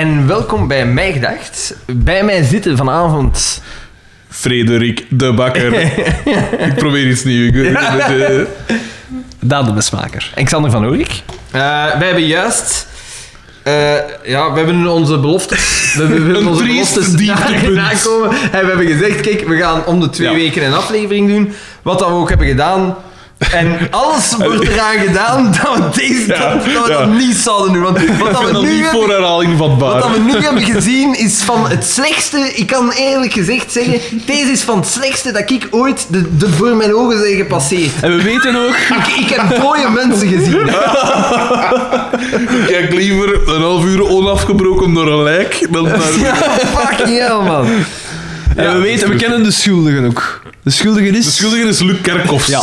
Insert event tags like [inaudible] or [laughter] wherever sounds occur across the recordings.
en welkom bij Mij Gedacht. Bij mij zitten vanavond... Frederik de Bakker. [laughs] ik probeer iets nieuws. Daan de Mesmaker. Alexander van Oorik. Eh wij hebben juist... eh, ja, we hebben onze beloftes... We, hebben onze beloftes nakomen. En we hebben gezegd, kijk, we gaan om de twee Ja. weken een aflevering doen. Wat dat we ook hebben gedaan. En alles [laughs] wordt eraan gedaan dat we, deze, Ja, dat, dat we ja. dat niet zouden doen. Want wat [laughs] Ik dat we nu niet hebben voor herhaling vatbaar. Wat dat we nu hebben gezien is van het slechtste. Ik kan eerlijk gezegd zeggen, deze is van het slechtste dat ik ooit de, de voor mijn ogen zijn gepasseerd. En we weten ook... [laughs] Ik, ik heb mooie mensen gezien. Kijk liever een half uur onafgebroken door een lijk dan naar... Ja, fucking hell, man. En we weten, we kennen de schuldigen ook. De schuldige is... De schuldige is Luc Kerkhoffs. Ja.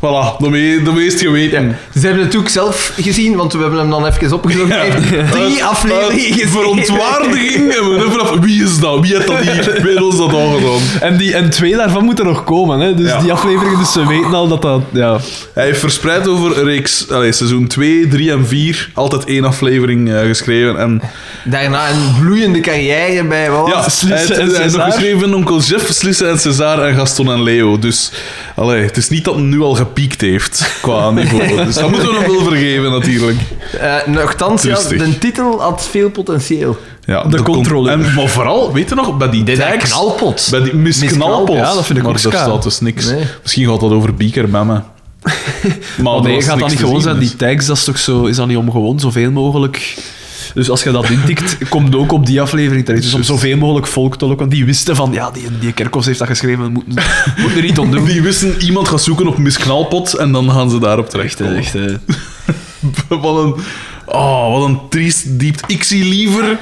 Voilà, de, me de meest geweten. Ze hebben het ook zelf gezien, want we hebben hem dan even heeft drie afleveringen gezien. Verontwaardiging en we hebben af wie is dat? Wie heeft dat hier? Wie heeft ons dat aangedaan? En, die, en twee daarvan moeten nog komen, hè. Dus Ja. die afleveringen, dus ze weten al dat dat... Ja. Hij heeft verspreid over reeks, allez, seizoen 2, 3 en 4 altijd één aflevering eh, geschreven. En Daarna een bloeiende carrière bij wat ja, het? Slisse hij, heeft- en hij heeft nog geschreven Onkel Jeff, Slisse en César en Gaston en Leo. Dus allee, het is niet dat nu al gepiekt heeft qua niveau. [laughs] Dus dat moeten we nog wel vergeven natuurlijk. Eh, nochtans, ja, Rustig. de titel had veel potentieel. Ja, De con- controleur. En, maar vooral, weet je nog, bij die tags... knalpot. Bij die Miss Miss Knalpot. Knalpot, ja, dat vind ik maar ook daar ska. staat dus niks. Nee. Misschien gaat dat over Bieker bij me. Maar er nee, gaat dat niet gewoon zijn? dus. Die tags, dat is toch zo... Is dat niet om gewoon zoveel mogelijk... Dus als je dat intikt, komt ook op die aflevering terecht. Dus om zoveel mogelijk volk te lokken. Die wisten van, ja, die, die Kerkhoffs heeft dat geschreven, we moeten, moeten er iets aan doen. Die wisten, iemand gaat zoeken op Miss Knalpot en dan gaan ze daarop terecht. Echt, echt, eh. [laughs] wat een... Oh, wat een triest diep. Ik zie liever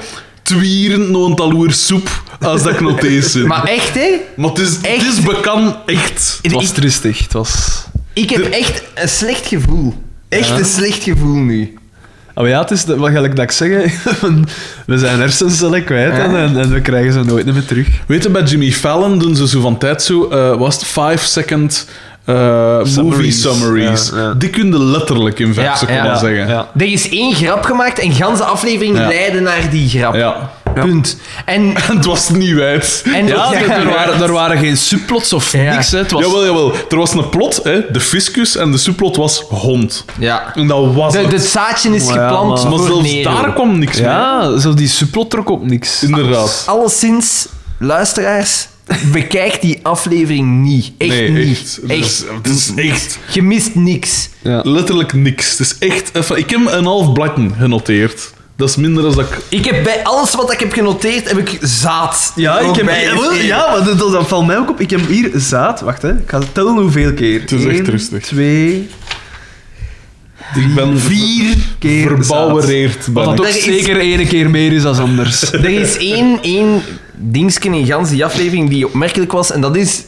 twieren nog een taloer soep als dat zin. Maar echt, hè? Maar het is, het Echt? is bekend, echt. Het was tristig. Het was... Ik heb echt een slecht gevoel. Echt een slecht gevoel nu. Ah, maar ja, het is de- wat gelijk dat ik zeg. hè. [laughs] we zijn hersencellen kwijt Ja. en, en we krijgen ze nooit meer terug. Weet je, bij Jimmy Fallon doen ze zo van tijd zo, eh, was het 5 second eh, movie Summaries. summaries. Ja, ja. Die kun je letterlijk in 5 Ja, seconden ja, zeggen. Ja. Er is één grap gemaakt en ganse aflevering Ja. leidde naar die grap. Ja. Punt. En, [laughs] het was niet wijd. en Ja, er, er waren, er waren geen subplots of Ja. niks. Hè. Het was, Jawel, jawel. Er was een plot, hè, de fiscus, en de subplot was hond. ja. En dat was De, het. het zaadje is geplant maar- zelfs daar kwam niks mee. ja, zo die subplot trok op niks. Inderdaad. Alleszins, luisteraars, bekijk die aflevering niet. Echt Nee, niet. echt. Het is, het is echt Je mist niks. Ja. letterlijk niks. Het is echt even... Ik heb een half bladje genoteerd. Dat is minder dan dat ik... Ik heb bij alles wat ik heb genoteerd, heb ik zaad. Ja, ik heb, ja, maar dat, dat valt mij ook op. Ik heb hier zaad. Wacht, hè. ik ga tellen hoeveel keer. Het is echt Eén, rustig. Twee, Ik ben vier keer verbouwereerd. Wat dat ook is- zeker één keer meer is dan anders. [laughs] Er is één, één dingetje in gans die aflevering die opmerkelijk was, en dat is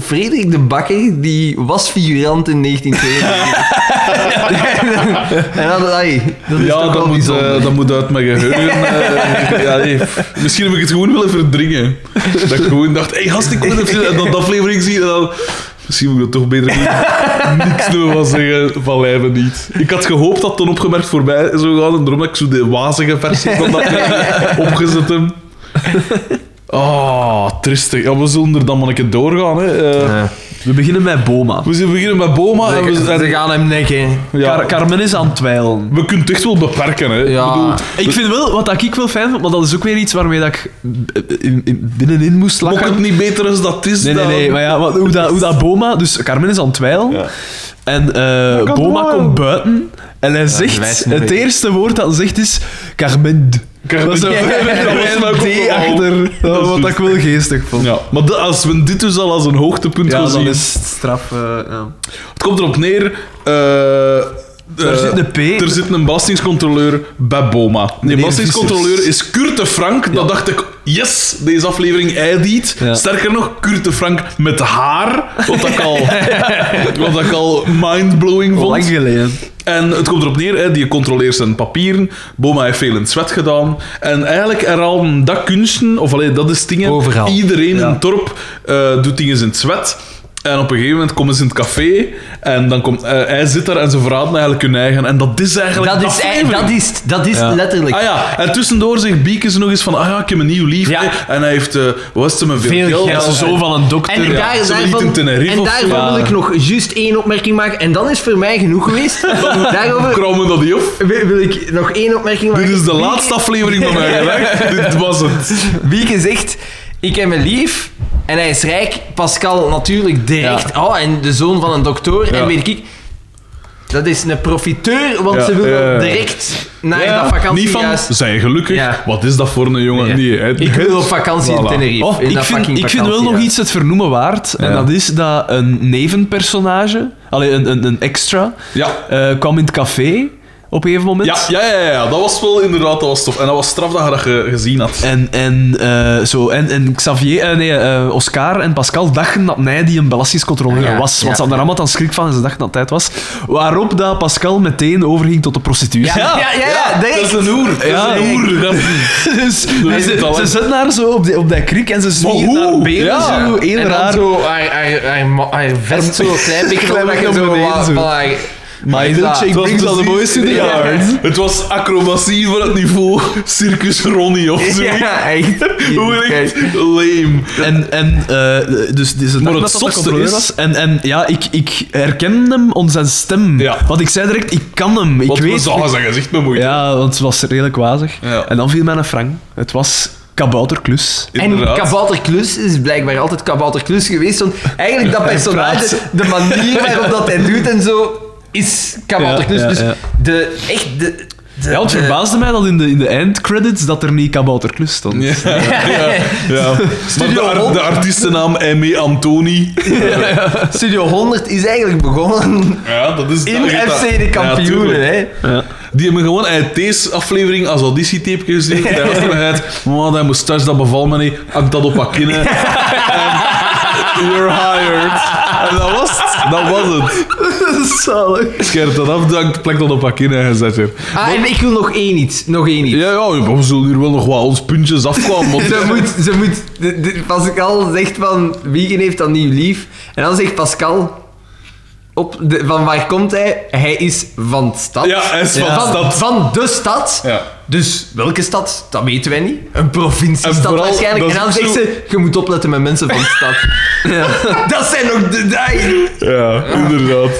Frederik de Bakker, die was figurant in 1992. [laughs] en dat, ai, dat is Ja, toch dat wel moet, bijzonder. eh, dat moet uit mijn geheugen. [laughs] eh, ja, nee. Misschien heb ik het gewoon willen verdringen. Dat ik gewoon dacht, hé hey, gast, ik wil even dat aflevering zien. En dan, misschien moet ik dat toch beter niet, niks meer van zeggen, van lijven niet. Ik had gehoopt dat dan opgemerkt voorbij zou gaan. En daarom heb ik zo de wazige versie van dat [laughs] opgezet hem. Oh, tristig. Ja, we zullen er dan maar een keer doorgaan. Hè. Eh, Ja. We beginnen met Boma. We beginnen met Boma. En we, Ze, gaan hem nekken. ja, Car- Carmen is aan het twijlen. we kunnen het echt wel beperken. Hè. Ja. Ik bedoel, Ik vind wel, wat ik wel fijn vond, maar dat is ook weer iets waarmee dat ik eh, in, in- binnenin moest Mok lachen. het niet beter als dat is. Nee, nee, dan- nee. Maar ja, wat- hoe, dat, hoe dat Boma... Dus Carmen is aan het twijlen. Ja. En eh, Boma komt buiten. En hij wijst zegt... niet Het mee. eerste woord dat hij zegt is... Carmen. Carmen. Dat is een [laughs] D [laughs] achter. Wat ik wel geestig vond. Ja, maar de- als we dit dus al als een hoogtepunt Ja, gaan dan zien... is het straf... eh, ja. Het komt erop neer... eh, Er eh, zit een P. Er zit een belastingscontroleur bij Boma. Die belastingscontroleur is Kurt de Frank. Dat dacht ik, yes, deze aflevering eidiet. Ja. Sterker nog, Kurt de Frank met haar. Wat ik al, [laughs] wat ik al mindblowing vond. Lang geleden. En het komt erop neer, hè, die controleert zijn papieren. Boma heeft veel in het zwet gedaan. En eigenlijk herhalen dat kunsten, of allee, dat is dingen. Overal. Iedereen in het dorp eh, doet dingen in het zwet. En op een gegeven moment komen ze in het café en dan komt, eh, hij zit daar en ze verraden eigenlijk hun eigen. En dat is eigenlijk Dat is, dat is, dat is Ja. letterlijk. Ah ja, en tussendoor zegt Biekes nog eens van, ah ja, ik heb een nieuw lief. Ja. hè. En hij heeft, eh wat is het, veel, Veel geld. geld. Ja, zo van een dokter. En Ja, daar, ze daarvan, en daarvan wil Ja. ik nog juist één opmerking maken. En dan is voor mij genoeg geweest. [laughs] Daarover Krammen dat die op. wil wil ik nog één opmerking maken. Dit is de laatste aflevering van mij. [laughs] Dit was het. Wieke zegt, ik heb een lief en hij is rijk. Pascal natuurlijk direct. Oh, en de zoon van een dokter. Ja. En weet ik... Dat is een profiteur, want Ja, ze wil ja, ja. direct naar Ja, dat vakantie Niet van, juist. zijn gelukkig. Ja. Wat is dat voor een jongen? Ja. Nee, hè. Ik wil op vakantie in. Tenerife. Oh, in ik vind, ik vind wel nog ja. iets het vernoemen waard. En Ja. dat is dat een nevenpersonage, allee, een, een, een extra, Ja. eh, kwam in het café op een gegeven moment. Ja, ja, ja, ja, dat was wel inderdaad dat was tof. En dat was straf dat je dat ge- gezien had. En, en, eh, zo, en, en Xavier, eh, nee, eh, Oscar en Pascal dachten dat hij die een belastingscontroleur Ja, was. Want ja. ze hadden er allemaal aan schrik van en ze dachten dat hij het was. Waarop dat Pascal meteen overging tot de prostitutie. Ja, ja, ja, ja, dat is een oer. Dat Ja, [laughs] is een oer. Dat- dus is ze, het talent. ze zitten daar zo op, die, op dat krik en ze zwieren hoe? naar benen Ja. zo, heel en dan raar. zo haar, haar, haar, ma- haar vest zo een klein beetje [laughs] Klein opleggen, beetje zo naar beneden, wat- zo. van haar... My milkshake Het was brings all the boys to the yard. Het was acrobatie van het niveau Circus Ronnie of zo. Ja, echt. [laughs] Hoe echt lame. En, en uh, dus Maar dag het de zotste is- was. En, en ja, ik, ik herken hem om zijn stem. Ja. Want ik zei direct, ik kan hem. Ik Wat we weet... zagen zijn gezicht bemoeid. Ja, want het was redelijk wazig. Ja. En dan viel mij een frank. Het was Kabouterklus. En Inderdaad. Kabouter Klus is blijkbaar altijd Kabouter Klus geweest. Want eigenlijk dat personage, de manier waarop dat hij doet en zo, is Kabouter Ja, Klus. ja, dus ja. de echt de. de Ja, het de- verbaasde mij dat in de, in de eindcredits dat er niet Kabouterklus stond. Ja, ja, ja. [laughs] Maar Studio de, ar- Hond. de artiestennaam Aimé Antoni. Studio 100 is eigenlijk begonnen Ja, dat is... in dat- dat- FC de kampioenen. hè. Die hebben gewoon uit deze aflevering als auditietape gestuurd. Hij had eruit. Oh, dat moustache, dat bevalt me niet. Hangt dat op. En [laughs] you're hired. En dat was het. Dat was het. [laughs] Zalig. Scherp dat af, dan plakt dat op haar kinnen en je zet. Ah, en ik wil nog één iets. Nog één iets. Ja, ja, we zullen hier wel nog wat ons puntjes afkwamen. want- Ze moet, ze moet, de, de- Pascal zegt van, Wiegen heeft dan nieuw lief. En dan zegt Pascal, op de, van waar komt hij? Hij is van de stad. Ja, hij is van de stad. Van de stad. Ja. Dus welke stad? Dat weten wij niet. Een provinciestad vooral, waarschijnlijk. En dan zegt ze, je moet opletten met mensen van de stad. [laughs] [laughs] Dat zijn ook de dagen. Ja, inderdaad.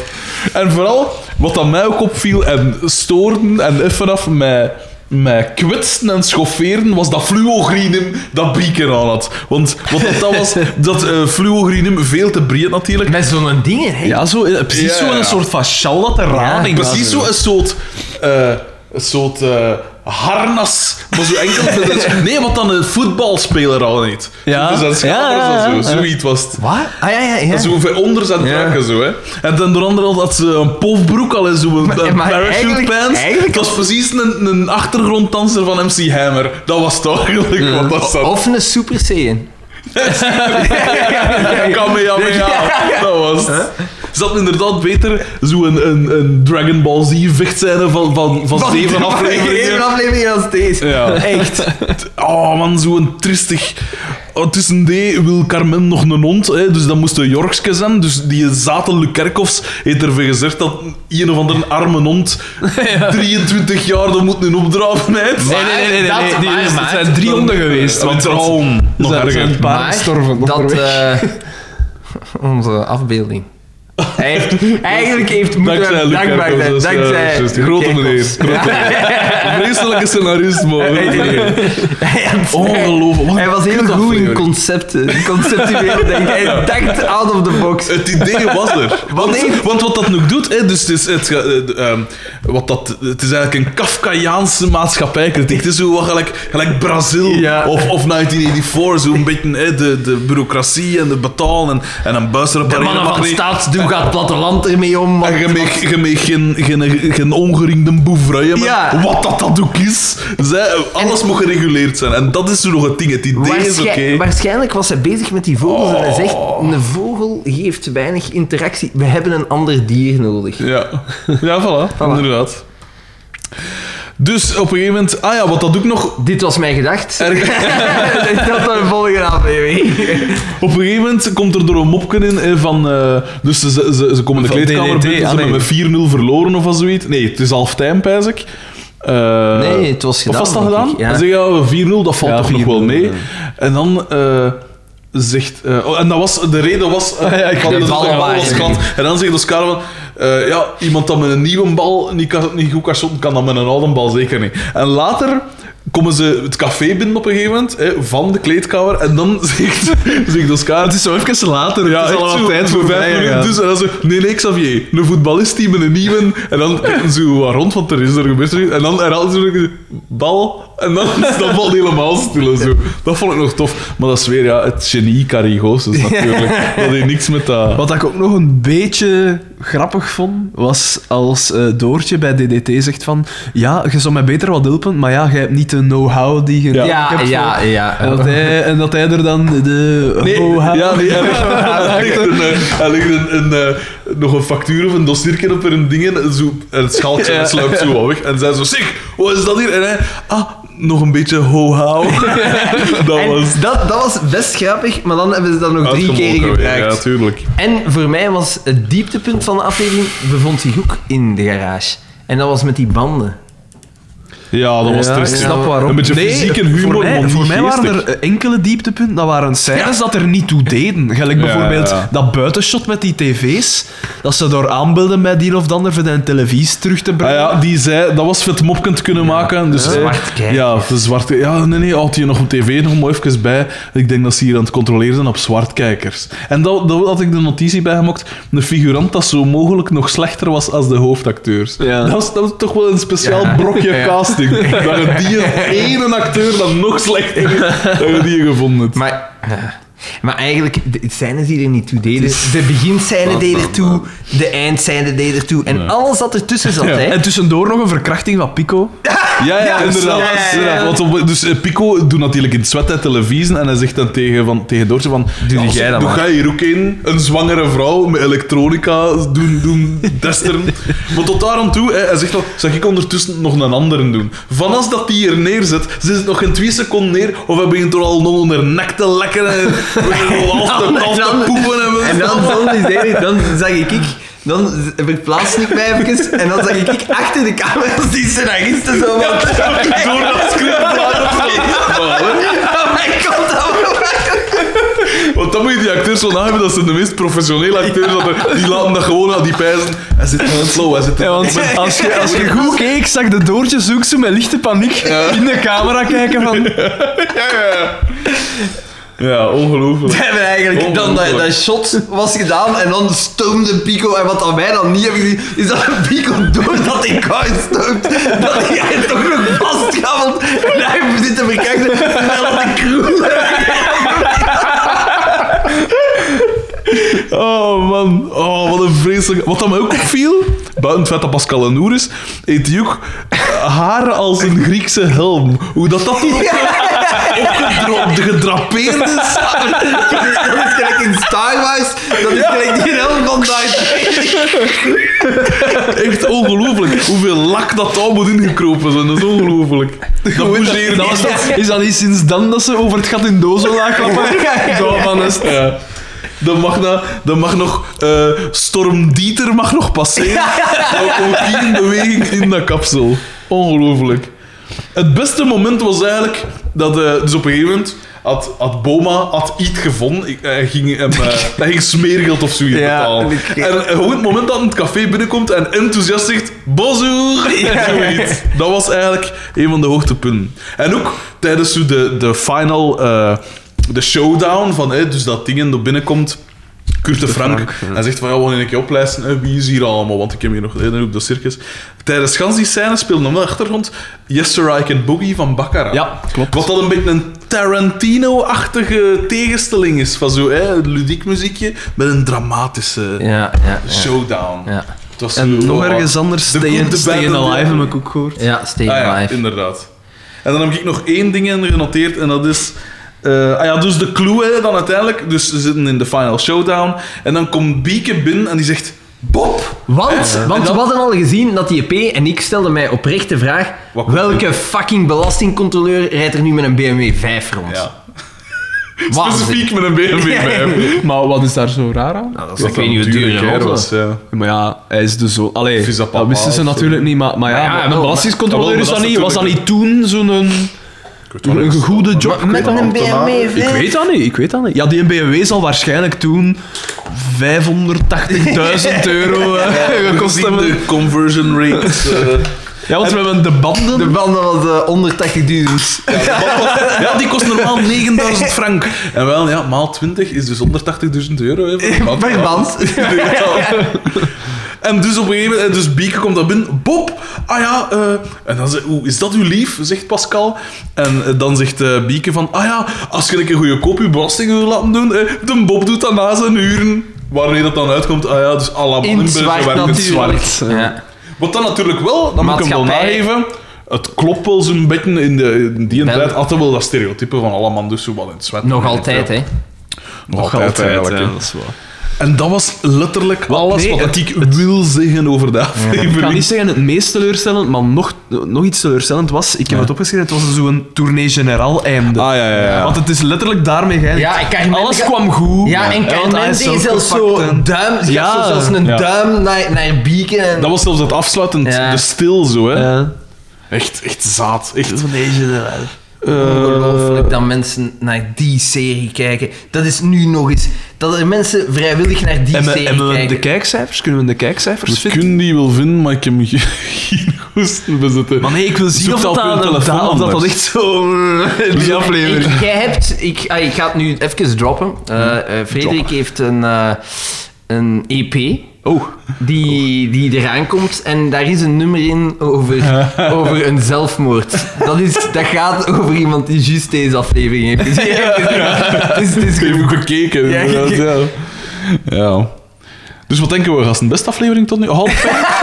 En vooral, wat aan mij ook opviel en stoorden en even af mij, mij kwetsten en schofferen, was dat fluogrinum dat Bieken aan had. Want wat dat, dat was, [laughs] dat eh fluogrinum veel te breed natuurlijk. Met zo'n dingen, hè. Ja, zo, eh, precies Ja, zo ja. een soort van sjal dat er rading was. Precies zo een soort... eh, een soort eh, harnas, maar zo enkel... [laughs] nee, wat dan een voetbalspeler al niet. Ja. Dus dat is Ja, ja, ja. zo, zoiets was het. Wat? Ah, ja, ja, ja. Zo ver onder zijn Ja. zo, hè. En dan door andere had ze een pofbroek al en zo'n Maar- een maar parachute eigenlijk- pants. eigenlijk- Dat was precies een, een achtergronddanser van MC Hammer. Dat was toch eigenlijk wat dat zat. Of een Super Saiyan. [laughs] Kamehameha. Dat was het. Ze had inderdaad beter zo'n een, een Dragon Ball Z vechtscène van, van, van, zeven [laughs] Zeven afleveringen. afleveringen als deze. Ja. Echt. Oh man, zo'n tristig. Oh, tussen D wil Carmen nog een hond, hè, dus dat moest een Yorkske zijn. Dus die zaten Lukerkofs heeft ervoor gezegd dat een of andere arme hond [laughs] 23 jaar dat moet nu opdraven heeft. Nee, nee, nee, nee, nee, Dat- nee, is- maar- het zijn drie honden geweest. Want al nog er zijn erger. een paar gestorven. dat... eh, [laughs] onze afbeelding. Hij heeft, [laughs] eigenlijk heeft moeten Dankzij hem dankbaar zijn. eh, Dankzij grote meneer. [laughs] Vreselijke scenarist, man. Ongelooflijk. Hij was een heel goed in concepten. Conceptueel denken. Hij dacht out of the box. Het idee was er. [laughs] Want, want wat dat nog doet, hè, dus het is, het, eh, ehm, wat dat, het is eigenlijk een Kafkaiaanse maatschappijkritiek. Het is zo wat gelijk, gelijk Brazil Ja. of, of 1984. Zo'n beetje hè, de, de bureaucratie en de betaal en, en een buis De repareren mannen mag van. Doen gaat het platteland ermee om. want- En je mag, je mag geen, geen, geen ongeringde hebben. Ja. Wat dat, dat ook is. Zij, alles moet gereguleerd zijn. En dat is nog het ding. Het idee is oké. Waarschijn- Waarschijnlijk was hij bezig met die vogels en hij zegt: Oh. een vogel geeft weinig interactie. We hebben een ander dier nodig. Ja, ja voilà, inderdaad. Dus op een gegeven moment... Ah ja, wat dat ook nog... Dit was mijn gedacht. Erg, [laughs] [laughs] dat was een volgende aflevering. op een gegeven moment komt er door een mopken in eh, van... eh, dus ze, ze, ze komen de kleedkamer DDT, binnen, ze ah, hebben nee. met 4-0 verloren of zoiets. Nee, het is half time, pijs ik. Eh, Nee, het was gedaan, Of was dat gedaan? ja. Dan zeg je, ja, 4-0, dat valt Ja, toch nog 4-0, wel mee. En dan eh, zegt... eh, oh, en dat was, de reden was... Ah, ja, ik van weet de was kant. En dan zegt Oscar van... eh, ja, iemand dat met een nieuwe bal niet, kan, niet goed kan shotten, kan dat met een oude bal zeker niet. En later komen ze het café binnen op een gegeven moment, hè, van de kleedkamer, en dan [laughs] zegt, zegt Oscar... Het is zo even later. Ja, het is al wat tijd voor vijf mij minuten dus. En dan zo, nee, nee, Xavier, een voetballist die met een nieuwe... En dan [laughs] kijken ze wat rond, want er is er gebeurd. En dan herhalen ze bal, en dan, dan valt het helemaal stil en zo. Dat vond ik nog tof. Maar dat is weer, ja, het genie Carigos, dus natuurlijk. Dat heeft niks met dat... Wat ik ook nog een beetje grappig vond, was als eh, Doortje bij DDT zegt van ja, je zou mij beter wat helpen, maar ja, jij hebt niet de know-how die je Ja. Ja, hebt. ja, ja. En dat, hij, en dat hij er dan de Nee, know-how... ja, nee, hij [laughs] legt, een, eh, hij legt een, een, eh, nog een factuur of een dossiertje op een ding en, zo, en het schaaltje Ja. sluipt zo weg. En zij zo, zeg, wat is dat hier? En hij, ah, nog een beetje ho-how. [laughs] dat was... dat, dat was best grappig, maar dan hebben ze dat nog drie keer gebruikt. Ja, tuurlijk. En voor mij was het dieptepunt van de aflevering bevond zich ook in de garage. En dat was met die banden. Ja, dat was Ja, triest. ik snap waarom. Een beetje fysiek en humor, Voor mij, voor waren er enkele dieptepunten. Dat waren scènes dat er niet toe deden. Gelijk bijvoorbeeld ja. dat buitenshot met die tv's. Dat ze door aanbeelden bij die of de ander voor de televisie terug te Ah brengen. ja, die zei, dat was voor het mopkend kunnen maken. Dus, de eh, zwarte kijker. Ja, de zwarte Ja, nee, nee, had je nog op tv nog maar even bij. Ik denk dat ze hier aan het controleren zijn op zwartkijkers. En dat, dat had ik de notitie bij gemaakt. Een figurant dat zo mogelijk nog slechter was als de hoofdacteurs. Ja. Dat, was, dat was toch wel een speciaal Ja. brokje Ja. Casting. [laughs] Dat je die ene acteur dat nog slechter is, dat je die gevonden hebt. Maar, maar eigenlijk, de scènes die er niet toe deden. De beginscène deed er toe, de eindscène deed er toe. En Ja. alles wat ertussen zat, hè. En tussendoor nog een verkrachting van Pico. [laughs] Ja, ja, Ja, inderdaad. ja, ja, ja. inderdaad. Want op- dus eh, Pico doet natuurlijk in het zwet uit televisie en hij zegt dan tegen, van, tegen Doortje van... Doe ja, jij dat doe jij hier ook in? Een zwangere vrouw met elektronica doen, doen [laughs] testen. maar tot daar aan toe, hè, hij zegt nog, zag ik ondertussen nog een andere doen. Van als dat die hier neerzet, ze zit nog geen twee seconden neer, of hij begint er al nog onder nek te lekken [laughs] Dan- poepen. En, En dan, dan, dan zag ik, ik dan verplaatste ik mij even en dan zag ik, ik achter de camera's die scenaristen zo wat... [laughs] door dat script Oh my god, dat Want dan moet je die acteurs wel nageven, dat zijn de meest professionele acteurs. Er- die laten dat gewoon aan die pijzen. Hij zit gewoon slow, hij zit Ja, want als je, als je goed keek, zag de Doortje ook zo met lichte paniek in de camera kijken van... Ja, ja. Ja, ongelooflijk. [laughs] We hebben eigenlijk dan dat, dat shot was gedaan en dan stoomde Pico. En wat aan mij dan niet hebben gezien, is dat Pico doordat hij koud stoomt, dat hij toch nog vastgaat. En hij zit te verkijken terwijl de crew... Oh man, oh, wat een vreselijk. Wat dat mij ook opviel, buiten het feit dat Pascal een Noer is, heeft hij ook haar als een Griekse helm. Hoe dat dat opgedro- gedrapeerd is. [laughs] Dat is gelijk in Star Wars, dat is gelijk die helm van. Echt ongelooflijk. Hoeveel lak dat daar moet ingekropen zijn, dat is ongelooflijk. [laughs] Dat bougeert Dat is dat niet sinds dan dat ze over het gat in dozen lagen klappen? Zo van is het. Ja. Dan mag, na, dan mag nog uh, Storm Dieter mag nog passeren. Dan komt hier in beweging in dat kapsel. Ongelooflijk. Het beste moment was eigenlijk dat, uh, dus op een gegeven moment had, had Boma had iets gevonden. Ik- Hij ging, hem, uh, hij ging smeergeld of zoiets Ja, betalen. ik- En gewoon het moment dat hij het café binnenkomt en enthousiast zegt: Bonjour! Zoiets. Dat was eigenlijk een van de hoogtepunten. En ook tijdens zo de, de final, eh, de showdown van, hè, dus dat ding er binnenkomt. Kurt de Frank. Hij zegt van, ja, wanneer ik je oplijsten, hè, wie is hier allemaal? Want ik heb hier nog hè, op de circus. Tijdens gans die scène speelde op de achtergrond Yes Sir I Can Boogie van Baccarat. Ja, klopt. Wat dat een beetje een Tarantino-achtige tegenstelling is. Van zo, hè, een ludiek muziekje met een dramatische Ja, ja, ja. showdown. Ja, Het was En zo, nog oh, ergens anders, de Stay, Stay Alive, heb ik ook gehoord. ja stay Ah ja, alive. inderdaad. En dan heb ik nog één ding in genoteerd en dat is... eh, ah ja, dus de clue hè, dan uiteindelijk. Dus ze zitten in de final showdown. En dan komt Bieke binnen en die zegt... Bob! Want, want we hadden al gezien dat die EP, en ik stelde mij oprecht de vraag, Wat welke fucking belastingcontroleur rijdt er nu met een BMW 5 rond? Ja. [laughs] Specifiek met een BMW Ja. 5. Maar wat is daar zo raar aan? Nou, dat is, ik weet niet hoe duur was. Ja. Maar ja, hij is de zoon. Allee, dat wisten ze zo? natuurlijk niet, maar, maar ja, Maar ja, een belastingcontroleur is dat niet. Was dat niet toen zo'n een, goede job? Maar met een BMW Ik 5? weet dat niet, ik weet dat niet. Ja, die BMW zal waarschijnlijk toen 580.000 [laughs] euro eh, gekost hebben. de conversion rates. [laughs] eh, Ja, want we hebben de banden. De banden was eh, onder 80.000. ja, die kost normaal 9000 frank. En wel, ja, maal 20 is dus 180.000 euro. Hè, [laughs] band. Ja. En dus op een gegeven moment, en dus Bieke komt daar binnen. Bob, ah ja, eh, en dan zegt, hoe is dat uw lief? Zegt Pascal. En eh, dan zegt eh, Bieke van, ah ja, als je een keer goede kop je belasting wil laten doen, eh, de Bob doet dat na zijn uren. Wanneer dat dan uitkomt, ah ja, dus alle mannen In zwart werken in natuurlijk. zwart. Ja. Wat dan natuurlijk wel, dat moet ik hem wel nageven, het klopt wel zo'n beetje in, de, in die Wel. tijd hadden wel dat stereotype van alle man dus zo wel in het zwart. Nog altijd, hè. Nog, altijd, eigenlijk. ja, hè. dat is waar. En dat was letterlijk alles nee, wat het- ik wil zeggen over de aflevering. Ik kan niet zeggen het meest teleurstellend, maar nog, nog iets teleurstellend was, ik heb het opgeschreven, het was zo'n tournee generaal einde. Ah, ja, ja, ja. Want het is letterlijk daarmee geëindigd. Ja, Alles kwam goed. Ja, en Carmen is deed zelfs zo duim, Ja. gaf zo zelfs een Ja. duim naar, naar Bieken. En... Dat was zelfs het afsluitend, Ja. de stil zo, hè. Ja. Echt, echt zaad. Echt. Tournee generaal. Ongelooflijk dat mensen naar die serie kijken. Dat is nu nog eens... Dat er mensen vrijwillig naar die En serie en we de kijken. kijkcijfers? Kunnen we de kijkcijfers We vinden? kunnen die wel vinden, maar ik heb [laughs] geen goesten bezitten. Maar nee, ik wil zien of dat dat, dat, telefoon dat, of dat, dat anders. echt zo... in die aflevering. Ik, jij hebt... Ik, ah, ik ga het nu even droppen. Eh, eh, Frederik heeft een, eh, een EP... Oh, Die, die eraan komt en daar is een nummer in over, over een zelfmoord. Dat, is, dat gaat over iemand die juist deze aflevering heeft gezien. Is, het is Even gekeken. Ja, gekeken. Ja. ja. Dus wat denken we, gasten? Beste aflevering tot nu? Half vijf?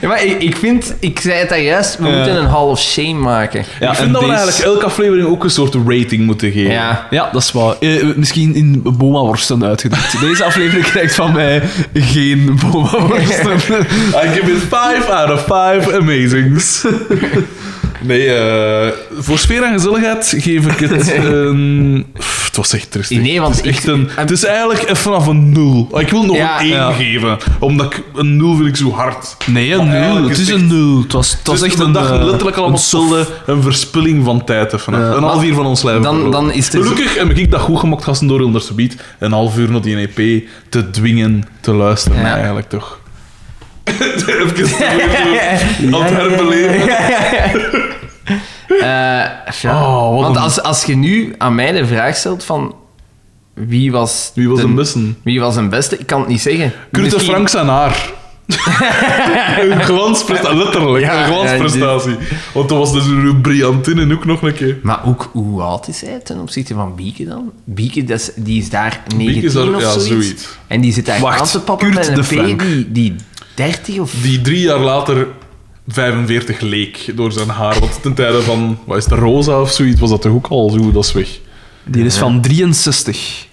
Ja, maar ik, ik vind, ik zei het daar juist, we moeten een Hall of Shame maken. Ja, ik vind dat we deze- eigenlijk elke aflevering ook een soort rating moeten geven. Ja. Ja, dat is waar. Eh, misschien in boma-worsten uitgedrukt. Deze aflevering krijgt van mij geen boma-worsten. I give it 5 out of 5 amazings. [laughs] Nee, eh, voor sfeer en gezelligheid geef ik het [laughs] een... Pff, het was echt tristig. Nee, want het is, echt ik- een, het is eigenlijk vanaf een 0. Ik wil nog Ja, een 1 ja. geven, omdat ik, een 0 vind ik zo hard. Nee, een Maar nul. Het is een nul. Het was, het was Dus echt een... dachten eh, letterlijk allemaal een. Een verspilling van tijd even. Ja. Een half uur van ons leven. Dan, dan is het... Gelukkig heb ik dat goed gemaakt, gasten, door onder subiet een half uur naar die EP te dwingen te luisteren, Ja. eigenlijk toch. [laughs] Even aan het herbeleven. [laughs] [laughs] Eh, ja. Oh, Want een- als, als je nu aan mij de vraag stelt van... Wie was... Wie was de- een beste? Wie was een beste? Ik kan het niet zeggen. Kurt Frank zijn haar. een glansprestatie, letterlijk, Ja, een glansprestatie. Want dat was dus een briljantin ook nog een keer. Maar ook, hoe oud is hij ten opzichte van Bieke dan? Bieke, dat is, die is daar 19 is daar- of ja, zoiets. zoiets. En die zit daar Wacht, aan te pappen met de een Frank. P die, die 30 of... Die drie jaar later 45 leek door zijn haar. Want ten tijde van, wat is het, Rosa of zoiets, was dat toch ook al zo, dat is weg. Die is van 63.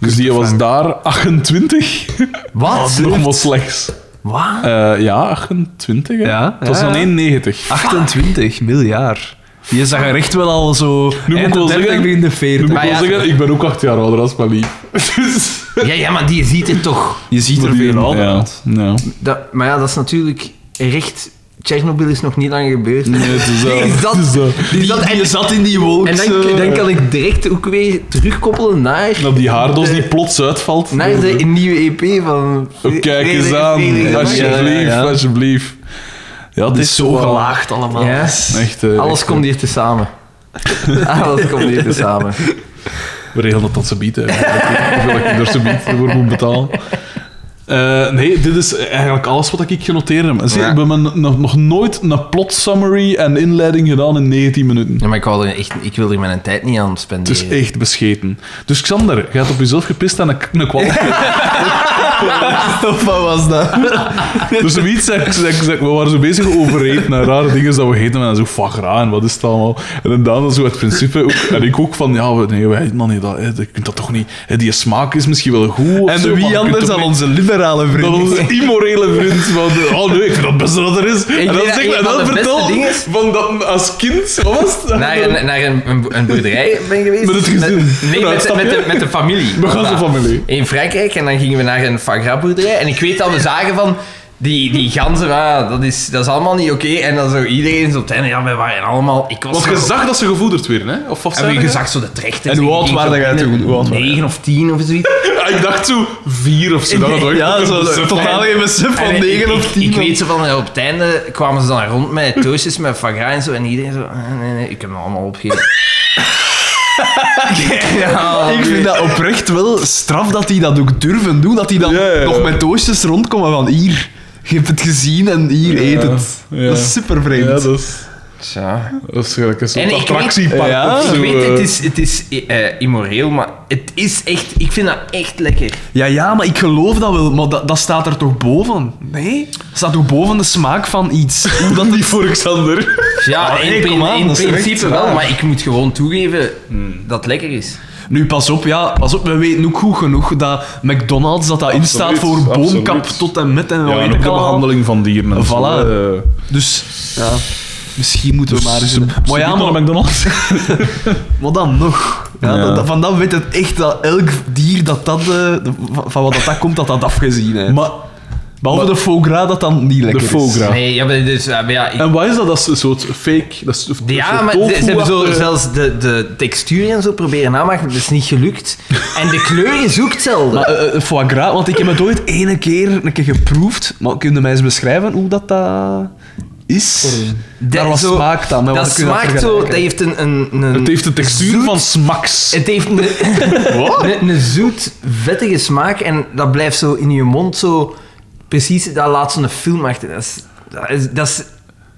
Dus die was daar 28. Wat? Nog maar slechts. Wat? Eh, ja, 28. Hè? Ja, het was dan ja. 91. 28 miljard. Die zag er echt wel al zo... Nu moet ik wel de 30, zeggen- begin de Nu 40. moet ik Maar wel ja- zeggen, ik ben ook acht jaar ouder als Pali. [laughs] Dus... Ja, ja, maar die ziet er toch... Je ziet er veel ouder ja, uit. ja. Dat, maar ja, dat is natuurlijk recht... Tsjernobyl is nog niet lang gebeurd. Nee, het is. [laughs] Die zat- Het is. Die zat, Die en, zat in die wolk. en dan, zo. dan kan ik direct ook weer terugkoppelen naar... Nou, die haardos de- die plots uitvalt. Naar de nieuwe EP van... Oh, kijk eens aan, alsjeblieft, Ja, ja, ja. alsjeblieft. Ja, Het is zo wel- gelaagd allemaal. Ja. Echt, eh, Alles echt, komt hier te samen. [laughs] Alles komt hier te samen. We regelen dat tot ze bieden. Hoeveel ik er ze biedt voor moet betalen. Eh, nee, dit is eigenlijk alles wat ik genoteerd heb. Zie, Ja. We hebben nog, nog nooit een plot summary en inleiding gedaan in 19 minuten. Ja, maar ik, wou er echt, ik wil er mijn tijd niet aan Het spenderen. is echt bescheten. Dus Xander, jij hebt op jezelf gepist en een, een kwal. [laughs] [laughs] [laughs] Of wat was dat? [laughs] Dus zoiets, zeg, zeg, zeg, we waren zo bezig over eten en rare dingen dat we eten en zo foie gras en wat is het allemaal. En dan dan zo het principe, ook, en ik ook van, ja, we, nee, wij eten dan niet dat, hè, je kunt dat toch niet, hè, die smaak is misschien wel goed of En zo, wie anders dan onze liberale dan vriend? onze immorele vriend van, oh nee, ik vind dat het beste dat er is. en dan dat zeg ik dan beste vertel is- van dat als kind, wat was het? Naar een, naar een, een, een boerderij ben je geweest? Met het gezin. nee, met, met, de, met de familie. Met de familie. In Frankrijk. En dan gingen we naar een foie gras boerderij. En ik weet dat we zagen van... Die, die ganzen, ah, dat, is, dat is allemaal niet oké. En dan zo iedereen zo op het einde, ja, we waren allemaal... Ik was Want je zag dat ze gevoederd werden, hè? Of, of Heb je gezegd zo de trechter? En hoe oud waren jij toen? Negen of tien of zoiets. [laughs] Ja, ik dacht zo vier of zo. Dat Ja, zo totaal geen besef van En 9 ik, of 10. Ik, weet zo van, eh, op het einde kwamen ze dan rond met toastjes met gras en zo. En iedereen zo, ah, nee, nee, ik heb hem allemaal opgegeten. [laughs] Ik vind dat oprecht wel straf dat die dat ook durven doen. Dat die dan nog met toastjes rondkomen van hier, je hebt het gezien en hier eet het. Dat is super vreemd. Ja, dat is, Tja. dat is gelijk een soort En attractiepark Ja, of zo. Ik weet, eh. het is, het is eh, immoreel, maar het is echt... Ik vind dat echt lekker. Ja, ja, maar ik geloof dat wel. Maar dat, dat staat er toch boven? Nee? Dat staat toch boven de smaak van iets? [laughs] Hoe dat niet voor Xander. Ja, Maar in, nee, kom in- aan, in dat is principe echt wel, maar ik moet gewoon toegeven dat het lekker is. Nu, pas op, ja, pas op. We weten ook goed genoeg dat McDonald's dat dat instaat voor boomkap absoluut. tot en met en Ja, weet ik de allemaal. behandeling van dieren. zo, Voilà. eh. Dus, ja, misschien moeten we maar eens... Doen. ze Maar ja, maar, McDonald's. [laughs] maar dan nog. Ja, Ja. dat- dat- van dat weet het echt dat elk dier dat dat... eh, van- van wat dat, dat komt, dat dat afgezien is. maar Behalve maar- de foie gras, dat dan niet lekker de foie is. gras. Nee, ja, maar dus, ja, maar ja, ik- En wat is dat? Dat is een soort fake... Dat is, een Ja, soort maar ze, ze hebben zo tofu-achtige- zelfs de, de textuur en zo proberen namaken, dat is niet gelukt. En de kleur is ook hetzelfde. Maar eh, eh, foie gras, want ik heb het ooit ene keer een keer geproefd. Maar kun je mij eens beschrijven hoe dat, dat is? Daar wat zo- smaakt dat? Dat smaakt zo, dat heeft een... een, een Het heeft de textuur zoet- van smaks. Het heeft een, [laughs] een, een zoet, vettige smaak en dat blijft zo in je mond zo... Precies, dat laat zo'n film achter. Dat is, dat is, dat is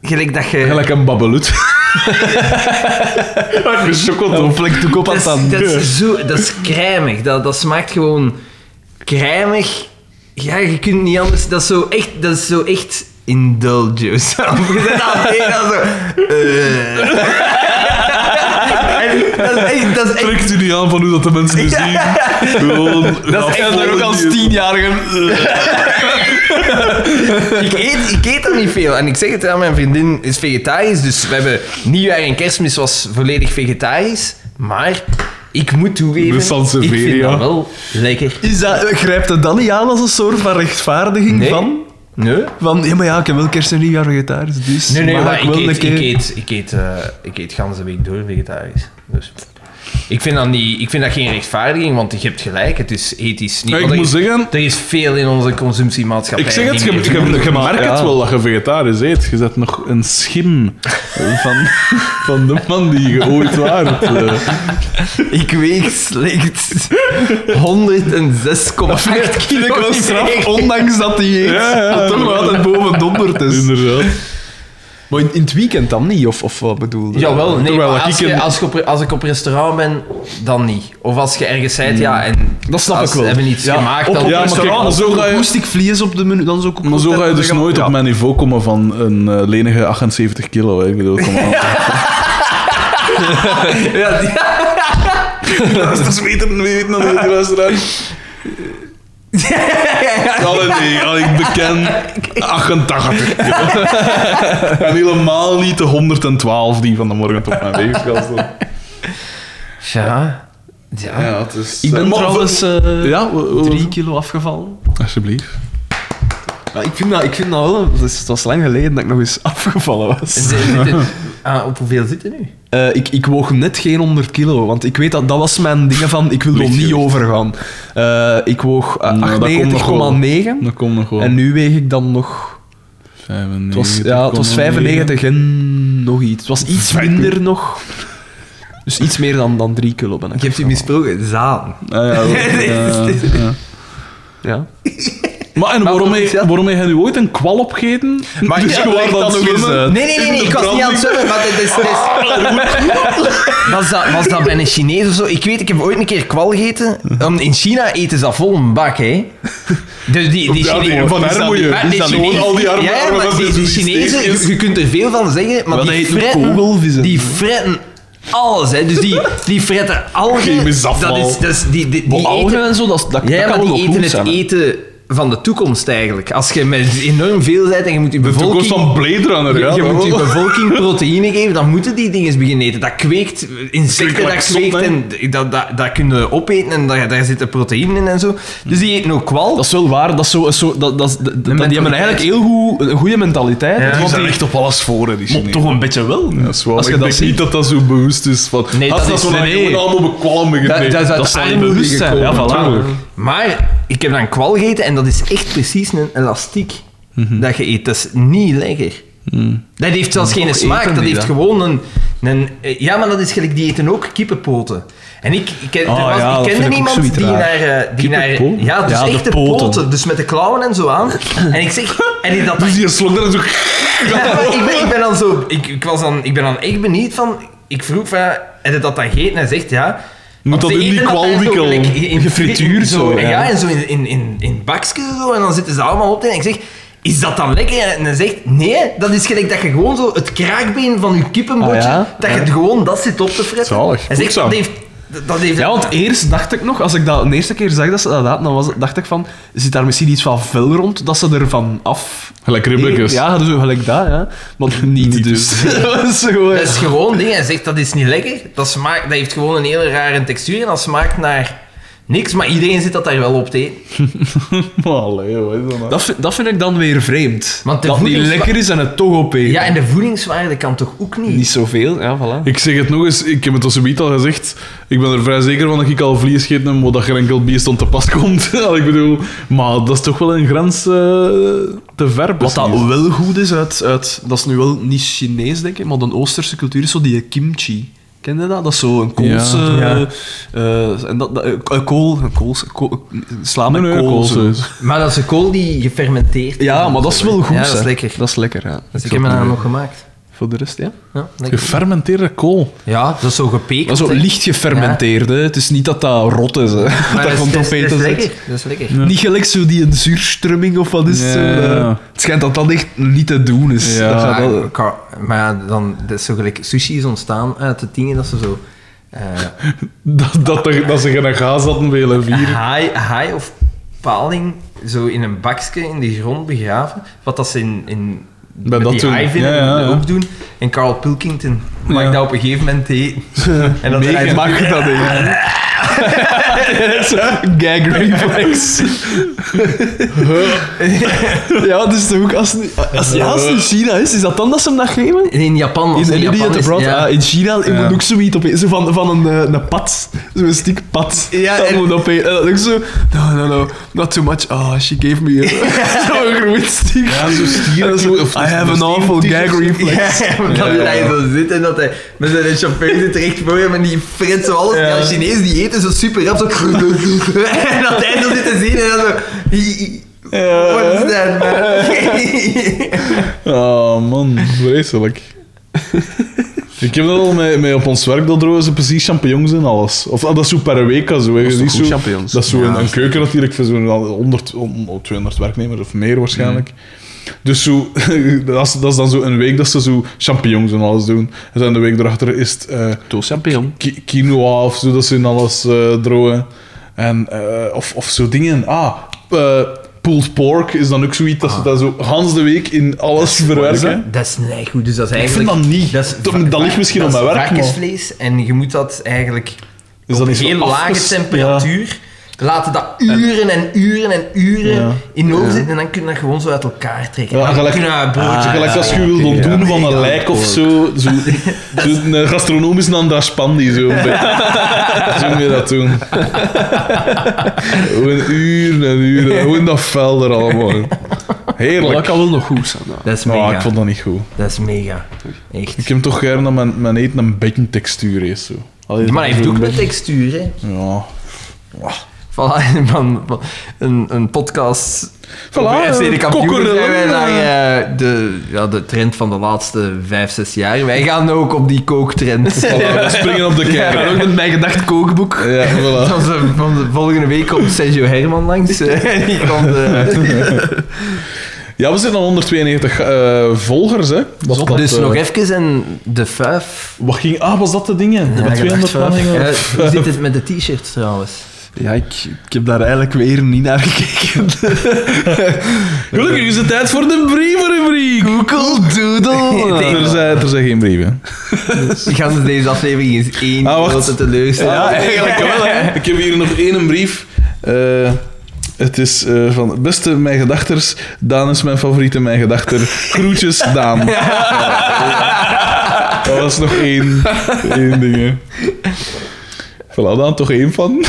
gelijk dat je... Gelijk een babbelut. [laughs] Plek toe op aan dat, is, dat, is zo, dat is crèmig. Dat, dat smaakt gewoon crèmig. Ja, je kunt niet anders... Dat is zo echt... Dat is zo echt indulge yourself. Je zit [laughs] aan het eten en zo... eh. En dat is echt... Dat is echt Trekt u niet aan van hoe dat de mensen nu zien. [laughs] Gewoon... Dat is echt er ook als tienjarige... ik, eet, ik eet dat niet veel. En ik zeg het aan mijn vriendin, is vegetarisch. Dus we hebben nieuwjaar en kerstmis was volledig vegetarisch. Maar ik moet toegeven, ik vind dat wel lekker. Is dat, eh, grijpt het dan niet aan als een soort van rechtvaardiging Nee. van? Nee? Van, ja, maar ja, ik heb wel kerst en nieuwjaar vegetarisch, dus Nee, nee, maar ik eet, ik eet, ik eet, eh, ik eet gans de week door vegetarisch. Dus ik vind dat, niet, ik vind dat geen rechtvaardiging, want je hebt gelijk, het is ethisch niet. Ja, ik er moet is- zeggen- Er is veel in onze consumptiemaatschappij. Ik zeg het, je, je, merkt ja. het wel dat je vegetarisch eet. Je zet nog een schim van, van de man die je ooit waart. eh. Ik weeg slechts 106,8 Vind ik wel straf, ondanks dat die eet. Ja, ja, dat toch nog altijd boven donderd is. Inderdaad. Maar in, in het weekend dan niet, of, of wat bedoel je? Jawel, nee, Terwijl maar ik als, in- je, als, ik op, als ik op restaurant ben, dan niet. Of als je ergens bent, ja, en Dat snap als ik wel. ze hebben iets Ja, gemaakt, op, dan... op Ja, maar restaurant, kijk, maar zo zo ga je- moest ik vlees op de menu, dan is ook... Maar zo ga je dus nooit Ja. op mijn niveau komen van een eh, lenige 78 kilo. Hè. Ik bedoel, kom aan. [laughs] Ja, [laughs] [laughs] die- Luisters weten, weten dat niet, luisteraar. Nee, ik beken 88 kilo. En helemaal niet de 112 die van de morgen tot mijn weegschaal staan. ja. Ja. Ja, het is... Ik ben eh, trouwens eh, Ja, drie kilo afgevallen. Alsjeblieft. Ik vind dat, ik vind dat wel... Het, is, het was lang geleden dat ik nog eens afgevallen was. Ah, op hoeveel zitten nu? Eh, ik, ik woog net geen 100 kilo, want ik weet dat dat was mijn dingen van... Ik wil er niet overgaan. Eh, ik woog eh, Nou, nog wel. 98,9 Dat komt nog wel. en nu weeg ik dan nog... 95, Het was, ja, het was 95 en nog iets. Het was iets minder nog. Dus iets meer dan, dan 3 kilo ben ik. Ik heb u misproken, Zaan. Ah, ja, wel, [laughs] ja, ja. Ja. [laughs] Maar en waarom, heb, dat? waarom heb je nu ooit een kwal opgegeten? Maar dus ja, je was dat nog eens uit. Nee, nee, nee, nee, ik was niet aan het zwemmen, maar dat is... Was dat, was dat bij een Chinees of zo? Ik weet, ik heb ooit een keer kwal gegeten. Um, in China eten ze dat vol een bak, hè. Dus die, die Ja, die Chinezen- van is dat Hermoeien. die- maar die al die armen- Ja, ja, maar die, die die Chinezen, je, je kunt er veel van zeggen, maar Wel, die fretten, die fretten alles, hè. Dus die, die fretten algen. Dat is, dat is, die, die, die Maar eten, algen en zo, dat, dat, ja, dat kan maar die eten goed het eten van de toekomst eigenlijk. Als je met enorm veel bent en je moet je De bevolking... toekomst van Blade Runner, ja. je dat moet je bevolking proteïne geven, dan moeten die dingen beginnen eten. Dat kweekt insecten, dat kweekt en dat, dat, dat kun je opeten en daar, daar zitten proteïne in en zo. Dus die eten ook kwal. Dat is wel waar. Dat is zo, zo, dat, dat, is- dat, die hebben eigenlijk heel goed, een goede mentaliteit. Ja. Die want zijn die, echt op alles voor, hè, die maar Chinezen. toch een beetje wel. Ja, dat is wel. Als je ik dat denk ziet. niet dat dat zo bewust is. Van, Nee, als dat dat is- zo nee, nee. gewoon allemaal bekwalmen Dat, dat, is Dat niet armoede bewust zijn, ja, voilà. Maar ik heb dan kwal gegeten en dat is echt precies een elastiek Mhm. dat je eet. Dat is niet lekker. Dat heeft zelfs geen smaak, dat die heeft dat? gewoon een, een... eh, Ja, maar dat is gelijk, die eten ook kippenpoten. En ik, ik, ken- er Ah, was, ja, ik kende iemand die zoiets naar... eh, die naar ja, dus Ja, de echt de poten. poten. Dus met de klauwen en zo aan. En ik zeg... En die dat Dus die slok en zo... [laughs] ja, ik, ben, ik ben dan zo... Ik, ik, was dan, ik ben dan echt benieuwd van... Ik vroeg van... Heb je dat dan gegeten? En hij zegt ja. Moet dat in die kwalwikkel? in Gefrituurd zo. zo, en ja. ja, en zo in, in, in, in bakjes zo. En dan zitten ze allemaal op. En ik zeg... Is dat dan lekker? En hij zegt, nee, dat is gelijk dat je gewoon zo het kraakbeen van je kippenbotje, Ah, ja? dat je het gewoon dat zit op te fretten. Zalig, Hij zegt, dat heeft... Dat heeft Ja, want eerst dacht ik nog, als ik dat de eerste keer zag dat ze dat hadden, dan was, dacht ik van, zit daar misschien iets van vel rond, dat ze er van af... Gelijk ribbekjes. Ja, zo gelijk dat, ja. Maar niet, Niet dus. [laughs] dat is gewoon... Dat is gewoon ding. Hij zegt dat is niet lekker. Dat, smaakt, dat heeft gewoon een hele rare textuur en dat smaakt naar niks. Maar iedereen zit dat daar wel op te eten. [laughs] Allee, wat is dat nou? Dat vind, dat vind ik dan weer vreemd. Want de dat het niet voedingswa- lekker is en het toch opeten. Ja, en de voedingswaarde kan toch ook niet? Niet zoveel, ja, voilà. Ik zeg het nog eens, ik heb het al zoiets al gezegd. Ik ben er vrij zeker van dat ik al vlees gegeten heb, maar dat geen enkel bier stond te pas komt. [laughs] ik bedoel, maar dat is toch wel een grens eh, te ver. Wat dat wel goed is uit, uit... Dat is nu wel niet Chinees, denk ik, maar de Oosterse cultuur is zo die kimchi. Ken je dat? Dat is zo een koolse... Ja. eh, en dat, dat, eh, kool... Een kool, kool, sla met Nee, kool. Maar dat is een kool die gefermenteerd Ja, maar dat is wel goed, Ja, dat is lekker. Dat is lekker, ja. Dus ik heb me daar nog gemaakt. Voor de rest, ja. Gefermenteerde kool. ja dat is zo gepekeld. Maar zo hè. licht gefermenteerd, hè. Het is niet dat dat rot is, hè. Maar dat is- komt dat op is- eten Dat is zit. lekker. Dat is lekker. Niet gelijk zo die een zuurstrumming of wat is zo. eh. Het schijnt dat dat echt niet te doen is. Ja. Dat gaat Maar, wel- dan, dat is zo gelijk, sushi is ontstaan uit de dingen dat ze zo... eh Dat, dat, dat, dat ze geen gaas hadden willen vieren. haai, haai of paling zo in een bakje in de grond begraven. Wat dat ze in, in Bij met dat die haaivinnen Ja, ja, ja. ook doen. En Carl Pilkington mag dat op een gegeven moment eten. [laughs] en dan Mega draait- mag dat [laughs] niet. [laughs] Gag reflex. ja, is toch ook als, als, ja, als het in China is, is dat dan dat ze hem dat geven? In Japan, als In, in, Japan Idiot is, Abroad, ja. ah, in China je Ja. moet ook zoiets opeten. Zo van, van een, eh, een pad. Zo'n stuk pad. Ja, dat en- moet opeten. En dan ook zo... No, no, no. Not too much. Oh, she gave me a- [laughs] zo'n groot stuk. Ja, zo stier- zo, I have an awful gag reflex. Dat hij zo zit en dat hij met zijn chauffeur zit recht voor hem en die fret zo alles. Ja. Ja. Chinezen die eten zo super rap, [laughs] zo... en dat hij zo zit te zien en dan zo... What is that, man? Oh [laughs] man, vreselijk. Ik heb dat al met, met op ons werk, dat drogen ze precies champignons en alles. Of ah, dat is zo per week. Zo. Je is zo, champignons? Dat is zo Ja, een, dat keuken natuurlijk voor zo'n 100, om- 200 werknemers of meer waarschijnlijk. Dus zo, [laughs] dat, is, dat is dan zo een week dat ze zo champignons en alles doen. En dan de week erachter is het eh, Toast champignon. ki- quinoa of zo, dat ze in alles eh drogen. En, eh, of, of zo dingen. Ah, eh, pulled pork is dan ook zoiets dat ze dat zo Hans de week in alles verwerken. Dat is niet goed, dus dat is Ik eigenlijk... vind dat niet. Dat, is Dat- va- dat ligt misschien dat mijn werk, maar- varkensvlees en je moet dat eigenlijk Is op dat een niet zo heel lage temperatuur laten dat uren en uren en uren Ja. in oven zitten en dan kun je dat gewoon zo uit elkaar trekken. Ja, gelijk- broodje... Ja, gelijk ja, als je ja, wil oké, ontdoen ja. van een lijk of zo. Zo, zo een gastronomisch Andras Pandi, zo. een beetje. [laughs] Zo moet je dat doen. Gewoon uren en uren. Gewoon dat fel er allemaal. Maar dat Heerlijk. kan wel nog goed zijn. ja. Dat is Maar mega. ik vond dat niet goed. Dat is mega. Echt. Ik heb toch graag dat mijn, mijn eten een beetje textuur is. Zo. Allee, Maar hij heeft ook een beetje- textuur, hè. Ja. Voilà, [laughs] van, van een, een podcast Voilà, over FC de eh, zijn wij naar eh. eh, de, ja, de trend van de laatste vijf, zes jaar. Wij gaan ook op die kooktrend. Voilà, we springen op de [laughs] ben ook met mijn gedacht kookboek. Ja, voilà. [laughs] Van de, van de volgende week komt Sergio Herman langs. eh, die komt, eh, Ja, we zitten al 192 eh, volgers, hè. Was dat, dus eh, nog even en de vijf. Wat ging... Ah, was dat de dingen? De Ja, 200 gedacht vijf. van Ja, hoe zit het met de t-shirts trouwens? Ja, ik, ik heb daar eigenlijk weer niet naar gekeken. [laughs] Gelukkig is het tijd voor de brievenrubriek. Google Doodle. [laughs] Er zijn, er zijn geen brieven. Die gaan deze aflevering eens één Ah, grote teleurstelling. Ja, eigenlijk wel, hè. Ik heb hier nog één brief. Eh, het is eh, van beste mijn gedachters. Daan is mijn favoriete mijn gedachter. Groetjes, Daan. Ja. [laughs] Dat was nog één, één ding. hè. Voilà, Daan, toch één van.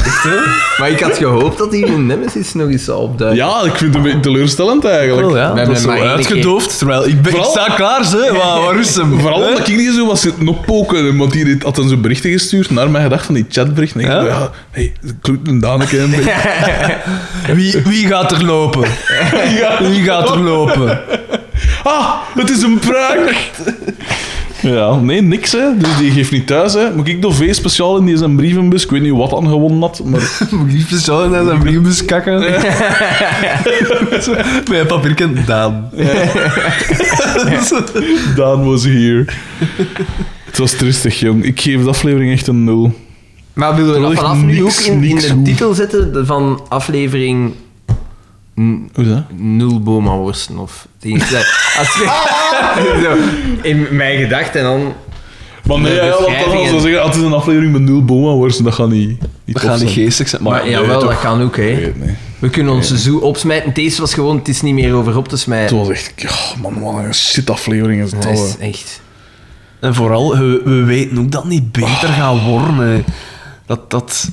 Maar ik had gehoopt dat hier een Nemesis nog eens zou opduiken. Ja, ik vind het een beetje teleurstellend eigenlijk. Ja, We hebben hem zo uitgedoofd. Terwijl ik, ben, ik sta klaar, ze. Waar, is [laughs] hem? Vooral omdat ik niet zo was zitten oppoken, want die had dan zo'n berichten gestuurd naar mij gedacht van die chatbericht. En ik Ja? dacht, ja, hey, klopt een Daneke een beetje. [laughs] Wie, wie gaat er lopen? [laughs] Wie gaat er lopen? Ah, het is een prank! Ja, nee, niks hè. Dus die geeft niet thuis hè. Moet ik door V speciaal in die zijn brievenbus? Ik weet niet wat aan gewonnen had, maar... [laughs] Moet ik niet speciaal naar zijn brievenbus kakken? [laughs] Een papierken. Daan. Daan was hier. Het was tristig, jong. Ik geef de aflevering echt een nul. Maar willen we dat vanaf nu ook niks- in, in de titel zetten van aflevering n- Hoe is dat? nul boma-worsten of. [laughs] Als [laughs] zo, in mijn gedachten en dan... Maar nee, ja, want dan zeggen, het is een aflevering met nul boma worsten, dat gaat niet, niet Dat gaat niet geestig zijn. Maar, Maar, jawel, dat kan ook, hè. het. We kunnen ons zo opsmijten. Deze was gewoon, het is niet meer over op te Het smijten. was echt... Ja, man, wat een shit aflevering is het Dat al, is echt... En vooral, we, we weten ook dat het niet beter gaat worden. Dat, dat...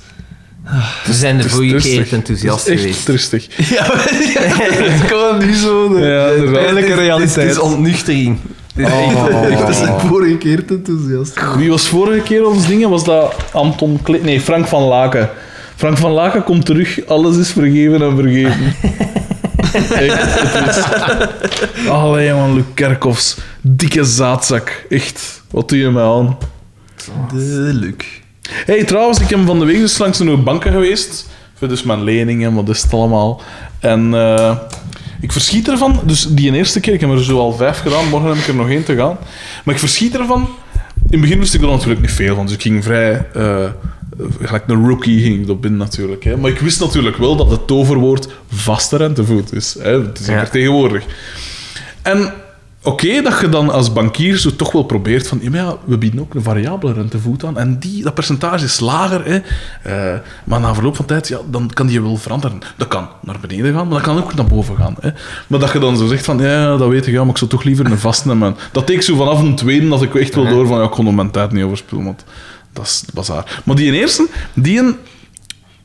We zijn de vorige keer enthousiast Het is echt geweest. tristig. [laughs] [laughs] Ja, het gewoon nu zo de, Ja, de pijnlijke Het is- realiteit. Het is ontnuchtering. Het is Oh. echt- Echt, dat is de [laughs] vorige keer enthousiast. Wie was vorige keer ons dingen? Was dat Anton Kle Nee, Frank van Laken. Frank van Laken komt terug. Alles is vergeven en vergeten. Echt, het is... Allee, man, Luc Kerkhoffs. Dikke zaatzak. Echt. Wat doe je mij aan? De Luc. Hey, trouwens, ik ben van de week dus langs de banken geweest. Voor dus mijn leningen, wat is het allemaal. En eh, ik verschiet ervan. Dus die eerste keer, ik heb er zo al vijf gedaan. Morgen heb ik er nog één te gaan. Maar ik verschiet ervan. In het begin wist ik er natuurlijk niet veel van. Dus ik ging vrij... eh, gelijk een rookie ging ik op binnen natuurlijk. Hè. Maar ik wist natuurlijk wel dat het toverwoord vaste rentevoet is. Hè. Het is ja. tegenwoordig. En oké, dat je dan als bankier zo toch wel probeert van... Ja, maar ja, we bieden ook een variabele rentevoet aan. En die, dat percentage is lager. Hè. Eh, maar na verloop van tijd, ja, dan kan die wel veranderen. Dat kan naar beneden gaan, maar dat kan ook naar boven gaan. Hè. Maar dat je dan zo zegt van... Ja, dat weet ik, ja, maar ik zou toch liever een vast nemen. Dat deed ik zo vanaf een tweede, dat ik echt wel door van... Ja, ik kon mijn tijd niet overspelen, want dat is bazaar. Maar die eerste, die een...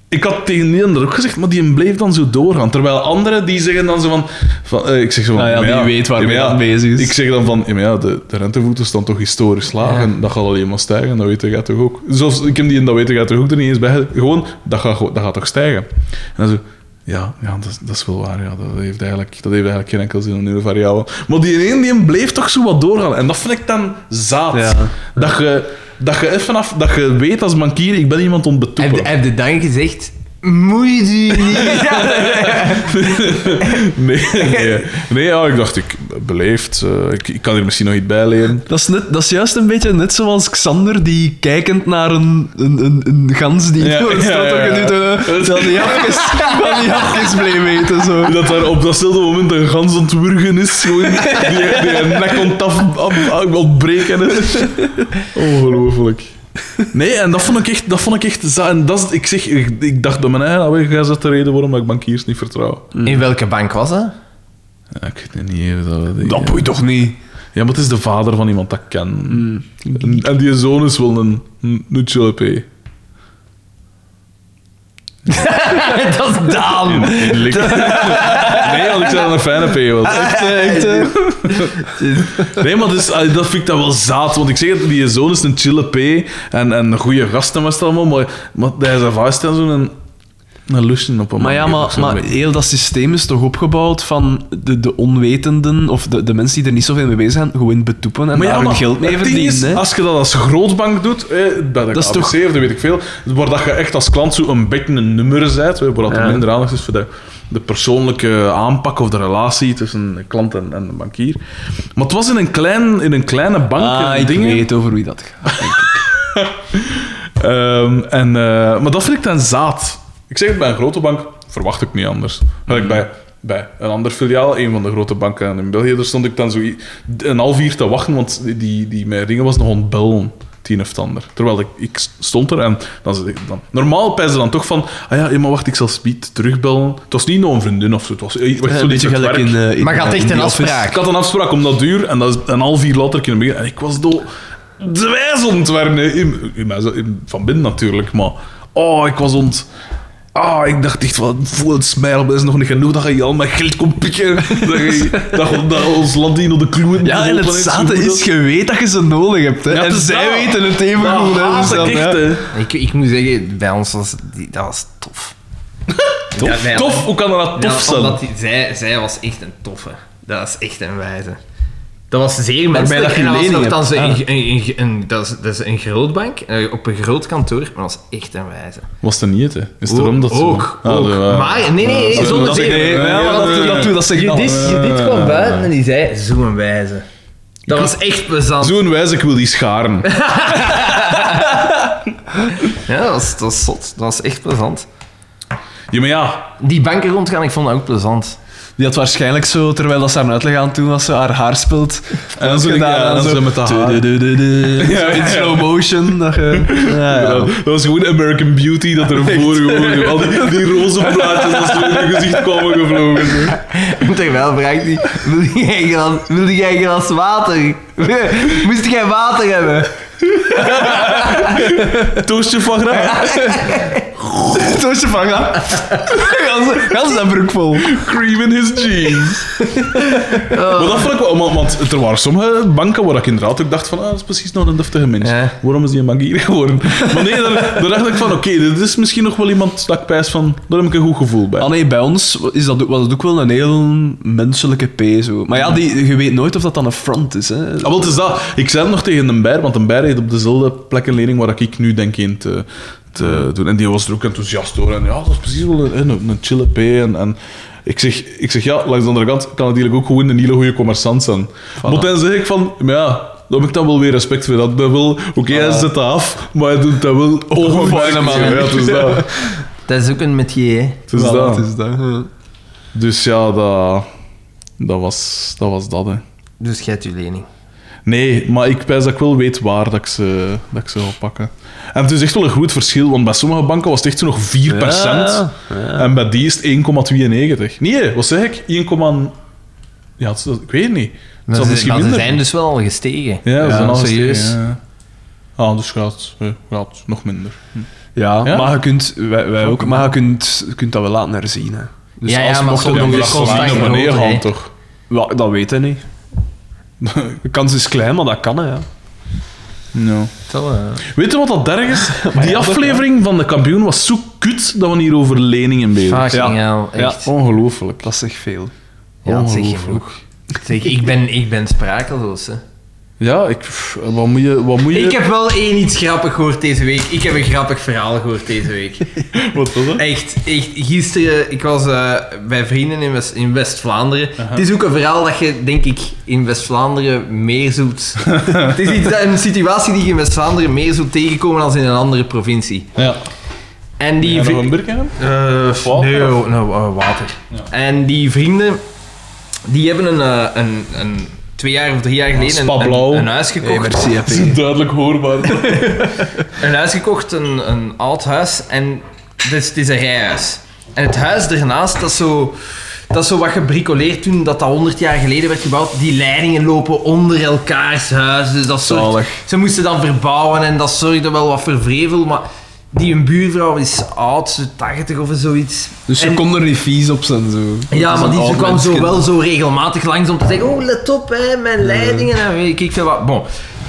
Ik had tegen die dat ook gezegd, maar die bleef dan zo doorgaan. Terwijl anderen die zeggen dan zo van... van eh, ik zeg zo van... Ah ja, die weet waarmee bezig is. Ik zeg dan van... Ja, maar de, de rentevoeten staan toch historisch laag Ja. en dat gaat alleen maar stijgen. Dat weet jij toch ook. Zoals, ik heb die en dat weet jij toch ook er niet eens bij. Gewoon, dat gaat, gewoon- dat gaat toch stijgen. En dan zo... Ja, ja dat, is- dat is wel waar. Ja. Dat, heeft eigenlijk, dat heeft eigenlijk geen enkel zin om nieuwe variabel. Maar die een die bleef toch zo wat doorgaan. En dat vind ik dan zaad. Ja. Dat, je, dat je even af... Dat je weet als bankier, ik ben iemand om Heb betoepen. je, heb je dan gezegd... Moeit u niet. [laughs] [laughs] Nee, nee. nee ja, ik dacht, ik beleefd. eh, ik, ik kan hier misschien nog iets bij leren. Dat is, net, dat is juist een beetje net zoals Xander, die kijkend naar een, een, een, een gans die Ja, [laughs] door de ja, straat ja, ja. geduwd heeft, dat die hapjes, die hapjes bleef eten. Zo. Dat daar op datzelfde moment een gans aan het wurgen is. Gewoon, die, die een nek ontaf ontbreken is. Ongelooflijk. Nee, en dat vond ik echt... Dat vond ik echt en dat is, ik, zeg, ik, ik dacht bij mijn eigen afwege, is dat de reden waarom ik bankiers niet vertrouw. In welke bank was dat? Ja, ik weet niet even dat... we die- Dat boeit toch niet? Ja, maar het is de vader van iemand dat ik ken. En, en die zoon is wel een, een, een. [laughs] dat is Daan. Nee, want ik dat een fijne P was. Echt, eh, echt. eh. Nee, maar dus, allee, dat vind ik dat wel zaad. Want ik zeg het, die zoon is een chille P. En, en een goede gasten was het allemaal. Maar, maar hij is vast en zo'n... Een lusje op een Maar ja, maar, heel dat systeem is toch opgebouwd van de, de onwetenden of de, de mensen die er niet zoveel mee bezig zijn, gewoon betoepen en Maar ja, daar hun geld mee verdienen. is, hè. als je dat als grootbank doet, eh, bij de Dat is toch- dat weet ik veel, waar dat je echt als klant zo een beetje een nummer zet, waar dat Ja. minder aandacht is voor de, de persoonlijke aanpak of de relatie tussen de klant en, en de bankier. Maar het was in een, klein, in een kleine bank. Ah, en ik dingen. weet over wie dat gaat. [laughs] Ehm, en, eh, maar dat vind ik dan zaad. Ik zeg het bij een grote bank, verwacht ik niet anders. Gelijk bij, bij een ander filiaal, een van de grote banken in België, daar stond ik dan zo een half uur te wachten, want die, die, die mijn dingen was nog ontbellen. Tien of ander. Terwijl ik, ik stond er en dan, zei ik dan normaal pijzen dan toch van, ah ja, maar wacht, ik zal Speed terugbellen. Het was niet nog een vriendin of zo, het was Een beetje gelijk in, eh, in Maar gaat echt een afspraak? Ik had een afspraak om dat duur en dat is een half uur later kunnen beginnen. En ik was door de wijs ontwerpen. In, in- van binnen natuurlijk, maar... Oh, ik was ont... Ah, ik dacht echt van, voel het smijl, dat is nog niet genoeg dat je al mijn geld komt pikken. dat, je, dat, dat ons land hier op de kloen Ja, en het zate is, je weet dat je ze nodig hebt. Hè. Ja, en zij dat. weten het even goed. Hè. Dus ik dan, echt, ja. hè. Ik, ik moet zeggen, bij ons was die, dat was tof. Ja, ons- Tof, hoe kan dat tof Ja, zijn? omdat die- zij, zij was echt een toffe. Dat was echt een wijze. Dat was zeer menselijk. dat je En dat was nogthans een, een, een, een- dat, is, dat is een grootbank, eh, op een groot kantoor, maar dat was echt een wijze. Was het niet, hè? Is het erom dat zo... ook, Ah, ook. ja. Maar, nee, nee, nee, dat- zonder maar dat, dat, doe- dat zeg. Judith kwam buiten en die zei, zo'n wijze. Dat was echt plezant. Zo'n wijze, ik wil die scharen. [laughs] Ja, dat was, dat was zot. Dat was echt plezant. Ja, maar ja... Die banken rondgaan, ik vond dat ook plezant. Die had waarschijnlijk zo, terwijl dat ze haar uitleg aan het doen was, ze haar haar speelt. En dan zo, gedaan, ja, en dan zo- zo met haar. [laughs] In ja. slow motion. Dat je, ja, ja. Ja, dat was gewoon American Beauty dat er [laughs] voor gewoon al die, die roze plaatjes dat zo in je gezicht kwamen gevlogen. Zo. [laughs] Terwijl vraagt hij, wil jij een glas water? Moest jij water hebben? [laughs] Toastje van graag. [laughs] Toosje van. Gans, gans dat broek vol. Cream in his jeans. Maar dat vond ik wel, want, want er waren sommige banken waar ik inderdaad ook dacht van, ah, dat is precies nog een deftige mens. Ja. Waarom is die een magier geworden? Maar nee, daar, daar dacht ik van, oké, dit is misschien nog wel iemand dat ik pijs van, daar heb ik een goed gevoel bij. Ah nee, bij ons is dat, ook- was het ook wel een heel menselijke P. Zo. Maar ja, die, je weet nooit of dat dan een front is. Hè. Ah, wel, het is dat. Ik zei het nog tegen een bijer, want een bijer op dezelfde plek een lening waar ik nu denk in te, te doen. En die was er ook enthousiast door. En ja, dat is precies wel een, een, een chille P. En, en ik, zeg, ik zeg, ja, langs de andere kant kan het natuurlijk ook gewoon een hele goede commerçant zijn. Maar dan zeg ik van, maar ja, daar heb ik dan wel weer respect voor. Dat ben wel, oké, hij zet dat af, maar hij doet dat wel manier. Ja, het is dat. [laughs] Dat is ook een metier, hè. Het is Voilà, dat. het is dat. Dus ja, dat, dat, was, dat was dat, hè. Dus jij hebt je lening. Nee, maar ik pijs dat ik wel weet waar dat ik ze, dat ik ze ga pakken. En het is echt wel een groot verschil, want bij sommige banken was het echt zo nog 4%. Ja, En bij die is het 1,92. Nee, wat zeg ik? 1, ja, is- ik weet het niet. Het ze, misschien maar ze zijn dus wel al gestegen. Ja, ze Ja, zijn al serieus. gestegen, ja. Ah, dus gaat, gaat nog minder. Hm. Ja, Ja? maar je kunt, wij, wij ook, maar je kunt, je kunt dat wel laten herzien. Hè. Dus Ja, ja, als maar mocht doen nog eens dat toch? Ja, dat weet hij niet. [laughs] De kans is klein, maar dat kan, hè, ja. Ja. Zo, eh. Weet je wat dat erg is? [laughs] Die ja, aflevering van de kampioen was zo kut dat we hier over leningen bezig zijn. Fucking Ja. hell, echt. Ongelooflijk. Dat zegt veel. Ja, dat. Zeg, ik ben, ik ben sprakeloos, hè. Ja, ik, pff, wat moet je... Wat moet je... Ik heb wel één iets grappig gehoord deze week. Ik heb een grappig verhaal gehoord deze week. [laughs] Wat was dat? Echt, echt. Gisteren, ik was eh, bij vrienden in, West, in West-Vlaanderen. Het is ook een verhaal dat je, denk ik, in West-Vlaanderen meer zult... [laughs] het is iets, een situatie die je in West-Vlaanderen meer zult tegenkomen dan in een andere provincie. Ja. En die... Vri- nog een? Eh, water, nee, oh, nou, eh, water. Ja. En die vrienden, die hebben een, eh, een, een twee jaar of drie jaar geleden een, een, een huis gekocht. merci, Dat is [laughs] duidelijk hoorbaar. [laughs] een huis gekocht, een, een oud huis. En het is, het is een rijhuis. En het huis ernaast, dat is zo... Dat is zo wat gebricoleerd toen dat dat 100 jaar geleden werd gebouwd. Die leidingen lopen onder elkaars huis. Dus dat zorgt, Zalig. ze moesten dan verbouwen en dat zorgde wel wat voor vrevel. Maar die een buurvrouw is oud, zo 80 of zoiets. Dus je En- kon er niet vies op zijn, zo. ja, maar die, ze kwam zo wel zo regelmatig langs om te zeggen: Oh, let op, hè, mijn leidingen en weet ik veel wat. Bon,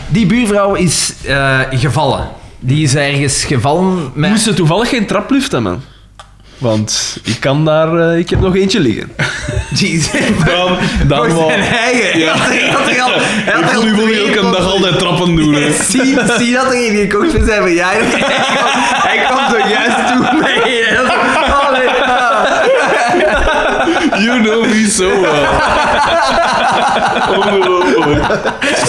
die buurvrouw is eh, gevallen. Die is ergens gevallen met. Moest ze toevallig geen traplift hebben? Want ik kan daar... eh, ik heb nog eentje liggen. Die [laughs] Dan, dan voor wel. eigen. Ja. Hij had er al... Hij had Ik er al voel nu twee elke dag altijd trappen doen. hè. [laughs] Zie, zie dat er een gekocht voor zijn verjaardag. Hij kwam, hij kwam zojuist toe met een. Oh, nee, ah. You know me so well.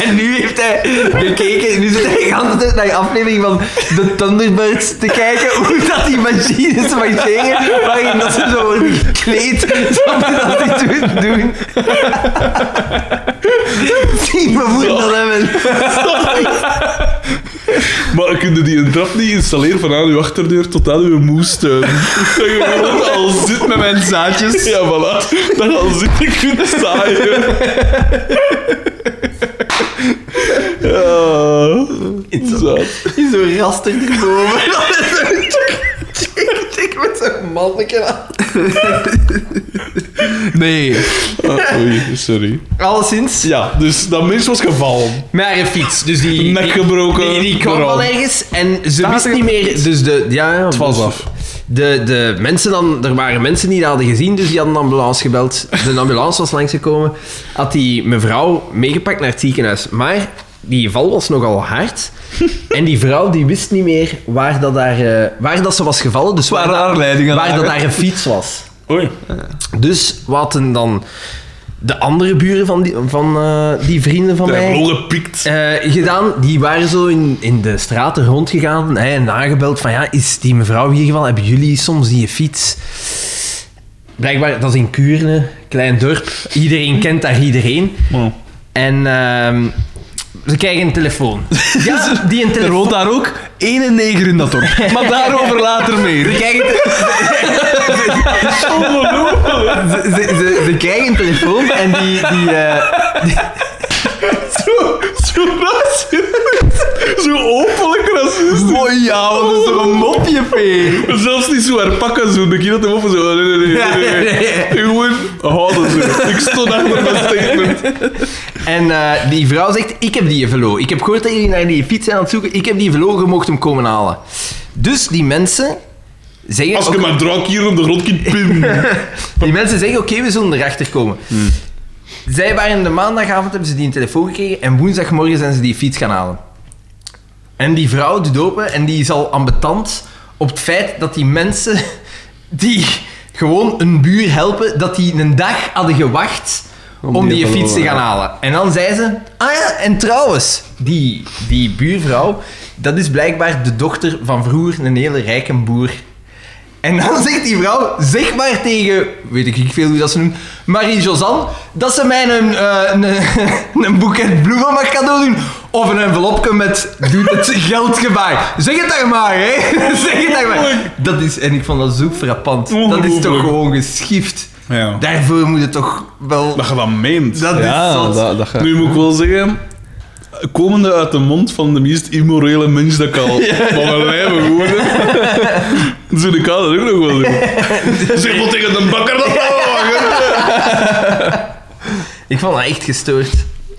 En nu heeft hij gekeken, nu zit hij de tijd naar de aflevering van de Thunderbirds te kijken hoe dat die machines marcheren, waarin dat ze zo worden gekleed, zonder dat ze iets moeten doen. Me moeten dat hebben. [laughs] Maar kun je die een trap niet installeren van aan uw achterdeur tot aan uw moestuin? Dat je gewoon al zit met mijn zaadjes. Ja, voilà. Dat je al zit je kunt zaaien. Ja. Zaad. In zo'n raster erboven. [laughs] [laughs] Ik met zo'n manneke aan. [laughs] Nee. Ah, oei, sorry. Alleszins, Ja, dus dat mens was gevallen. met haar fiets. Dus die, Nek die- gebroken, Die, die kwam wel ergens en ze wist niet meer. Dus de, ja, ja, Het was dus af. De, de mensen dan, er waren mensen die dat hadden gezien, dus die hadden een ambulance gebeld. De ambulance was langsgekomen, had die mevrouw meegepakt naar het ziekenhuis. Maar die val was nogal hard. [laughs] En die vrouw die wist niet meer waar dat, daar, eh, waar dat ze was gevallen. Dus waar, Waar waar dat daar een fiets was. Oei. Dus wat hadden dan de andere buren van die, van, eh, die vrienden van De mij... gepikt. Eh, gedaan. Die waren zo in, in de straten rondgegaan hè, en nagebeld van ja, is die mevrouw hier gevallen? Hebben jullie soms die fiets? Blijkbaar, dat is in Kuurne, klein dorp. Iedereen kent daar iedereen. Oh. En ehm, ze krijgen een telefoon. Ja, [laughs] die een Er telefoon. woont daar ook één neger in dat dorp. Maar [laughs] daarover later Ze meer. krijgen, [laughs] ze, ze, ze, ze krijgen een telefoon en die... die eh, Zo, zo. Zo openlijk racist. Mooi, ja, wat is toch een mopje, P. Zelfs niet zo herpakken, zo. De keer dat hem op zo. Nee, nee, nee. Nee, nee. Gewoon houden ze. Ik stond achter mijn statement. En eh, die vrouw zegt, ik heb die velo. Ik heb gehoord dat jullie naar die fiets zijn aan het zoeken. Ik heb die velo, je mocht hem komen halen. Dus die mensen zeggen... Als je mijn draak hier op de grond kunt pinnen. [laughs] Die mensen zeggen, oké, we zullen erachter komen. Zij waren de maandagavond, hebben ze die een telefoon gekregen en woensdagmorgen zijn ze die fiets gaan halen. En die vrouw doet open en die is al ambetant op het feit dat die mensen [laughs] die gewoon een buur helpen, dat die een dag hadden gewacht om, die die, fiets te gaan halen. En dan zei ze, ah ja, en trouwens, die, die buurvrouw, dat is blijkbaar de dochter van vroeger een hele rijke boer. En dan [laughs] zegt die vrouw, zeg maar tegen, weet ik niet veel hoe dat ze noemt, Marie-Josanne, dat ze mij een, eh, een, [laughs] een boeket bloemen mag cadeau doen. Of een envelopje met, doet het geldgebaar. Zeg het daar maar, hè. [laughs] Zeg het daar maar. Dat is, en ik vond dat zo frappant. Dat is toch gewoon geschift. Ja. Daarvoor moet het toch wel... Dat je dat meent. Dat is zot. dat, dat gaat. Nu moet ik wel zeggen, komende uit de mond van de meest immorele mens dat ik al [laughs] van mijn leven hoorde, [laughs] zou ik dat ook nog wel doen. Zeg maar tegen de bakker dat Ik vond dat echt gestoord.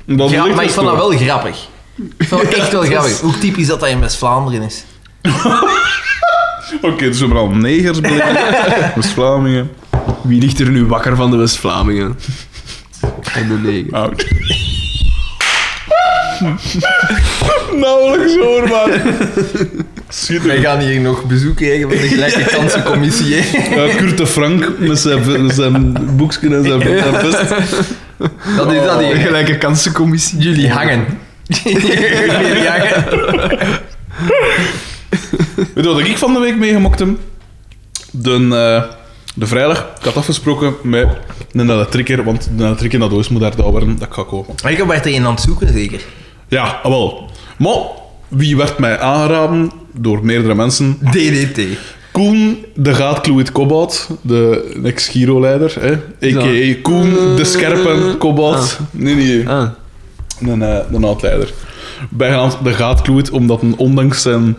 Dat Ja, echt maar ik vond dat wel grappig. Ik vond het echt wel grappig. Hoe typisch dat dat in West-Vlaanderen is. [laughs] Oké, dus we hebben al negers beleefd. [laughs] West-Vlamingen. Wie ligt er nu wakker van de West-Vlamingen? En de neger. Oud. [laughs] Nauwelijks hoor, man. Wij Schitterend. gaan hier nog bezoek krijgen van de gelijke kansencommissie. hè. Ja, Kurt de Frank met zijn, met zijn boekje en zijn, zijn vest. Dat is dat De hier. gelijke kansencommissie. Jullie hangen. Hangen. Weet je wat ik van de week meegemaakt heb? De, eh, de vrijdag, ik had afgesproken met een elektriker, want de elektriker naar Doos moet daar daar worden, dat ga kopen. Maar ik heb er een aan het zoeken, zeker. Ja, ah, wel. Maar wie werd mij aangeraden door meerdere mensen? DDT. Koen de Gaatkloeit Kobout, de ex-Giro-leider, hè? a.k.a. Koen de Scherpen Kobout. Nee, nee, Ah. Een, eh, een oud-leider. Bijgenaamd de Gaatkloeit, omdat hij ondanks zijn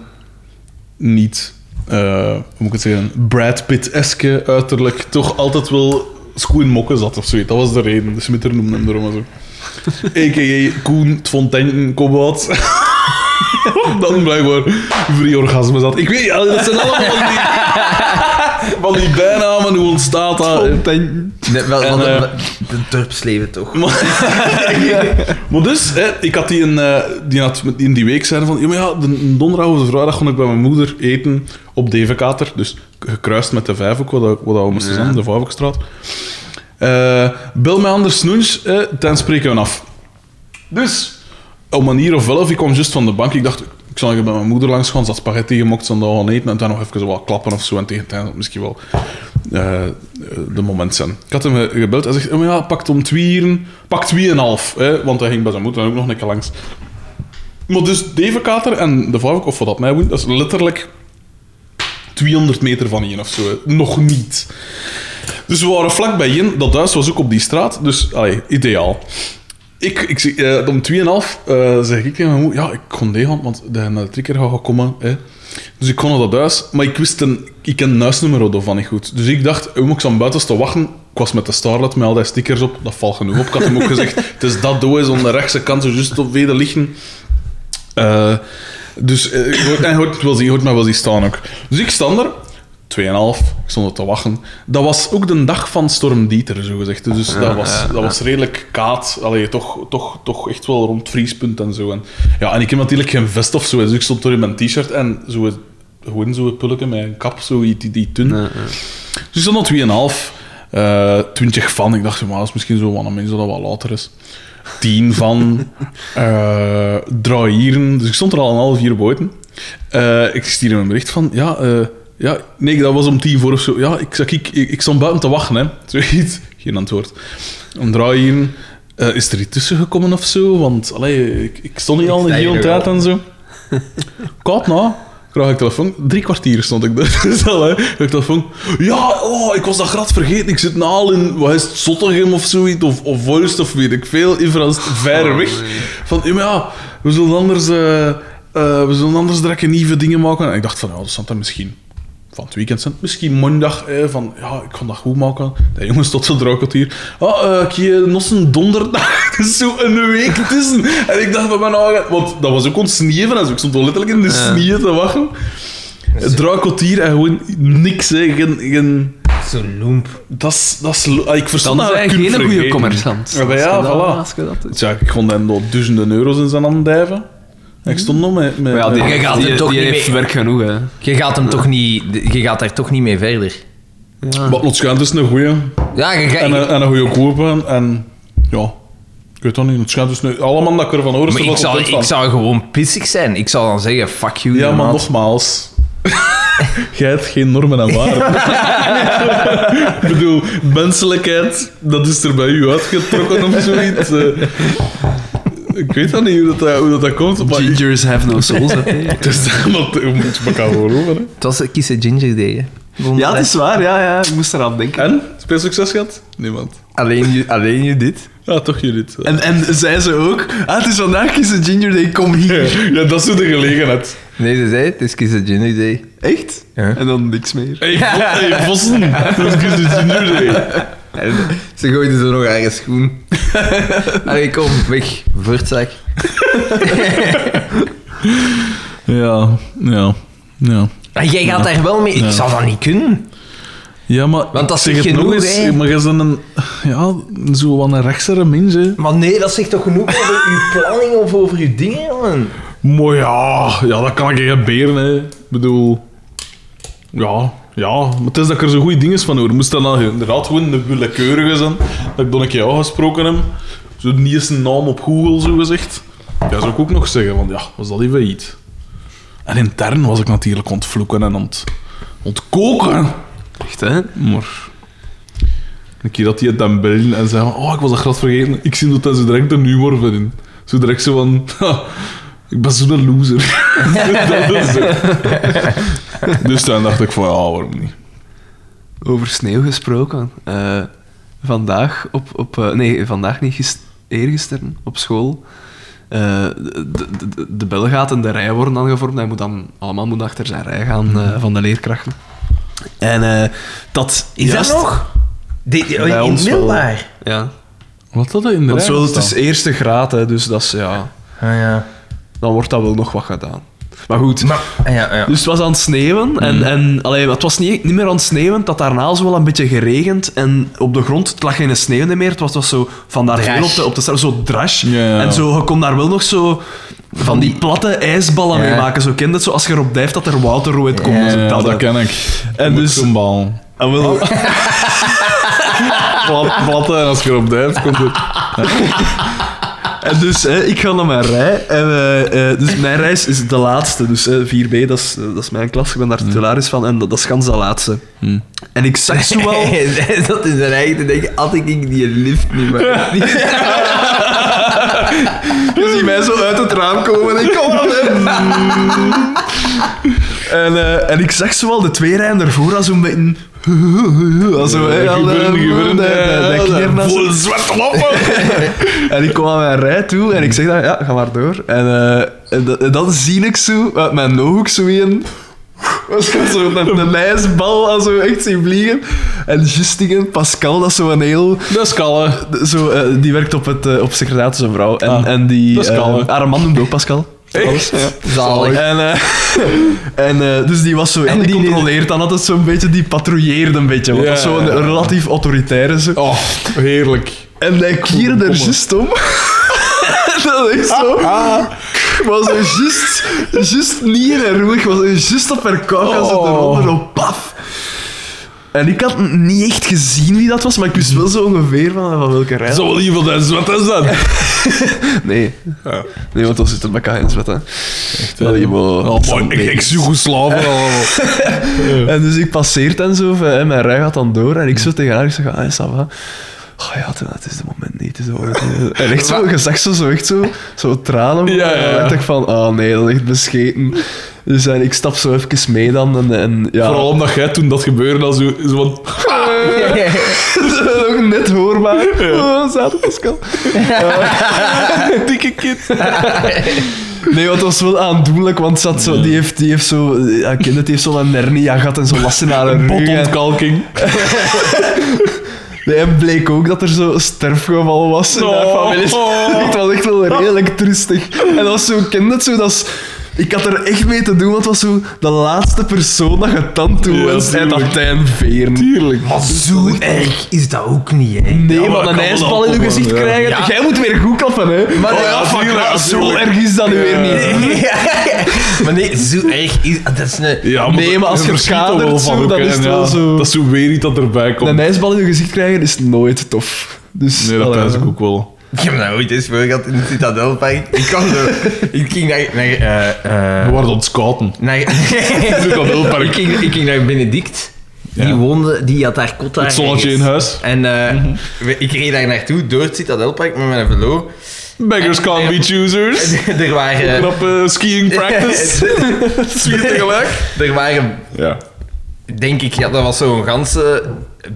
niet, eh, hoe moet ik het zeggen, Brad Pitt-eske uiterlijk toch altijd wel schoen mokken zat of zoiets. Dat was de reden. De Smitter noemde hem erom en zo. [laughs] A.k.a. Koen het Fontaine Kobout. [laughs] Dan blijkbaar vrij orgasme zat. Ik weet dat zijn allemaal die... Van die bijnamen, hoe ontstaat dat? Nee, wel, En, want eh, de dorpsleven toch. [laughs] Maar dus, hè, ik had die, een, eh, die had in die week zijn van, ja, maar ja, de donderdag of de vrijdag kon ik bij mijn moeder eten op Devekater, dus gekruist met de Vijfhoek, wat, wat dat we moesten zijn, de Vijfhoekstraat. Eh bel mij anders snoens, eh, dan spreken we af. Dus, om een uur of elf, ik kwam juist van de bank, ik dacht, ik zal bij mijn moeder langs gaan, had spaghetti gemokt, dan gaan eten en dan nog even wat klappen of zo, en tegen het misschien wel eh, de moment zijn. Ik had hem gebeld, zegt, oh, maar ja, pakt om twee uur, pak twee en een half, hè, want hij ging bij zijn moeder en ook nog een keer langs. Maar dus Devekater en de Vijfhoek, of wat dat mij woont, dat is letterlijk 200 meter van hier of zo. Nog niet. Dus we waren vlak bij in. Dat huis was ook op die straat, dus allee, ideaal. Ik, ik, eh, om 2,5 eh zeg ik tegen mijn ja, ik kon gaan, want de elektrieker gaat komen. Hè. Dus ik kon naar dat huis, maar ik wist een, ik ken het huisnummer van niet goed. Dus ik dacht, hoe moet ik zo aan buiten te wachten? Ik was met de Starlet met al die stickers op, dat valt genoeg op. Ik had hem ook gezegd, [laughs] het is dat doos aan de rechtse kant, zo juist op weder liggen. Eh, dus eh, je hoort, en wel zien, hoort mij wel zien staan ook. Dus ik sta er, 2,5, ik stond er te wachten. Dat was ook de dag van Storm Dieter, zo gezegd. Dus dat, was, dat was redelijk kaat. Allee, toch, toch, toch echt wel rond vriespunt en zo. En, ja, en ik heb natuurlijk geen vest of zo, dus ik stond er in mijn t-shirt en zo, gewoon zo'n pulletje met een kap, zo die, die, die dun. Dus ik stond er 2,5. eh 20 van. Ik dacht, ja, maar dat is misschien zo wat een mens dat dat wat later is. 10 van. [laughs] eh draaien. Dus ik stond er al een half uur buiten. Eh, ik stuurde hem een bericht van, ja, eh, ja, nee, dat was om tien voor of zo. Ja, ik, ik, ik, ik stond buiten te wachten, hè. [laughs] Zoiets. Geen antwoord. Om draaien. eh, is er iets tussen gekomen of zo? Want, allee, ik, ik stond hier al een hele tijd en zo. Koud nou, krijg ik telefoon. Drie kwartier stond ik daar. [laughs] Dus al, hè. Krijg ik telefoon. Ja, oh, ik was dat grad vergeten. Ik zit nou al in, wat is het, Zottegem of zoiets, of, of of weet ik veel. In Frans, ver weg. Van, ja, we zullen anders, eh, we zullen anders direct nieuwe dingen maken. En ik dacht van, ja, dat zal dan misschien van het weekend zijn. Misschien maandag, eh, van, ja, ik kan dat goed maken. De jongens tot zo'n hier. Ah, eh, ik je nog een donderdag. [laughs] Dus zo een week tussen. En ik dacht van mijn ogen, want dat was ook ontsneeuwen en zo. Ik stond wel letterlijk in de sneeuw te wachten. Het draaikortier en gewoon niks, hè. Geen, geen, Zo loemp. dat is, dat is, ah, ik verstond Dan dat hij geen goede commerçant. Ja, maar Als ja, dat- voilà. dat. Ja, ik kon dan nog duizenden euro's in zijn hand dijven. Ik stond nog met... met Maar ja, die, Je gaat die, hem toch die niet heeft mee- werk genoeg, hè. Je gaat hem toch niet... Je gaat daar toch niet mee verder. Ja. Wat Lotschijnt is een goeie. Ja, je gaat... En, een- en een goede kopen. En ja, ik weet dat niet. Het schijnt dus nu allemaal dat ik ervan hoor. maar er ik zou, ik van. zou gewoon pissig zijn. Ik zou dan zeggen, fuck you, Ja, maar nogmaals. [laughs] Jij hebt geen normen en waarden. [laughs] ik bedoel, menselijkheid, dat is er bij u uitgetrokken of zoiets. Eh. ik weet dat niet hoe dat, hoe dat, dat komt. Maar Gingers have no souls, dus, [laughs] maar, je moet je elkaar geloven. Hè. Het was een kiezen ginger day, hè. Ja, het is waar, ja, ja. Ik moest eraan denken. En? Speel succes gehad? Niemand. Alleen, alleen Judith. Ja, toch Judith. En, en zei ze ook, ah, het is vandaag kiezen Ginger Day, kom hier. [laughs] Ja, dat is zo de gelegenheid. Nee, ze zei, het is kiezen ginger day. Echt? Ja. En dan niks meer. [laughs] Hey, hey Vossen, dat is de ginger day. En ze gooide zo nog haar schoen. [laughs] Allee, kom, weg. Voortzak. [laughs] Ja, ja, ja. Ah, jij gaat daar wel mee... Ik Ja. zou dat niet kunnen. Ja, maar... Want dat zeg zegt genoeg, eens, hè. Maar je bent een... Ja, zo wat een rechtsere mens, hè. Maar nee, dat zegt toch genoeg over uw planning of over uw dingen? Maar ja, ja, dat kan ik geen beren, hè. Ik bedoel... Ja, ja. Maar het is dat ik er zo goede dingen van hoor. Moest dat nou inderdaad gewoon de willekeurige zijn, dat ik dan een keer jou gesproken heb. Zo niet eens een naam op Google, zo gezegd. Ja, zou ik ook nog zeggen, want ja, was dat even iets. En intern was ik natuurlijk ontvloeken en ont, ontkoken. Echt, hè? Maar... Een keer dat hij het dan bellen en zei van, oh, ik was dat grad vergeten. Ik zie dat hij zo direct een humor vindt in. Zo direct zo van, [laughs] "Ha, ik ben zo'n loser. [laughs] dat is het. Dus toen dacht ik van, ja, waarom niet? Over sneeuw gesproken. Eh, vandaag op... op eh, nee, vandaag niet. Gist, eergisteren op school. eh, de, de, de, de bel gaat en de rij worden aangevormd. Hij moet dan allemaal moet achter zijn rij gaan eh, van de leerkrachten. En eh, dat... Is juist- dat nog? Die, in middelbaar? Ja. Wat dat in de Want rij zo, het is eerste graad, hè, dus dat is, ja, Ah ja. Dan wordt dat wel nog wat gedaan. Maar goed. Maar, ja, ja. [laughs] Dus het was aan het sneeuwen. En, en allee, het was niet, niet meer aan het sneeuwen. Het had daarna zo wel een beetje geregend. En op de grond, het lag geen sneeuw meer. Het was, was zo van daar veel op de, op de straat, zo drash. En zo, je kon daar wel nog zo van die platte ijsballen mee maken. Zo kent het zo als je erop dijft dat er water uit komt. Ja, dat, dat ken ik. En dus- zo'n bal. Ah, wel. [laughs] Plat, platte, en als je erop duikt, komt het... [laughs] En dus, hè, ik ga naar mijn rij. En, eh, eh, dus mijn reis is de laatste. Dus eh, 4B, dat is, eh, dat is mijn klas. Ik ben daar titularis van. En dat, dat is gans de laatste. En ik zag zo wel... [laughs] dat in zijn eigen te denken, had ik die lift niet meer. [laughs] Je ziet mij zo uit het raam komen en ik kom [laughs] en, eh, en ik zag zo wel de twee rijen ervoor al zo'n beetje... Zo, hè, al, eh, de-. Vol zwet lopen. [laughs] En ik kom aan mijn rij toe en ik zeg dan, ja, ga maar door. En, eh, en, da- en dan zie ik zo, uit mijn ooghoek zo een... Was gewoon zo een, een ijsbal al zo echt zien vliegen. En juist tegen Pascal, dat is zo een heel... Dat is Kalle. Zo, eh, die werkt op het uh, op secretariaat, zo'n vrouw. En, Ah, en die... dat is Kalle. eh, haar man noemt ook Pascal. Ja. Zalig. En, eh, [laughs] en eh, dus die was zo... En die, die- controleert dan altijd zo'n beetje... Die patrouilleerde een beetje. Want Ja, dat is zo'n ja, ja. relatief autoritaire zo. Oh, heerlijk. En hij kierde er juist om. [laughs] dat is echt zo. Was zo juist, juist niet in haar rug, was zo juist op haar Oh. eronder, zo paf. En ik had niet echt gezien wie dat was, maar ik wist wel zo ongeveer van, van welke rij. Zo wel iemand uit zwet is dat. [laughs] Nee. Ja. Nee, want dan zit er elkaar in zwet, hè. Echt, Wel iemand- Oh. Ik, zoek Joegoslaven allemaal. [laughs] En dus ik passeert en zo, en mijn rij gaat dan door, en ik zo tegen haar, ik zeg, ah, is dat wat? Oh ja, het- is het moment niet. Het is. En echt zo, je zag zo, zo echt zo, zo tranen. Ja, ja, ja. En dan dacht ik van, oh nee, dat echt bescheten. Dus en ik stap zo even mee dan. En, en ja, Vooral omdat jij toen dat gebeurde al zo, zo van... [laughs] nog net hoorbaar. Oh, zaten Pascal. [laughs] Dikke kind. Nee, want dat was wel aandoenlijk, want had zo, die, heeft, die heeft zo... Ja, kind, het heeft zo'n hernia gehad en zo'n last in haar rug. en- Botontkalking. Nee, en bleek ook dat er zo een sterfgeval was in haar Oh. familie. [laughs] Het was echt wel redelijk triestig. En dat was zo, ken het zo, dat is... Ik had er echt mee te doen, want het was zo de laatste persoon dat je tand toe Ja, wenst. En dat. Tijn Veeren. Tuurlijk. Maar zo erg is dat ook niet, hè. Nee, Ja, maar een ijsbal in je gezicht ja. krijgen. Ja. Jij moet weer goed klappen, hè. Maar oh, nee, ja, ja, fuck, tuurlijk, zo tuurlijk. erg is dat nu weer niet. maar nee, zo erg is dat. is een... Ja, Nee, maar als je er wel zo, van, dan is het wel zo- Dat is zo weer iets dat erbij komt. Een ijsbal in je gezicht krijgen is nooit tof. Dus, Nee, dat thuis ik ook wel. Ik heb dat ooit eens voor gehad in het Citadelpark. Ik kwam zo... Ik ging naar... naar eh, eh, We waren aan het scouten. naar [laughs] ik, ging, ik ging naar Benedict. Die Ja. woonde... Die had daar kot daar Het zonnetje in huis. En eh, we- ik reed daar naartoe, door het Citadelpark met mijn velo. Beggars can't be choosers. [laughs] er waren... Knappe skiing [laughs] practice. Vier tegelijk. er waren Ja. denk ik, ja, dat was zo'n ganse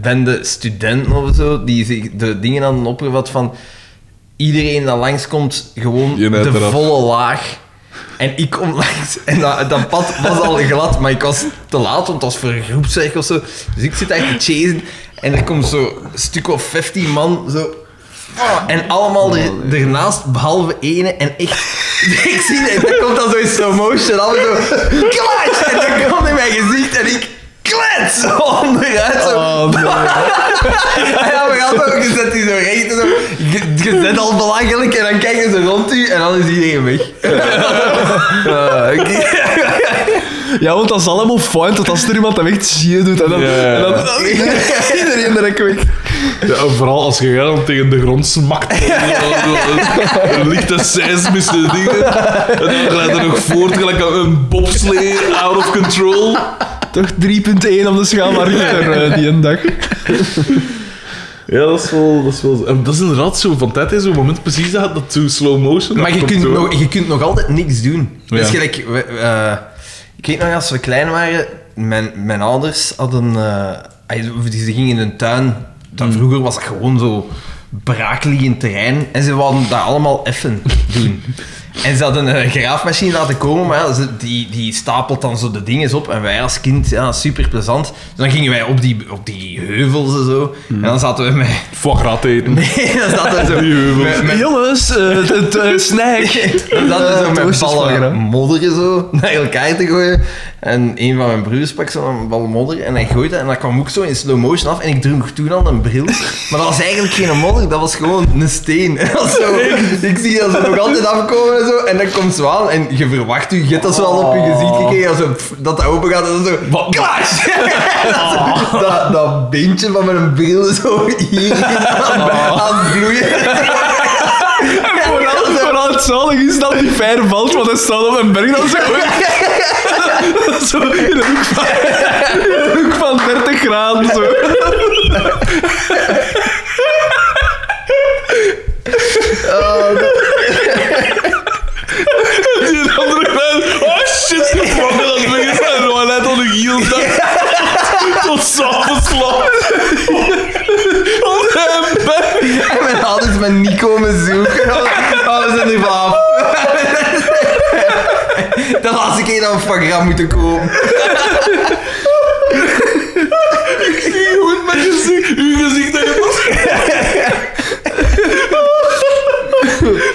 bende studenten of zo, die zich de dingen hadden opgevat van iedereen dat langskomt, gewoon de eraf. volle laag. En ik kom langs en dat, dat pad was al glad, maar ik was te laat, want het was voor een groepswerk of zo. Dus ik zit daar te chasen en er komt zo een stuk of 15 man zo... En allemaal er, ernaast, behalve ene. En echt, [laughs] ik zie dat, dat komt dan zo in slow motion, allemaal zo! En dat komt in mijn gezicht en ik, klets! [laughs] Onderuit, zo. Oh, nee. En dan gaat ook, je zet die zo recht en zo. Je, je zet al belachelijk en dan kijken ze rond u en dan is iedereen weg. [laughs] [laughs] Ja, want dat is allemaal fijn tot als er iemand hem echt zie doet. En dan, Ja, en dan iedereen direct weg. Ja, en vooral als je dan tegen de grond smakt. Een lichte seismische dingen. En dan glijdt er nog voort gelijk een bobslee out of control. Toch 3.1 op de schaal maar Richter [laughs] eh, die een dag. Ja, dat is wel... Dat is, wel, en dat is inderdaad zo van tijd is zo'n moment precies dat dat zo slow motion. Maar je kunt, nog, je kunt nog altijd niks doen. Ja. Dus gelijk, we- eh, ik weet nog als we klein waren, mijn, mijn ouders hadden... die- ze gingen in een tuin. Dat, vroeger was dat gewoon zo braakliggend terrein. En ze wilden dat allemaal effen doen. [laughs] En ze hadden een graafmachine laten komen, maar ja, die, die stapelt dan zo de dingen op. En wij als kind, ja, super plezant. Dus dan gingen wij op die, op die heuvels en zo. En dan zaten we met... Foie eten. [laughs] Nee, dan zaten we zo [laughs] Die heuvels. met, met, Jongens, eh, het, eh, snack. [laughs] dan zaten we zo Eh, met ballen modder zo naar elkaar te gooien. En een van mijn broers pakt zo'n bal modder en hij gooit dat. En dat kwam ook zo in slow motion af. En ik droeg toen al een bril. Maar dat was eigenlijk geen modder, dat was gewoon een steen. Zo, ik zie dat ze nog altijd afkomen en zo. En dan komt zo aan en je verwacht je, je hebt dat zo al op je gezicht gekregen. Zo, pff, dat dat open gaat en dan zo... Wat? Clash! [laughs] dat, dat, dat beentje van mijn bril zo hier aan, [laughs] aan het bloeien. Vooral, vooral het zalig is dat die ver valt, want hij staat op een berg dan zo. [laughs] zo in een hoek van, in een hoek van 30 graden. Zo. Die andere kant. Oh shit, wil dat weg zijn? En hij tot een hiel Tot s'avonds laat. Op hem bed. En mijn ouders me komen zoeken. Oh, we zijn er vanaf. De laatste keer dat we van gram moeten kopen. Ik zie goed met gezicht. Uw gezicht dat je was.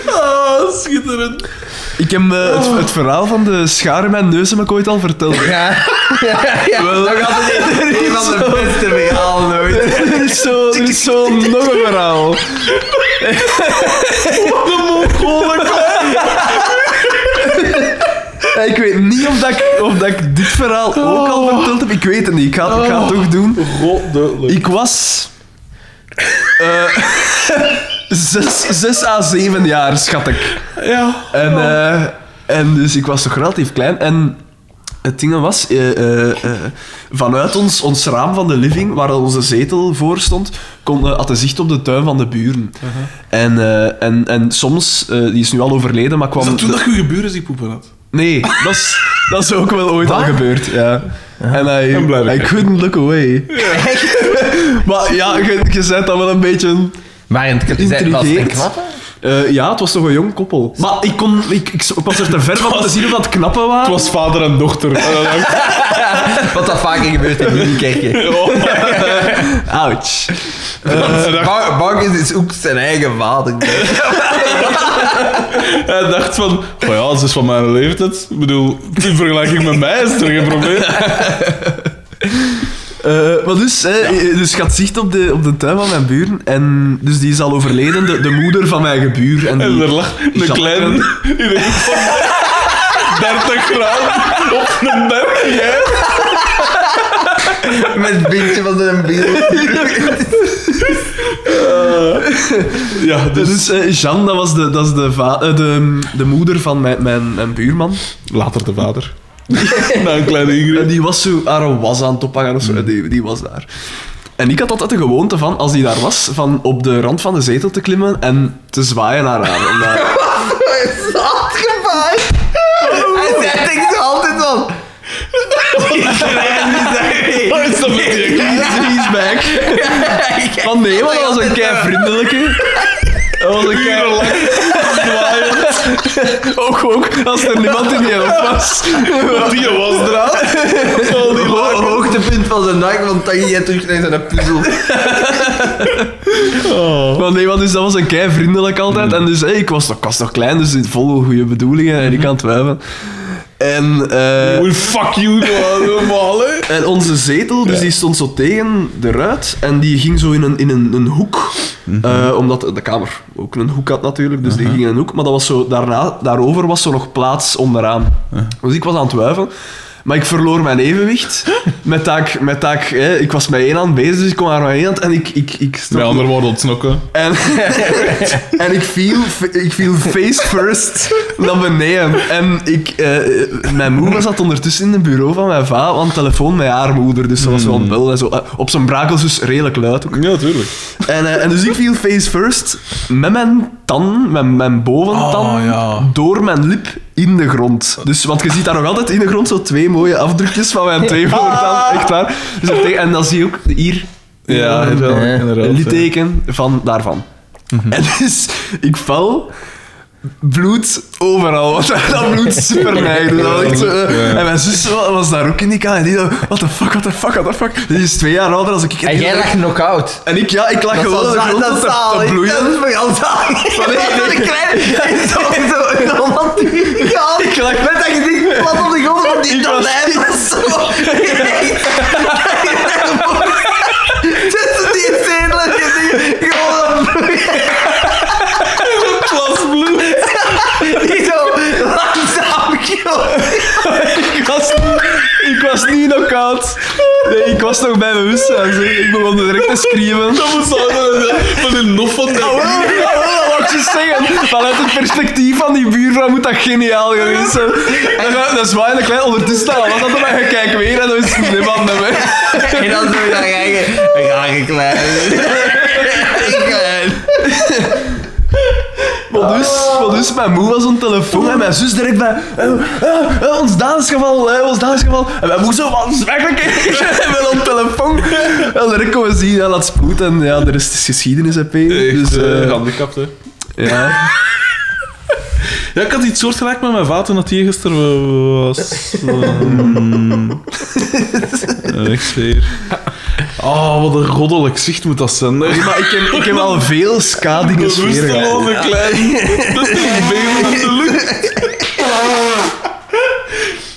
[laughs] Ah, schitterend. Ik heb eh, het, het, verhaal van de schaar in mijn neus heb ooit al verteld. Ja, [laughs] ja, ja. Dat had het niet. Een van de beste verhalen nooit. Dit [laughs] is zo, er is zo nog een verhaal. Wat een ik weet niet of, dat ik, of dat ik dit verhaal ook al verteld heb. Ik weet het niet. Ik ga, het, toch doen. Ik was... Uh, Zes à zeven jaar, schat ik. Ja. En, eh, en dus ik was toch relatief klein. En het ding was, eh, eh, vanuit ons, ons raam van de living, waar onze zetel voor stond, kon, had de zicht op de tuin van de buren. Uh-huh. en, en, en soms, die is nu al overleden, maar kwam... Is toen de... dat je geburen die poepen had? Nee, dat is, dat is ook wel ooit al gebeurd, ja. Uh-huh. En hij, I, I couldn't look away. [laughs] Maar ja, je, je dan dat wel een beetje in het was het een Intrigeert. knappe? eh, ja, het was toch een jong koppel. Maar ik, kon, ik, ik, ik was er te ver [laughs] van om te zien of dat knappen waren. Het was vader en dochter. [laughs] Wat dat vaker gebeurt in minikerken. oh, Ouch. Bankers is ook zijn eigen vader. [laughs] Hij dacht van, oh ja, ze is van mijn leeftijd. Ik bedoel, in vergelijking met mij is er geen probleem. Eh, maar dus, hè, dus je had zicht op de, op de tuin van mijn buren. En dus die is al overleden, de, de moeder van mijn gebuur. En, En die, er lag een kleine in een hoek van 30 graden op een berg. Met het beentje van zijn beeld. Ja, dus Dus eh, Jeanne, dat was de, dat is de, va- eh, de, de moeder van mijn, mijn, mijn buurman. later de vader. Na een kleine En die was zo haar was aan het ophangen of zo. en Die, die was daar. En ik had altijd de gewoonte van, als die daar was, van op de rand van de zetel te klimmen en te zwaaien naar haar. Om daar- [laughs] Zat gevaar. Hij zei tegen altijd van... [laughs] Wat is dat met die He's back. [laughs] Van nee, maar dat was een kei vriendelijke. Dat was een kei Ook, ook, als er niemand in die hoofd was. Die was eraan. Zal die Ho hoogtepunt van zijn dag, want dan ging jij terug naar zijn puzzel. [laughs] Maar nee, want dus dat was een kei vriendelijk altijd. En dus hey, ik, was nog, ik was nog klein, dus vol goede bedoelingen en ik aan het wuiven. En, eh, Well, fuck you, normaal, hè. en onze zetel, dus die stond zo tegen de ruit en die ging zo in een, in een, een hoek. Eh, omdat de kamer ook een hoek had natuurlijk, dus die ging in een hoek. Maar dat was zo, daarna, daarover was zo nog plaats onderaan. Dus ik was aan het wuiven. Maar ik verloor mijn evenwicht. Met ik, met ik, hè, ik was met één hand bezig, dus ik kwam aan mijn één hand en ik, ik, ik stond- Bij ander woorden ontsnokken. en, [laughs] en ik, viel, ik viel face first naar beneden. En ik, eh, mijn moeder zat ondertussen in het bureau van mijn va, want telefoon met haar moeder. Dus ze was wel bel en zo. Eh, Op zijn brakels dus redelijk luid ook. Ja, tuurlijk. En, eh, en dus ik viel face first met mijn tan, mijn, mijn boventan, Oh, ja. door mijn lip in de grond. Dus, want je ziet daar nog altijd in de grond zo twee mooie afdrukjes van mijn twee voortanden. Echt waar. Dus tegen- en dan zie je ook hier Ja, een- inderdaad. Ja. inderdaad, een ja. litteken van daarvan. En dus ik val bloed overal. Want [laughs] dat bloed super. [laughs] Dat was echt zo, eh. En mijn zus wa- was daar ook in die kamer. En die zo, what the fuck, what the fuck, what the fuck. Die is twee jaar ouder dan ik. En jij lag knock-out. En ik, ja, ik lag Dat gewoon dat te, is bloeien. [laughs] Dat is zalig. nee, Dat is een kleine... Zo. Ik lag- Met dat gezicht plat op de grond van die Ik was- tonijn. Dat is zo... Tussen die stedelen en die gewoon Plas bloed. die zo langzaam ik, was, ik was niet knock-out. Nee, ik was nog bij mijn zeg. Ik begon direct te schreeuwen. Dat moet zo van een nof van ik zeggen. Vanuit het perspectief van die buurvrouw moet dat geniaal geweest zijn. En dan- dan zwaaien de klein ondertussen staan. Wat dat dan? Je kijkt weer en dan is het niemand meer. En dan zo dan ga je... Dan ga je klein. Klein. Dus, dus, mijn moe was op telefoon en mijn zus direct bij... eh, eh, eh, ons dansgeval, eh, ons dansgeval. En mijn moe zo van. [laughs] En wel op telefoon. En direct komen zien, dat spoed. En ja, de rest is geschiedenis, hè, P. Dus, eh, hè. ja. Ja, ik had iets soortgelijk met mijn vader dat hij gisteren was. [laughs] Ehm. Oh, wat een goddelijk zicht moet dat zijn. hè. Maar ik heb, ik heb al veel ska-dingen sfeer gehad. Bewusteloze klein. [laughs] Dat is een in de lucht.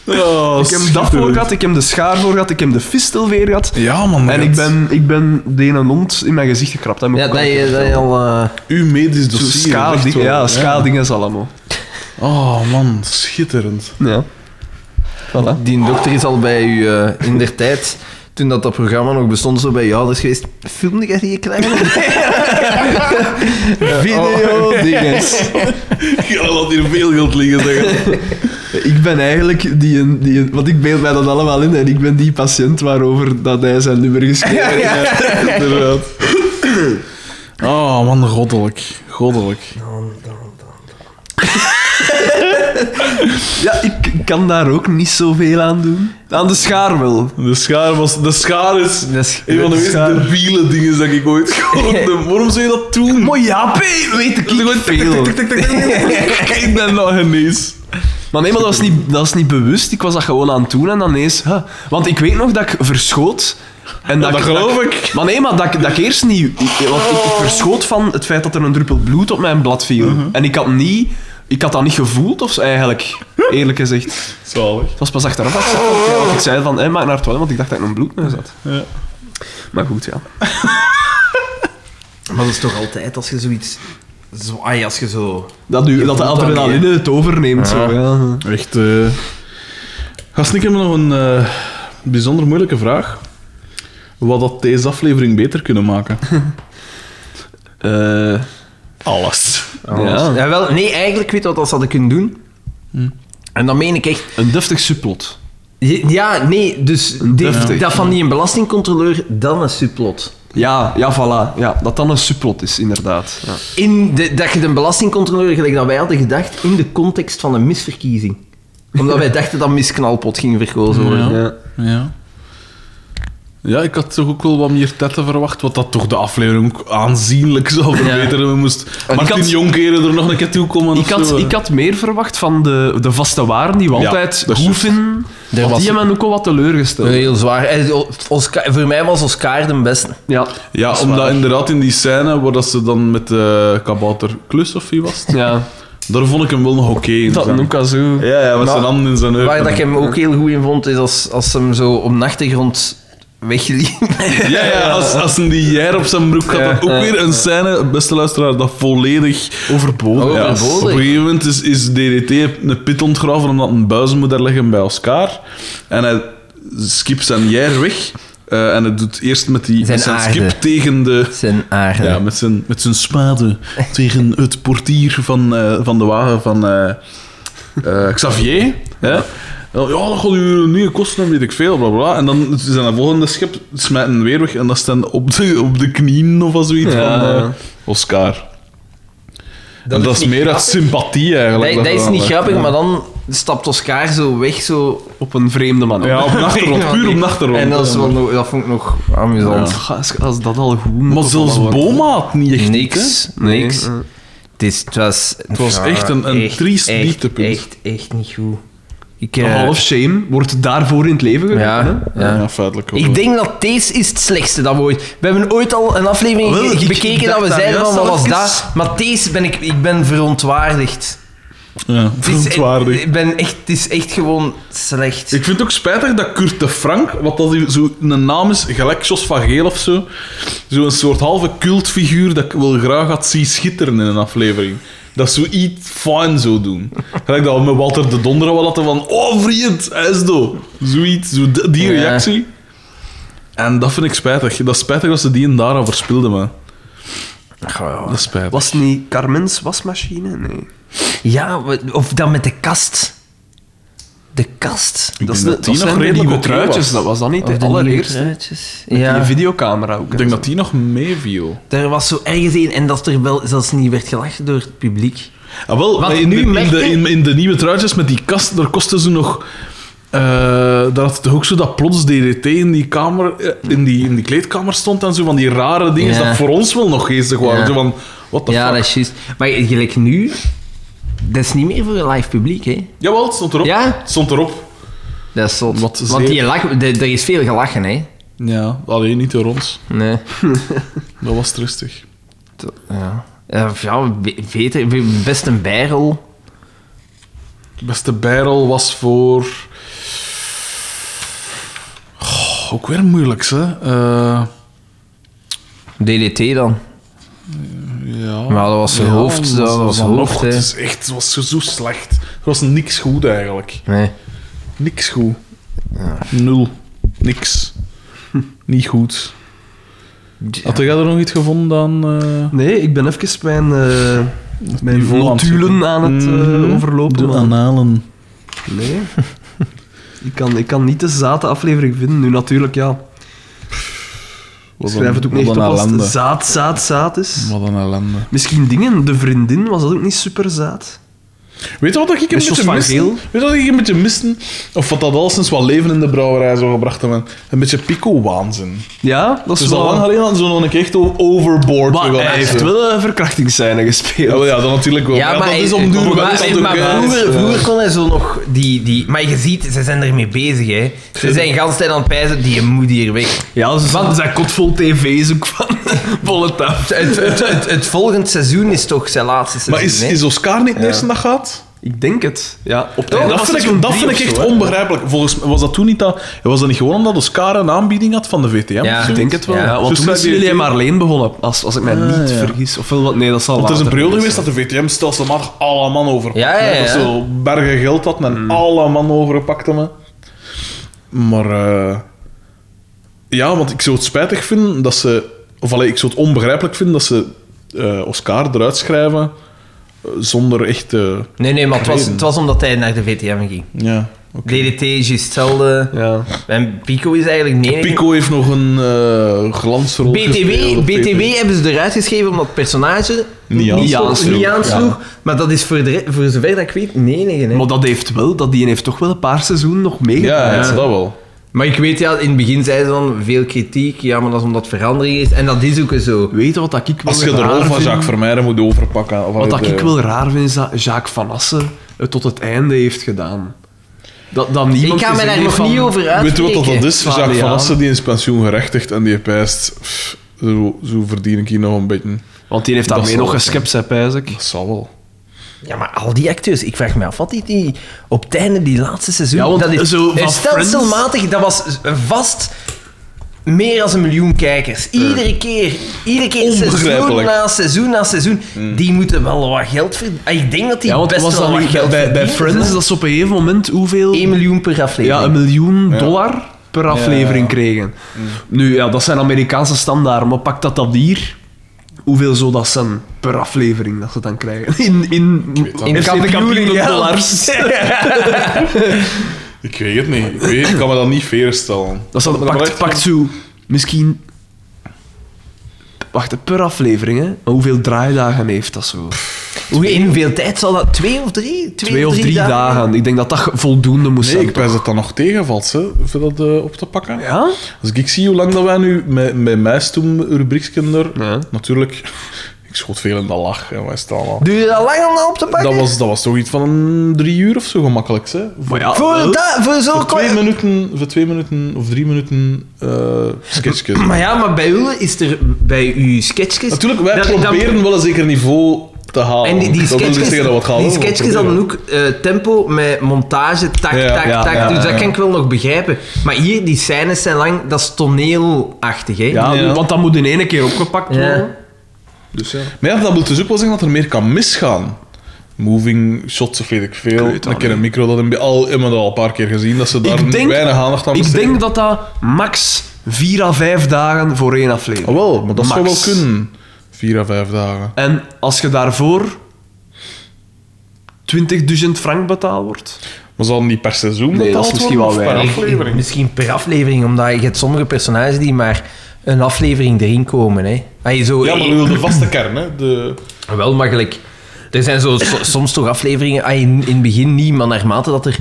Ik heb dat voor gehad, ik heb de schaar voor gehad, ik heb de fistel weer gehad. Ja, man. En ik ben, ik ben de ene hond in mijn gezicht gekrapt. Ja, dat je, dat je al... eh, Uw medisch dossier. ska ja, ska-dingen is allemaal. Oh, man. Schitterend. Ja. Voilà. Die dokter is al bij u eh, in der tijd, toen dat, dat programma nog bestond, zo bij je ouders geweest. Filmde jij die kleine? [laughs] Video dinges. [laughs] Ja, laat hier veel geld liggen, zeggen. Ik ben eigenlijk die, een- die een- want ik beeld mij dat allemaal in en ik ben die patiënt waarover dat hij zijn nummer geschreven heeft. [laughs] Inderdaad. Oh, man. Goddelijk. Goddelijk. Ja, ik kan daar ook niet zoveel aan doen. Aan de schaar wel. De schaar, was, de schaar is een van de meest debiele dingen dat ik ooit gehoord. Waarom zou je dat doen? Maar ja, P, weet ik niet veel. Ik ben nog genees. Maar nee, maar dat was, niet, dat was niet bewust. Ik was dat gewoon aan het doen en dan ineens... huh. Want ik weet nog dat ik verschoot. En Ja, dat ik- geloof ik. ik. Maar nee, maar dat, ik- dat ik eerst niet... ik- Want ik, ik verschoot van het feit dat er een druppel bloed op mijn blad viel. Mhm. En ik had niet... Ik had dat niet gevoeld, of eigenlijk. Eerlijk gezegd. Zalig. Het was pas achteraf dat ik, zei, want ik zei van, hé, maak naar het toilet, want ik dacht dat ik een bloedneus had. Ja. Maar goed, ja. Maar dat is toch altijd als je zoiets... Zo, ai, als je zo... Dat, u, Je dat de adrenaline het overneemt, zo. Ja. Echt. eh Gasten, ik heb nog een eh, bijzonder moeilijke vraag. Wat had deze aflevering beter kunnen maken? [laughs] Eh, Alles. Ja. ja wel, nee, eigenlijk weet je wat dat ze hadden kunnen doen. En dan meen ik echt... een deftig subplot. Ja, nee, dus die- dat van die een belastingcontroleur, dan een subplot. Ja, ja, voilà. Ja, dat dan een subplot is, inderdaad. Ja. In de, dat je de belastingcontroleur, gelijk dat wij hadden gedacht, in de context van een misverkiezing. Omdat wij dachten dat Miss Knalpot ging verkozen worden. Ja. Ja. Ja, ik had toch ook wel wat meer tetten verwacht, wat dat toch de aflevering ook aanzienlijk zou verbeteren. We moest ik Martin had- Jonkeren er nog een keer toe komen. Ik, had, zo. ik had meer verwacht van de, de vaste waren die we Ja, altijd was- die hebben ook al wat teleurgesteld. Heel zwaar. Eh, Oscar, voor mij was Oscar de beste. Ja, Ja, dat omdat waar. inderdaad in die scène waar dat ze dan met de kabouter Klus of wie was het? Ja, Daar vond ik hem wel nog oké in. dat al zo. Ja, ja, met Maar zijn handen in zijn heup. Waar dat ik hem ook heel goed in vond, is als, als hem zo op de wegliep. [laughs] Ja, ja, als, als een die jij op zijn broek gaat, Ja. dan ook weer een scène, beste luisteraar, dat volledig... Overbodig. Ja, Overbodig. op een gegeven moment is, is DDT een pit ontgraven omdat een buizen moet er leggen bij Oscar. En hij skipt zijn jij weg. eh, en hij doet eerst met, die, Zijn met zijn aarde. skip tegen de... Zijn aarde. Ja, met zijn, met zijn spade tegen het portier van, eh, van de wagen van eh, eh, Xavier. Hè? Ja, dat gaat u niet kosten, weet ik veel, bla bla. En dan zijn de volgende schip smijten weer weg en dat staan op de, op de knieën of zoiets Ja, van eh, ja. Oscar. Dat en dat is meer uit sympathie eigenlijk. Dat, dat is niet grappig, maar dan stapt Oscar zo weg, zo... Op een vreemde manier. Ja, op een [laughs] achtergrond, puur op een achtergrond. En dat, is Ja, wel dat vond ik nog amusant. Als, als dat al goed Maar zelfs Boma had niet echt Niks, niks. Het, is, het was... Het was echt een- een triest echt, dieptepunt. Echt, echt niet goed. Ik, Een eh, half shame wordt daarvoor in het leven geroepen. ja, ja. Ja, feitelijk wel. Ik denk dat deze is het slechtste dat we ooit... We hebben ooit al een aflevering Wel, ge- ik- ik bekeken dat we zeiden van, wat was dat? Maar deze ben ik... Ik ben verontwaardigd. Ja, Het is, verontwaardigd. ik ben echt, het is echt gewoon slecht. Ik vind het ook spijtig dat Kurt de Frank, wat dat zo een naam is, gelijk Jos van Geel of zo, zo'n soort halve cultfiguur dat ik wel graag had zien schitteren in een aflevering. Dat zo iets fijn zou doen. Gelijk dat we met Walter de Donder wat hadden van, oh vriend, hij is dood. Zoiets, zo die, die Ja. reactie. En dat vind ik spijtig. Dat is spijtig dat ze die en daar al verspilden, man. Dat is spijtig. Was het niet Carmen's wasmachine? Nee. Ja, of dan met de kast. De kast. Ik dat is de, dat die dat nog zijn de redelijk truitjes. was. Dat was dat niet Of de de allereerste. Ja. die videocamera ook. Ik denk dat die nog meeviel. Er was zo ergens een en dat er wel zelfs niet werd gelachen door het publiek. Ah, wel, Want in, nu de, in, de, in, in de nieuwe truitjes met die kast, daar kostte ze nog... eh daar had toch ook zo dat plots DDT in die, kamer, eh, in, die, in die kleedkamer stond en zo van die rare dingen Ja. dat voor ons wel nog geestig waren. Ja. Zo van, what the ja, fuck? dat is juist. Maar gelijk nu, dat is niet meer voor een live publiek, hè? Jawel, het stond erop. Ja? Het stond erop. Dat is zot. Wat Want zeer- die lach, de- er is veel gelachen, hè? Ja, alleen niet door ons. Nee. [laughs] Dat was trustig. Ja. Ja, ja, be- beter, best een bijrol. De beste bijrol was voor... Oh, ook weer moeilijk, hè. Eh, DDT dan. Ja. Maar dat was zijn hoofd, dat was dan hoofd, nog. hè. Het is echt, het was zo- slecht. Er was niks goed, eigenlijk. Nee. Niks goed. Nul. Niks. Niet goed. Had jij er nog iets gevonden dan? eh, Nee, ik ben even mijn, eh mijn het notulen aan het eh, Mhm. overlopen. De analen. Nee. [laughs] ik, kan, ik kan niet de zate aflevering vinden. Nu natuurlijk, ja. Schrijf het ook niet op als het zaad, zaad, zaad is. Wat een ellende. Misschien dingen, de vriendin, was dat ook niet super zaad? Weet je wat ik een beetje miste? Weet je wat ik een beetje miste? Of wat dat al sinds wat leven in de brouwerij zo gebracht hebben? Een beetje pico-waanzin. Ja, dat is Dus al wel... lang geleden hadden ze nog een keer echt overboard Maar hij heeft wel een verkrachtingsscène gespeeld. Ja, wel, ja, dat natuurlijk wel. Ja, maar, dat hij- is om duur maar, wel vroeger, Ja. vroeger kon hij zo nog die, die... Maar je ziet, ze zijn ermee bezig, hè. Ze zijn gans tijd aan het pijzen, die moet hier weg. Ja, ze zijn, zijn kot vol tv's ook van [laughs] volle. Het, het, het, het volgend seizoen is toch zijn laatste seizoen, Maar is, is Oscar niet de eerste dat gaat? Ik denk het. Ja, op Ja, dat vind ik, dat vind ik echt onbegrijpelijk. Volgens mij was dat toen niet dat... Was dat niet gewoon omdat Oscar een aanbieding had van de VTM? Ja, of Ik denk het wel. Ja. Ja, want Dus toen is jullie maar alleen begonnen, als, als ik mij Ah, niet ja. vergis. Ofwel, wat- nee, dat zal Want er is een periode geweest dat de VTM stelselmatig alle man overpakte. Dat zo bergen geld had en alle man overpakte me. Maar... eh, ja, want ik zou het spijtig vinden dat ze... Of allee, ik zou het onbegrijpelijk vinden dat ze eh, Oscar eruit schrijven zonder echt... eh, Nee, nee, maar het was, het was omdat hij naar de VTM ging. ja, oké. DDT is juist hetzelfde. Ja. En Pico is eigenlijk... Nee, Pico heeft nog een eh glansrol BTW, BTW hebben ze eruit geschreven omdat het personage Niet aansloeg. aansloeg. Niet aansloeg. Maar dat is voor, de, voor zover dat ik weet, nee, nee, nee. Maar dat heeft wel, dat die heeft toch wel een paar seizoenen nog Ja, meegemaakt. ja, dat wel. Maar ik weet ja, in het begin zei ze dan veel kritiek. Ja, maar dat is omdat het verandering is. En dat is ook zo. Weet je wat dat ik wel Als je de rol van? Jacques Vermeijden moet overpakken. Of Wat dat ik wel raar vind, is dat Jacques Van Assen het tot het einde heeft gedaan. Dat, dat niemand Ik ga me daar nog van- niet over Weet je wat dat is? Slaan Jacques die Van. Assen die is pensioen gerechtigd en die pijst. pff, Zo, zo verdien ik hier nog een beetje. Want die heeft Dat daarmee nog geschept, zei pijs ik. Dat zal wel. Ja, maar al die acteurs, ik vraag me af wat die, die op het einde, die laatste seizoen, Ja, want dat is zo van stelselmatig, dat was vast meer dan een miljoen kijkers. Iedere keer, iedere keer seizoen na seizoen na seizoen, die moeten wel wat geld verdienen. Ik denk dat die Ja, want best was wel wat geld bij, bij Friends dat ze op een gegeven moment hoeveel... 1 miljoen per aflevering. Ja, een miljoen dollar per aflevering ja. kregen. Nu, ja, dat zijn Amerikaanse standaarden, maar pak dat dat hier... Hoeveel zou dat zijn per aflevering dat ze dan krijgen? [laughs] In, in, In kampioenen dollars. [laughs] Ik weet het niet. Ik, weet, ik kan me dat niet voorstellen. Dat is dan, Maar pakt, echt- pakt zo misschien... Wacht, per aflevering, hè? Maar hoeveel draaidagen heeft dat zo? Hoe, in hoeveel tijd zal dat? Twee of drie? Twee, Twee of drie dagen. Ik denk dat dat voldoende moest Nee, zijn. ik wijs dat dat nog tegenvalt, hè, voor dat eh, op te pakken. Ja? Als ik zie hoe lang dat wij nu met, met mij stoem rubriekskinder... Ja. Natuurlijk, ik [laughs] Ik schoot veel in de lach en het allemaal. Doe je dat lang om dat op te pakken? Dat was, dat was toch iets van een drie uur of zo gemakkelijk, hè? Maar ja, Voor, dat, voor zo'n Voor twee, kwa- minuten, voor twee minuten of drie minuten eh sketchjes. Maar ja, maar bij u is er bij uw sketchjes... Natuurlijk, wij dat- dat- proberen wel een zeker niveau te halen. En die, die sketches, zeggen dat we het gaan die hadden ook eh, tempo met montage, tak, Ja, tak, ja, tak. ja, dus dat ja. kan ik wel nog begrijpen. Maar hier, die scènes zijn lang, dat is toneelachtig, hè? ja, Ja. want dat moet in één keer opgepakt Ja. worden. Dus ja. Maar ja, dat wil dus ook wel zeggen dat er meer kan misgaan. Moving shots of weet ik veel. dat een keer een micro, dat hebben we al, hebben we al een paar keer gezien, dat ze daar Ik denk- weinig aandacht aan Ik besteden. denk dat dat max vier à vijf dagen voor één aflevering. Wel, maar dat zou wel kunnen. Vier à vijf dagen. En als je daarvoor 20.000 frank betaald wordt... Maar zal niet per seizoen Nee, dat is betaald misschien worden, wel per aflevering? Misschien per aflevering, omdat je hebt sommige personages die maar een aflevering erin komen, hè? Je zo, Ja, maar we de vaste [clears throat] kern, hè. De... Wel, maar gelijk... Er zijn zo, so- soms toch afleveringen, ah, in, in het begin niet, maar naarmate dat er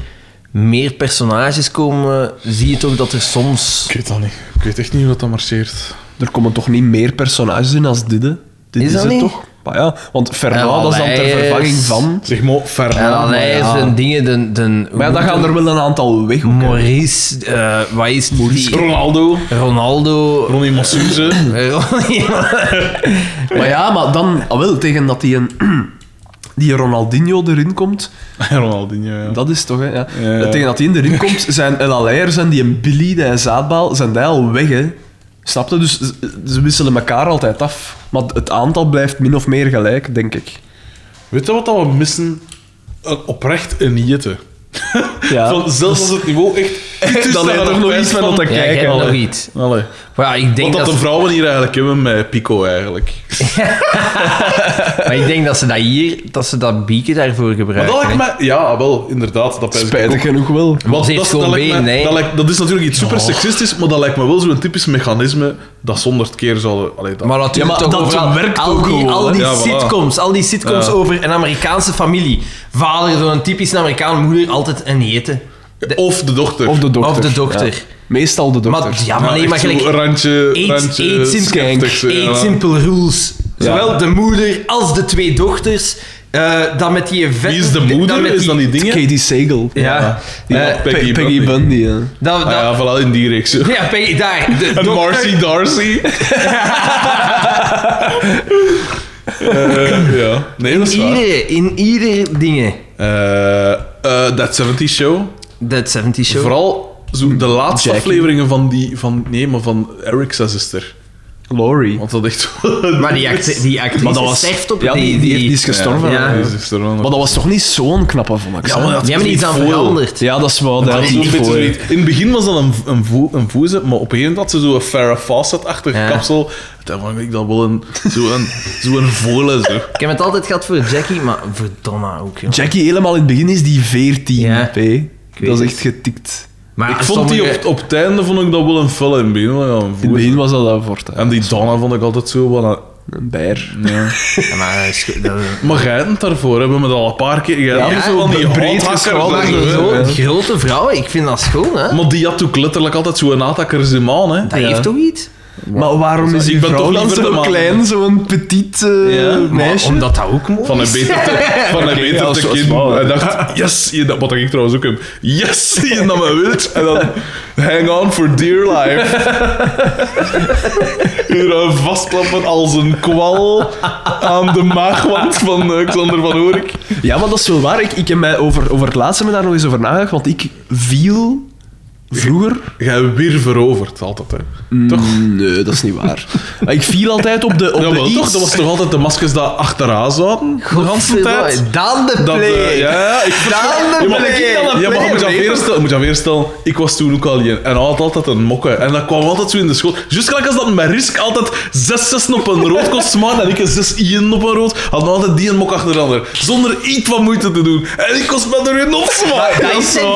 meer personages komen, zie je toch dat er soms... Ik weet dat niet. Ik weet echt niet wat dat marcheert. Er komen toch niet meer personages in als dit, hè? Dit Is is, dat het niet? toch? Maar ja, want En Fernand, dat is dan ter vervanging van... Zeg maar, En Fernand. dan hij ja. zijn dingen, de, de, Maar ja, dan gaan er wel een aantal weg. Maurice, eh, wat is die? Ronaldo. Ronaldo. Ronnie Massuze. [laughs] Ronnie- [laughs] Maar ja, maar dan... Ah, wel, tegen dat die een... [clears throat] Die Ronaldinho erin komt, [laughs] Ronaldinho, ja. dat is toch, hè? Ja. Ja, ja. Tegen dat die erin komt, zijn El Alair en die een Billy, die zaadbaal, zijn die al weg, hè? Snap je? Dus ze- ze wisselen elkaar altijd af. Maar het aantal blijft min of meer gelijk, denk ik. Weet je wat we missen? Een, oprecht een Jette. Ja. Van, zelfs als het niveau echt... Dan heb je toch nog iets van om te kijken. hebt nog iets. Allee. Maar ja, ik denk Wat dat dat, de vrouwen hier eigenlijk hebben met Pico, eigenlijk. [laughs] maar ik denk dat ze dat hier, dat ze dat bieken daarvoor Maar gebruiken. dat lijkt hè. mij... Ja, wel, inderdaad. Dat ik Spijtig genoeg wel. Want dat, dat, lijkt nee. dat, lijkt- dat is natuurlijk iets super seksistisch, maar dat lijkt me wel zo'n typisch mechanisme dat zonder het keer zouden... Allee, dat, Maar natuurlijk Ja, maar toch dat overal- werkt al ook die, gewoon, al die Ja, sitcoms, al die sitcoms Ja. over een Amerikaanse familie. Vader, zo'n typisch Amerikaan, moeder, altijd een eten. Of de dochter. Of de dokter. Of de dokter. Ja. Meestal de dokter. Maar, ja, maar nee, maar gelijk... randje, Eat, randje eat, simple, simple rules. Zowel de moeder als de twee dochters. eh dan met die vet... Wie is de moeder? met Is dan die dingen? Katie Sagal. Ja. Ja, Eh, Peggy Pe- Peggy Bundy. Bundy, ja. dat, dat, Ah, ja, voilà, in die reeks. ja. Peggy, daar. De En dokter- Marcy Darcy. [laughs] Eh, ja. Nee, dat is waar. Iedere, in ieder dingen. Eh, eh, That 70 Show. That 70 Show. Vooral zo de laatste Jackie. afleveringen van die... Van, nee, maar van Eric's zuster. Laurie. Want dat echt... [laughs] Maar die, acte, die actrice Maar dat was- sterft op... Ja, die, die, die is gestorven. Ja. die is nog. Maar dat was toch niet zo'n knappe vond ik. Ja, hè? maar dat- Die hebben iets aan veranderd. Ja, dat is wel... Dat is niet voor. In het begin was dat een, een, vo, een voeze, maar op een gegeven moment had ze zo'n Farrah Fawcett-achtig Ja. kapsel. Toen vond ik dat wel een, zo'n zo voile, zo. Ik heb het altijd gehad voor Jackie, maar voor Donna ook, joh. Jackie helemaal in het begin is die 14, Ja. P. Dat is echt getikt. Maar ik vond die op, op het einde vond ik dat wel een felle in begin. wel, Ja, een In het voeze. begin was dat een fort. hè. En die Donna vond ik altijd zo van... een- Een bijer. Ja. [laughs] Ja, maar dat is goed, dat- Maar jij hebt het daarvoor, hebben we het al een paar keer... Jij Ja, hebt ja, zo van die breed grote vrouwen, ik vind dat schoon, hè? Maar die had ook letterlijk altijd zo'n aatakkers in maan, hè. Dat Ja. heeft toch iets? Maar waarom is Ik die ben vrouw toch dan zo man. klein, zo'n petit eh, Ja, maar meisje? Omdat dat ook mooi Van een is. beter te, [laughs] van een beter te kind. Hij dacht, yes, je, dat, wat ik trouwens ook heb. Yes, [laughs] je dat me wilt. En dan hang on for dear life. [laughs] Hier dan vastklappen als een kwal aan de maagwand van eh, Xander van Oorik. Ja, maar dat is wel waar. Ik, ik heb mij over, over het laatste me daar nog eens over nagedacht, want ik viel vroeger... Jij weer veroverd, altijd, hè. Toch? Mm, Nee, dat is niet waar. [laughs] Ik viel altijd op de, op Ja, de iets... toch? Dat was toch altijd de maskers die achteraan zaten? De hele tijd? Dan de Dat, play. eh, ja, ja, ik Dan de Ja, maar- play. Ja, maar je moet je aan voorstellen, moet je aan voorstellen, ik was toen ook al hier en had altijd een mokke. En dat kwam altijd zo in de school. Juist gelijk als dat met Risk altijd zes zessen op een rood kost en ik een zes ien op een rood, we altijd die een mok achter de ander. Zonder iets van moeite te doen. En ik kost met er een op dat is zo.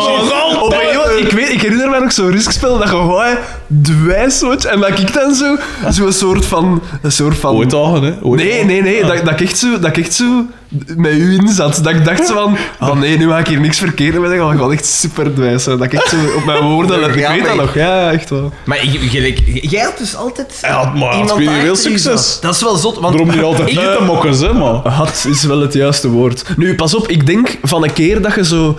moment- ik, weet, ik herinner daarbij nog zo'n risk spelen dat je gewoon dwijs wordt en dat ik dan zo, zo een soort van... Een soort van Ooit al, hè? Ooit Nee, nee, nee. Dat, dat, ik echt zo, dat ik echt zo met u in zat. Dat ik dacht zo van... Oh nee, nu ga ik hier niks verkeerd mee. Ik was echt super dwijs. hè. Dat ik echt zo op mijn woorden let. Ik Ja, weet dat ik- nog. Ja, echt wel. Maar gelijk, jij had dus altijd Ja, maar iemand niet, veel succes. dat- Dat is wel zot, want... Daarom niet altijd [laughs] Ik- uit te mokken, hè, maar... Had is wel het juiste woord. Nu, pas op. Ik denk van een keer dat je zo...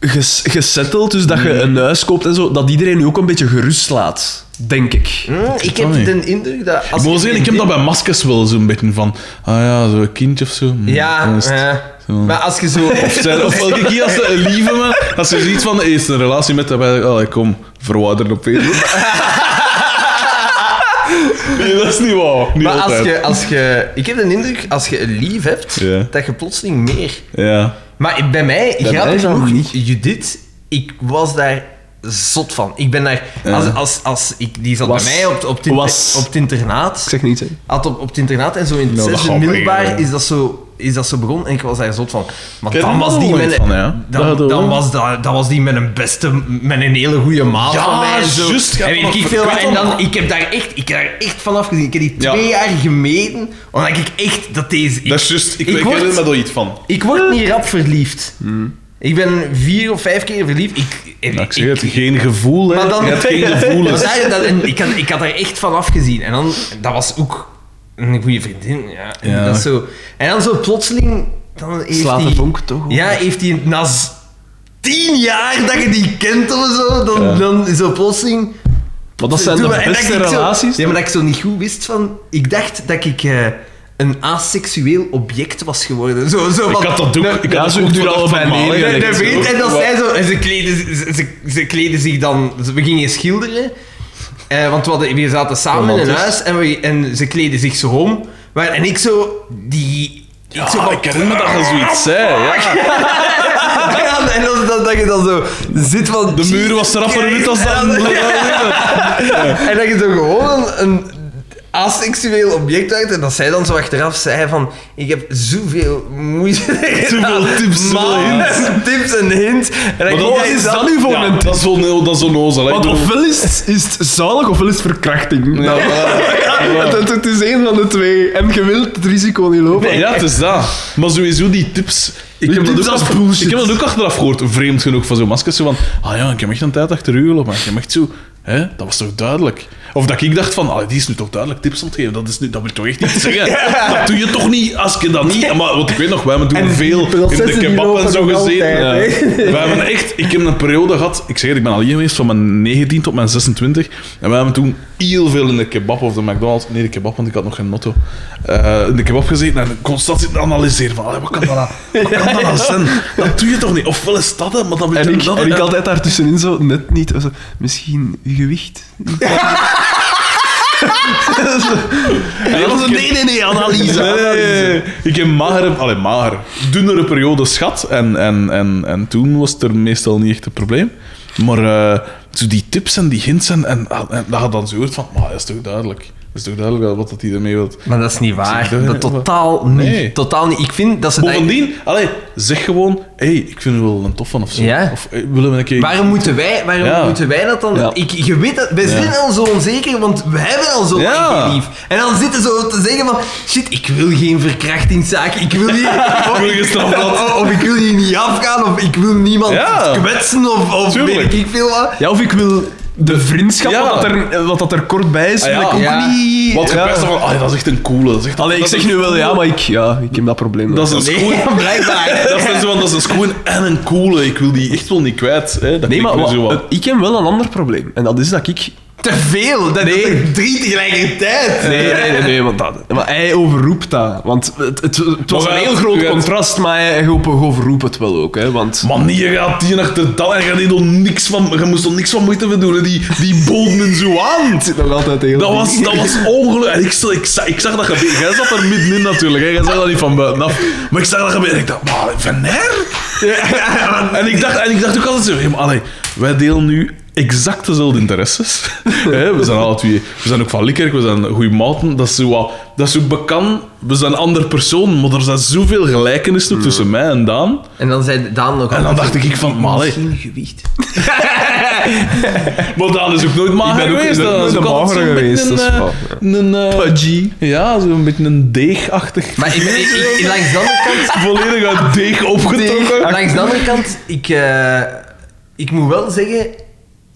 ges- gesetteld, dus dat je een huis koopt en zo, dat iedereen nu ook een beetje gerust laat. Denk ik. Hm, ik heb niet. de indruk dat... Als Ik moet je zeggen, ik heb dat bij maskers wel zo'n beetje van... Ah ja, zo'n kindje of zo. Hm, Ja, het zo. maar als je zo... [laughs] Of, zijn, of elke keer als ze een lieve man, als ze zoiets van is een relatie met daarbij, oh, kom, verwijderen op Facebook. [laughs] nee, dat is niet waar. Niet Maar als je, als je... Ik heb de indruk, als je een lief hebt, Ja. dat je plotseling meer... Ja. Maar bij mij, Bij grappig mij genoeg, niet. Judith, ik was daar zot van. Ik ben daar... Als, als, als ik, die zat Was. bij mij op, op, het inter- Was. op het internaat. Ik zeg niet, hè. Had op, op het internaat en zo in het dat zesde middelbaar is dat, zo, is dat zo begonnen en ik was daar zot van. Maar Ken dan er was, die met, van, ja? Dan, er dan, wel. was dat, dat was die met een beste, met een hele goede maat Ja, van mij en zo. juist, je en weet ik veel ik wat. En dan, ik heb daar echt, ik heb daar echt van afgezien. Ik heb die Ja. twee jaar gemeten, omdat ik echt dat deze... Ik, Dat is juist, ik, ik ik word- daar iets van. ik word niet rap verliefd. Ik ben vier of vijf keer verliefd. Ik, Nou, ik zeg het, geen gevoel, hè. maar dan, Je hebt geen gevoel. Maar [laughs] daar- dat- en ik, had, ik had daar echt van afgezien. En dan, dat was ook een goede vriendin. Ja. En, Ja. dat is zo, en dan zo plotseling... Dan heeft Slaat de vonk toch. Ja, heeft hij na tien jaar dat je die kent of zo, dan, Ja. dan zo plotseling... Maar dat zijn de maar- en dat beste zo- relaties. ja, maar dat ik zo niet goed wist van... Ik dacht dat ik eh, een aseksueel object was geworden. Zo, zo Ik had dat ook. een- Ik had zo dat ook de, de zo. vriend en dat zij zo... En ze kleden, ze, ze, ze kleden zich dan... We gingen schilderen. Eh, want we, hadden, we zaten samen in een Romantisch. huis en, we, en ze kleden zich zo om. Maar, en ik zo... Die... Ja, ik zo van, ik herinner me dat je zoiets zei, ja. [laughs] En dan, dan, dat je dan zo zit van... De muur was rapper wit als dat. En dan- [laughs] En dat je zo gewoon een, aseksueel object uit en dat zij dan zo achteraf zei van ik heb zoveel moeite [laughs] Zoveel tips, hints. [laughs] tips en hints en Maar dat is dat nu voor Ja, een dat is zo'n dat is. Want ofwel is het, is het zalig ofwel is het verkrachting. Ja, Nou, het, [laughs] het is één van de twee. En je wilt het risico niet lopen. Ja, het is dat. Maar sowieso die tips. Ik Die heb, dat tips ook, ik heb dat ook achteraf gehoord, vreemd genoeg, van zo'n maskers. Zo van, ah ja, ik heb echt een tijd achter u gelopen. Maar ik heb echt zo, hè, dat was toch duidelijk? Of dat ik dacht van, ah, die is nu toch duidelijk tips aan het geven. Dat, is nu, dat wil toch echt niet zeggen? [laughs] Dat doe je toch niet als je dat niet... Maar, want ik weet nog, wij hebben toen En veel in de kebab en zo gezeten. altijd, Ja. Wij hebben echt... Ik heb een periode gehad... Ik zeg het, ik ben alleen geweest van mijn 19 tot mijn 26. En wij hebben toen heel veel in de kebab of de McDonald's... Nee, de kebab, want ik had nog geen motto. Eh, in de kebab gezeten en constant zitten analyseren van... Wat kan dat nou, wat kan dat nou zijn? Dat doe je toch niet? Ofwel is dat, maar dan En je ik, dat... en ik altijd daartussenin zo net niet. Zo, misschien uw gewicht. [laughs] [laughs] Nee, dat is een nee, nee, nee, analyse. Nee. Ik heb magere, allee, mager, dunnere periodes gehad en, en, en, en toen was het er meestal niet echt een probleem. Maar eh, zo die tips en die hints en, en, en dat je dan zo hoort van, maar dat is toch duidelijk. Dat is toch duidelijk wat dat hij ermee wil. maar dat is niet waar dat dat? [laughs] totaal niet Nee. totaal niet ik vind dat ze dat- Bovendien, allee, zeg gewoon, hé, hey, ik vind u wel een tof van of zo. Ja. Of eh, willen we een keer... Waarom moeten wij, waarom Ja. moeten wij dat dan? Ja. Ik, je weet dat, wij zijn al zo onzeker, want we hebben al zo Ja. lief. En dan zitten zo te zeggen van, shit, ik wil geen verkrachtingszaak, ik wil hier... of, [laughs] wil geen strafblad. of, of ik wil hier niet afgaan, of ik wil niemand kwetsen, of, of weet ik veel wat. Ja, of ik wil de vriendschap, Ja. wat, dat er, wat dat er kort bij is, Ah, ja. ik ook Ja. niet... Want je ja. best van, ah, dat is echt een coole. Dat is echt, Allee, ik dat zeg is nu wel ja, maar ik, ja, ik heb dat probleem. Dat is een Nee, schoen. [laughs] blijkbaar. [laughs] Dat is zo van, dat is een schoen en een coole. Ik wil die echt wel niet kwijt. Hè. Dat Nee, maar wa- zo wat. ik heb wel een ander probleem. En dat is dat ik... Te veel, dat is er drie tegelijkertijd. Nee, nee, nee, nee want dat, maar hij overroept dat. Want het, het, het was een heel groot contrast, maar hij, overroept het wel ook. Hè, want Man, nee, je gaat die achter dat en je, gaat hier nog niks van, je moest er niks van moeite voor doen. Die, die boden zo aan. het [laughs] zit nog altijd heel Dat was, dat was ongelooflijk. Ik, zag- ik, zag, ik zag dat gebeuren. Jij zat er middenin natuurlijk. Hè. Jij zag dat niet van buitenaf. Maar ik zag dat gebeuren en ik dacht, maar Van Her? [laughs] En ik dacht, en ik dacht ook altijd zo, hey, maar, allee, wij delen nu exact dezelfde interesses. [laughs] Hè, we zijn alle twee... We zijn ook van Likkerk, we zijn goede maten. Dat is zo wat... Dat is zo bekend. We zijn een ander persoon, maar er zijn zoveel gelijkenissen ook tussen mij en Daan. En dan zei Daan nog En dan dacht ik van, maar Misschien gewicht. [laughs] Maar Daan is ook nooit mager ben ook geweest. Daan is een ook altijd beetje geweest, een, dat is eh, een, eh, [laughs] Pudgy. Ja, zo'n beetje een deegachtig. Maar ik, ik, ik- langs de andere kant... Volledig uit deeg opgetrokken. Langs de andere kant, ik, eh, ik moet wel zeggen,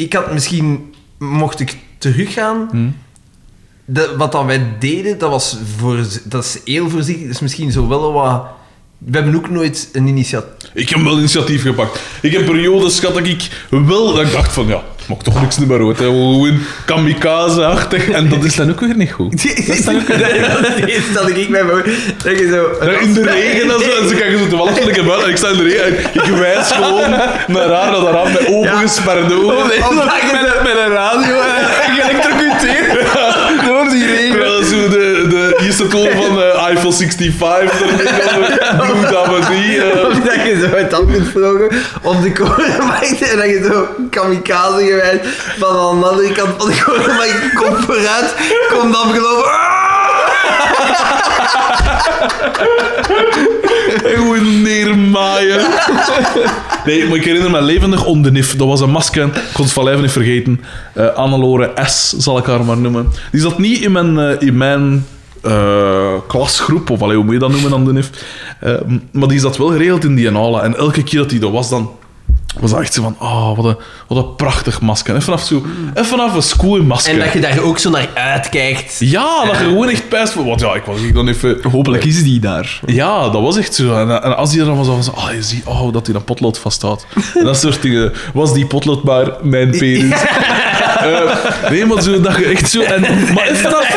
ik had misschien, mocht ik teruggaan, Hmm. de, wat dat wij deden, dat was voor, dat is heel voorzichtig, dat is misschien zo wel wat... We hebben ook nooit een initiatief. Ik heb wel initiatief gepakt. Ik heb periodes gehad dat ik wel... Dat ik dacht van, ja, mag toch niks meer uit. Hè. Gewoon kamikaze-achtig. En dat is dan ook weer niet goed. [laughs] Dat is dan ook dat [laughs] ik mij. Dat je zo. Ja, in de regen en zo. En ze kijken zo toevallig ik heb buiten. En ik sta in de regen. En ik wijs gewoon naar haar, naar haar met opengesperde ogen. Omdat je met een radio en geëlectrocuteerd door die regen. Terwijl zo de, de eerste toon van eh, Eiffel 65, Blue Dabadi. eh Omdat je zo uit hand kunt vlogen op de korenmarkt en dat je zo kamikaze gewijs van aan de andere kant van de korenmarkt komt vooruit, komt afgelopen. En gewoon neermaaien. Nee, maar ik herinner me levendig Ondenif. Dat was een masker. Ik kon het van lijf niet vergeten. Annelore S. zal ik haar maar noemen. Die zat niet in mijn, eh, in mijn eh, klasgroep, of allee, hoe moet je dat noemen, Ondenif. Eh maar die zat wel geregeld in die aula. En elke keer dat die er was, dan was dat echt zo van... Oh, wat een, wat een prachtig masker. En vanaf, zo, en vanaf een schoolmasker. En dat je daar ook zo naar uitkijkt. Ja, dat je gewoon echt pijst van... Wat, ja, ik was hier dan even... Hopelijk is die daar. Ja, dat was echt zo. En, en als die er dan was, dan was oh, je ziet oh, dat hij een potlood vasthoudt. En dat soort dingen. Was die potlood maar mijn penis? [laughs] Eh, nee, maar zo dat je echt zo... En, maar is dat... [laughs]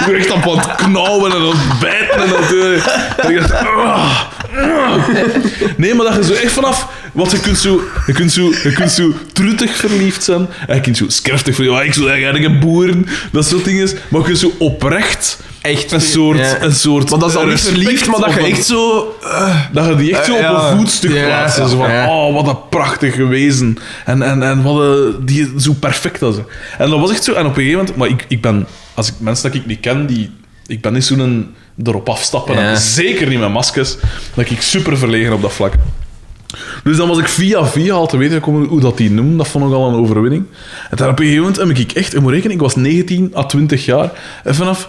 Ik ben echt aan het knauwen en aan het bijten en dat... eh, en ik dacht... Nee, maar dat je zo echt vanaf... Want je kunt zo, je kunt zo, je kunt zo truttig verliefd zijn. En je kunt zo skerftig verliefd zijn. Ik zou eigenlijk een boeren. Dat soort dingen. Maar je kunt zo oprecht... Echt Een soort, ja. een soort Maar dat is dan niet verliefd, maar dat op je echt zo... dat je die echt zo Eh, op ja. een voetstuk Ja. plaatst. Zo van, oh, wat een prachtig wezen. En, en, en wat een, die zo perfect als. En dat was echt zo. En op een gegeven moment... Maar ik, ik ben... Als ik mensen dat ik niet ken, die... Ik ben niet zo'n erop afstappen. En zeker niet met maskers. Dat ik super verlegen op dat vlak. Dus dan was ik via via al te weten gekomen hoe dat die noemen. Dat vond ik al een overwinning. En dan op een gegeven moment heb ik echt... Ik moet rekenen, ik was 19 à 20 jaar. En vanaf...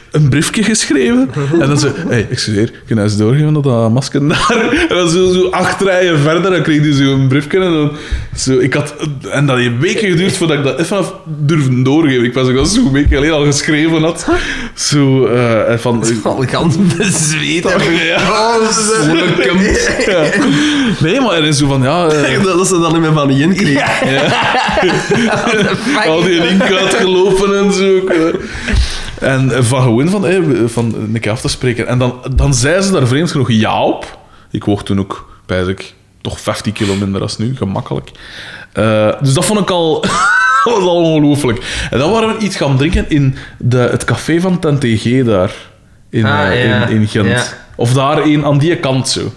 een briefje geschreven. En dan zo, hey, excuseer, kun je eens doorgeven dat dat masker daar... En dan zo, zo acht rijen verder, dan kreeg hij zo een briefje. En, dan, zo, ik had, en dat heeft weken geduurd voordat ik dat even af durfde doorgeven. Ik was ook al zo'n week geleden al geschreven had. Zo, eh, en van... Al gans bezweet. Ja. Oh, Ja. Nee, maar er is zo van, ja... eh, [laughs] Dat ze dan niet meer van die in kreeg. al die link uitgelopen en zo. En van gewoon van, eh, van een keer af te spreken. En dan, dan zei ze daar vreemd genoeg ja op. Ik woog toen ook, bij ik, toch 15 kilo minder als nu, gemakkelijk. Eh, dus dat vond ik al... [laughs] was al ongelooflijk. En dan waren we iets gaan drinken in de, het café van TNTG daar. In, Ah, eh, ja. in, in Gent. Ja. Of daar een, aan die kant zo.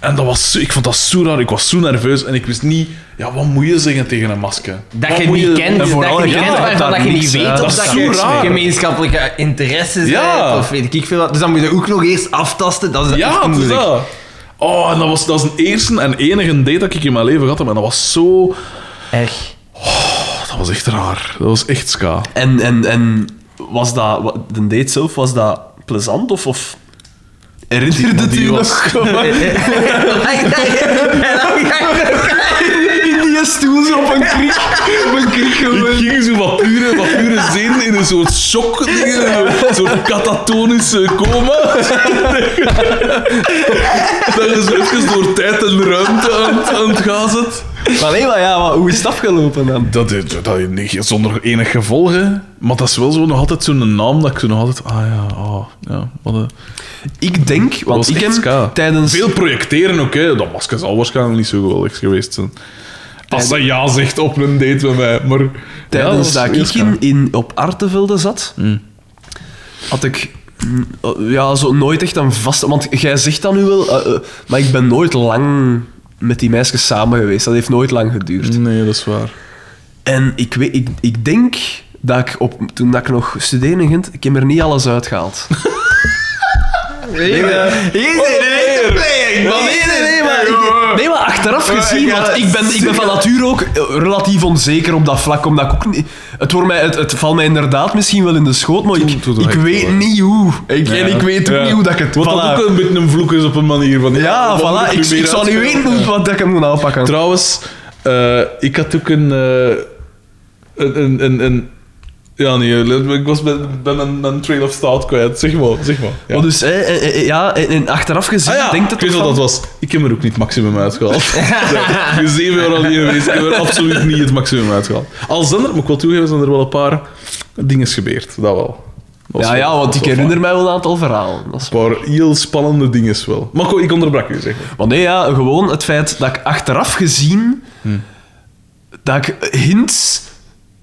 En dat was zo, ik vond dat zo raar. Ik was zo nerveus en ik wist niet... Ja, wat moet je zeggen tegen een masker? Dat Wat je niet kent, en vooral dat je kent dat je niet weet of Dat dat, je gemeenschappelijke interesses Ja. hebt, of weet ik veel wat. Dus dan moet je ook nog eerst aftasten. Dat is echt Ja, het is moeilijk. dat. Oh, en dat was, dat was een eerste en enige date dat ik in mijn leven heb. En dat was zo... Echt. Dat was echt raar. Dat was echt ska. En, en, en was dat... De date zelf, was dat plezant of... of herinnerde het u was- nog? Stoel zo op een kriek. [laughs] Op een kriek Ik ging zo wat pure, wat pure zin in een soort shock, dingen, een soort katatonische coma. [laughs] dat je zo even door tijd en ruimte aan, het- aan het gaan zit. Maar nee, maar ja, maar hoe is het afgelopen dan? Dat, is- dat is niet zonder enig gevolg, hè. Maar dat is wel zo nog altijd zo'n naam dat ik zo nog altijd... Ah ja, oh, ja, wat een... Ik denk, want ik heb tijdens... Veel projecteren ook, hè. Dat masker zal waarschijnlijk niet zo geweldig geweest zijn. Als dat ja zegt op een date met mij, maar... Tijdens ja, dat ik in, in, op Artevelde zat, Mm. had ik mm, ja, zo nooit echt een vaste... Want jij zegt dat nu wel, eh, eh, maar ik ben nooit lang met die meisjes samen geweest. Dat heeft nooit lang geduurd. Nee, dat is waar. En ik, weet, ik, ik denk dat ik op, toen dat ik nog studeerde in Gent, ik heb er niet alles uitgehaald. [laughs] Nee, nee, nee, maar, ik- nee, maar achteraf gezien, want ik ben, ik ben van nature ook eh, relatief onzeker op dat vlak, omdat ik ook niet... Het, wordt mij, het, het valt mij inderdaad misschien wel in de schoot, maar ik, Toen- toen ik weet niet hoe. Ik, en ik weet ook Ja. niet hoe dat ik het... Wat voilà. ook een beetje een vloek is op een manier van... Ja, voilà. Ik, ik zou niet weten hoe, wat dat ik hem moet aanpakken. Trouwens, eh, ik had ook een... eh, een, een, een, een- ja, nee, ik was ben, ben een, trail of thought kwijt. Zeg maar, zeg maar. Ja. Dus, eh, eh, eh, ja, en, achteraf gezien, Ah ja, denkt het ik weet wat dat was. Ik heb er ook niet het maximum uitgehaald. [laughs] Ja, Je zeven jaar alleen geweest, ik heb er absoluut niet het maximum uitgehaald. Al zijn er, moet ik wel toegeven, zijn er wel een paar dingen gebeurd. Dat wel. Dat Ja, wel- ja, dat want ik herinner mij wel een aantal verhalen. Dat is Een paar heel spannende dingen wel. Maar goed, ik onderbrak u, zeg maar. Maar nee, ja, gewoon het feit dat ik achteraf gezien... Dat ik hints...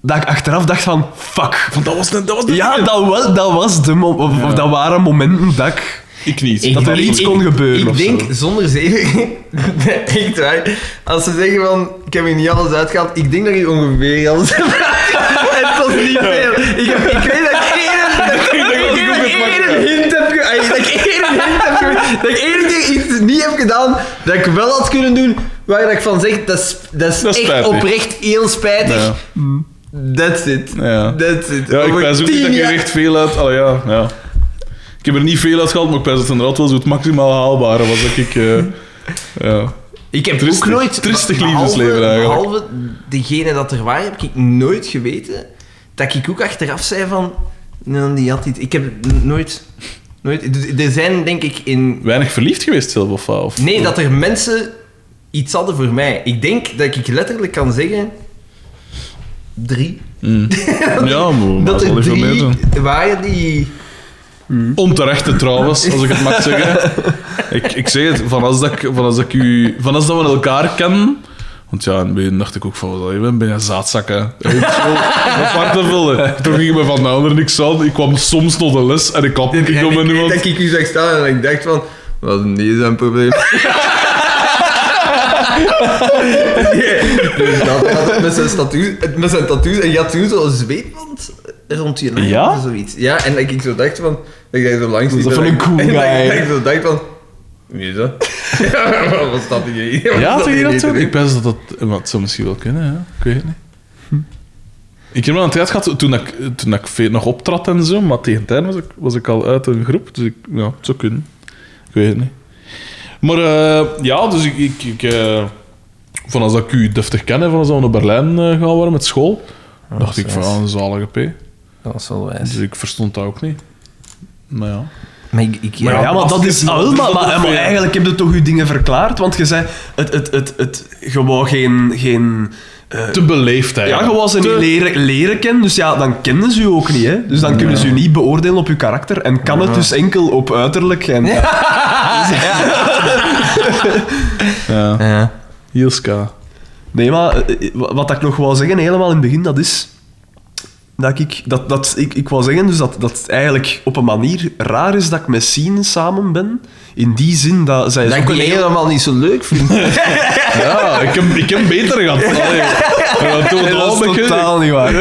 Dat ik achteraf dacht van... Fuck. Want dat was, de- dat was de Ja, dat, was, dat, was de mo- of- of dat waren momenten dat ik... Ik niet. Ik- Dat er iets kon gebeuren Ik denk, zo. zonder zeven... [laughs] echt waar. Als ze zeggen van, ik heb hier niet alles uitgehaald, ik denk dat ik ongeveer alles heb het was niet veel. Ik, heb, ik weet dat ik één... Dat ik één- dat ik één hint heb ge- Dat ik één hint heb ge- Dat ik één keer iets niet heb gedaan, dat ik wel had kunnen doen, waar ik van zeg, dat is, dat is, Dat is echt spijtig. oprecht heel spijtig. Ja. That's it. Ja. That's it. Ja, ik pijs ook niet dat ik er jaar- echt veel uit... Allee, ja, ja. Ik heb er niet veel uit gehaald, maar ik pijs dat het inderdaad wel zo het maximaal haalbare was dat ik... eh, ja. Ik heb Tristig- ook nooit... tristig behalve- liefdesleven eigenlijk. Behalve degene dat er waren, heb ik nooit geweten dat ik ook achteraf zei van... Nee, die had iets... Ik heb nooit... nooit er zijn, denk ik, in... Weinig verliefd geweest zelf, of? Of, Nee, dat er mensen iets hadden voor mij. Ik denk dat ik letterlijk kan zeggen... Drie. Mm. [laughs] Ja, maar dat er meer drie doen. waren die... Onterechte trouwens, als ik het mag zeggen. [laughs] ik, ik zeg het, van als, dat ik, van, als dat ik u, van als dat we elkaar kennen... Want ja, in het begin dacht ik ook van, wat je bent, ben je zaadzakken. Je [laughs] hebt zo apart te vullen. Toen ging me van de ander niks aan. Ik kwam soms tot de les en ik had En niet ik om iemand... dat ik u zag staan en ik dacht van... Wat is niet zijn probleem? Dat, met, zijn tattoos, met zijn tattoos. En je had toen zo'n zweetband rond je nek Ja? of zoiets. Ja, en dat ik zo dacht van... Ik daar zo langs Dat liep van en een cool [laughs] en dat ik- guy. ik zo dacht van... Wie is dat? [laughs] Wat staat hier? Ja, Wat zeg je staat dat zo? hier? Ik wist dat dat... Wat het zou misschien wel kunnen, ja. Ik weet het niet. Ik heb wel een tijd gehad, toen ik, toen ik veel nog optrad en zo, maar tegen tijd was ik, was ik al uit een groep, dus ik, ja, het zou kunnen. Ik weet het niet. Maar eh, ja, dus ik... ik, ik eh, van als ik u deftig ken, van als we naar Berlijn eh, gaan waren met school, dacht ik van, ah, een zalige P. Dat was wel wijs. Dus ik verstond dat ook niet. Maar ja. Maar ik... ik Maar ja, maar dat is... Wel, maar, maar, maar eigenlijk heb je toch je dingen verklaard, want je zei... Het, het, het, het, je wou geen... geen eh, Te beleefd ja, eigenlijk. wou ze niet Te- leren, leren kennen, dus ja, dan kennen ze je ook niet, hè. Dus dan kunnen ze je niet beoordelen op je karakter en kan het dus enkel op uiterlijk en... Ja, [laughs] Ja. Heel ska. Nee, maar eh, eh, wat ik nog wou zeggen, helemaal in het begin, dat is... Dat ik, dat, dat, ik, ik wou zeggen dus dat, dat het eigenlijk op een manier raar is dat ik met Sien samen ben. In die zin dat zij... Dat ik heel- helemaal niet zo leuk vind. [laughs] Ja, ik heb, ik heb beter gehad. Allee. Ja, dat is totaal niet waar.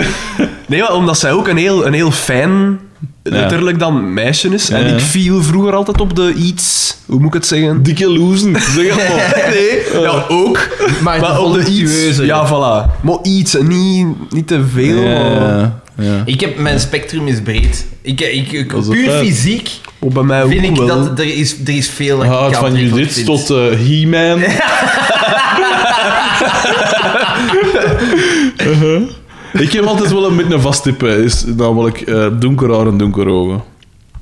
Nee, maar omdat zij ook een heel, een heel fijn, letterlijk dan, meisje is. En Ja. ik viel vroeger altijd op de iets... Hoe moet ik het zeggen? Dikke loezen, zeg het maar. [laughs] Nee, ja, ook. Maar, Maar op de iets... Ja, voilà. Maar iets, en niet, niet te veel. maar- Ja, ja. Ik heb, mijn spectrum is breed. Ik, ik, puur fysiek Ook bij mij ook vind ik wel. dat er is, er is veel dat ik Gaat van Judith tot eh, He-Man. [laughs] [laughs] Uh-huh. Ik heb altijd wel een beetje een vasttippen, is namelijk eh donker haar en donker ogen.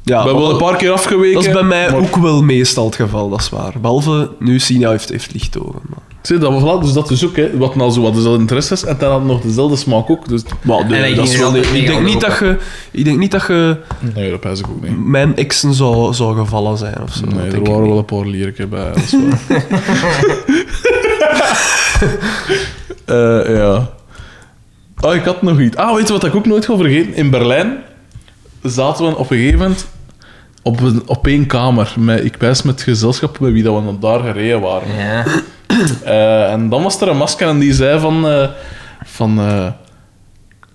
Ja, ik ben wel een paar keer afgeweken. Dat is bij mij maar- ook wel meestal het geval, dat is waar. Behalve nu Sina heeft, heeft lichtogen. Maar, Zie, dat, voilà, dus dat is ook, hè. Wat nou zo wat dezelfde interesses en dan had nog dezelfde smaak ook. Dus, maar En dat is wel ik, denk niet dat je, ik denk niet dat je nee, dat pijs ik ook niet. mijn exen zou, zou gevallen zijn of zo. Nee, er waren wel een paar lierken bij. Dat is waar. [laughs] Eh, ja. Oh, ik had nog iets. Ah, weet je wat ik ook nooit ga vergeten? In Berlijn zaten we op een gegeven moment op, een, op één kamer. Met, ik wijs met het gezelschap met wie dat we dan daar gereden waren. Ja. Eh, en dan was er een masker en die zei van... eh, van, eh,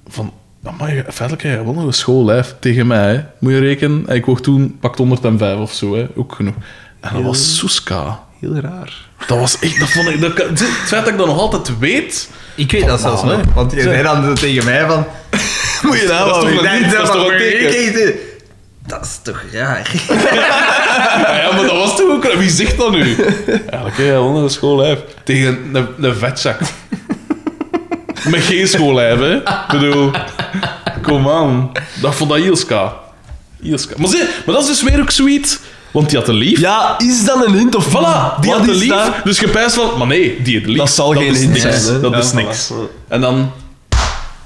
van amai, feitelijk heb je wel nog een schoollijf tegen mij. Hè. Moet je rekenen. En ik woog toen pakt 105 of zo. Hè. Ook genoeg. En dat was Soeska. Heel raar. Dat was echt... Dat vond ik, dat, het feit dat ik dat nog altijd weet... Ik weet dat zelfs nog. Want je zei dan tegen mij van... [laughs] Moet je nou Dat is toch een lied? Dat is toch een? Dat is toch raar? Ja, [laughs] [laughs] ja, maar dat was toch ook... Wie zegt dat nu? Eigenlijk, hè, wel een schoollijf. Tegen een, een vetzak. Met geen schoollijf, hè. Ik bedoel... Kom aan. Dat vond dat heel ska. Heel ska. Maar, zie, maar dat is dus weer ook zoiets... Want die had een lief. Ja, is dat een hint of Voilà, die Wat had een is lief. dat? Dus je pijst van... Maar nee, die het lief. Dat zal geen is hint niks. zijn, hè. Dat Ja, is voilà. niks. En dan...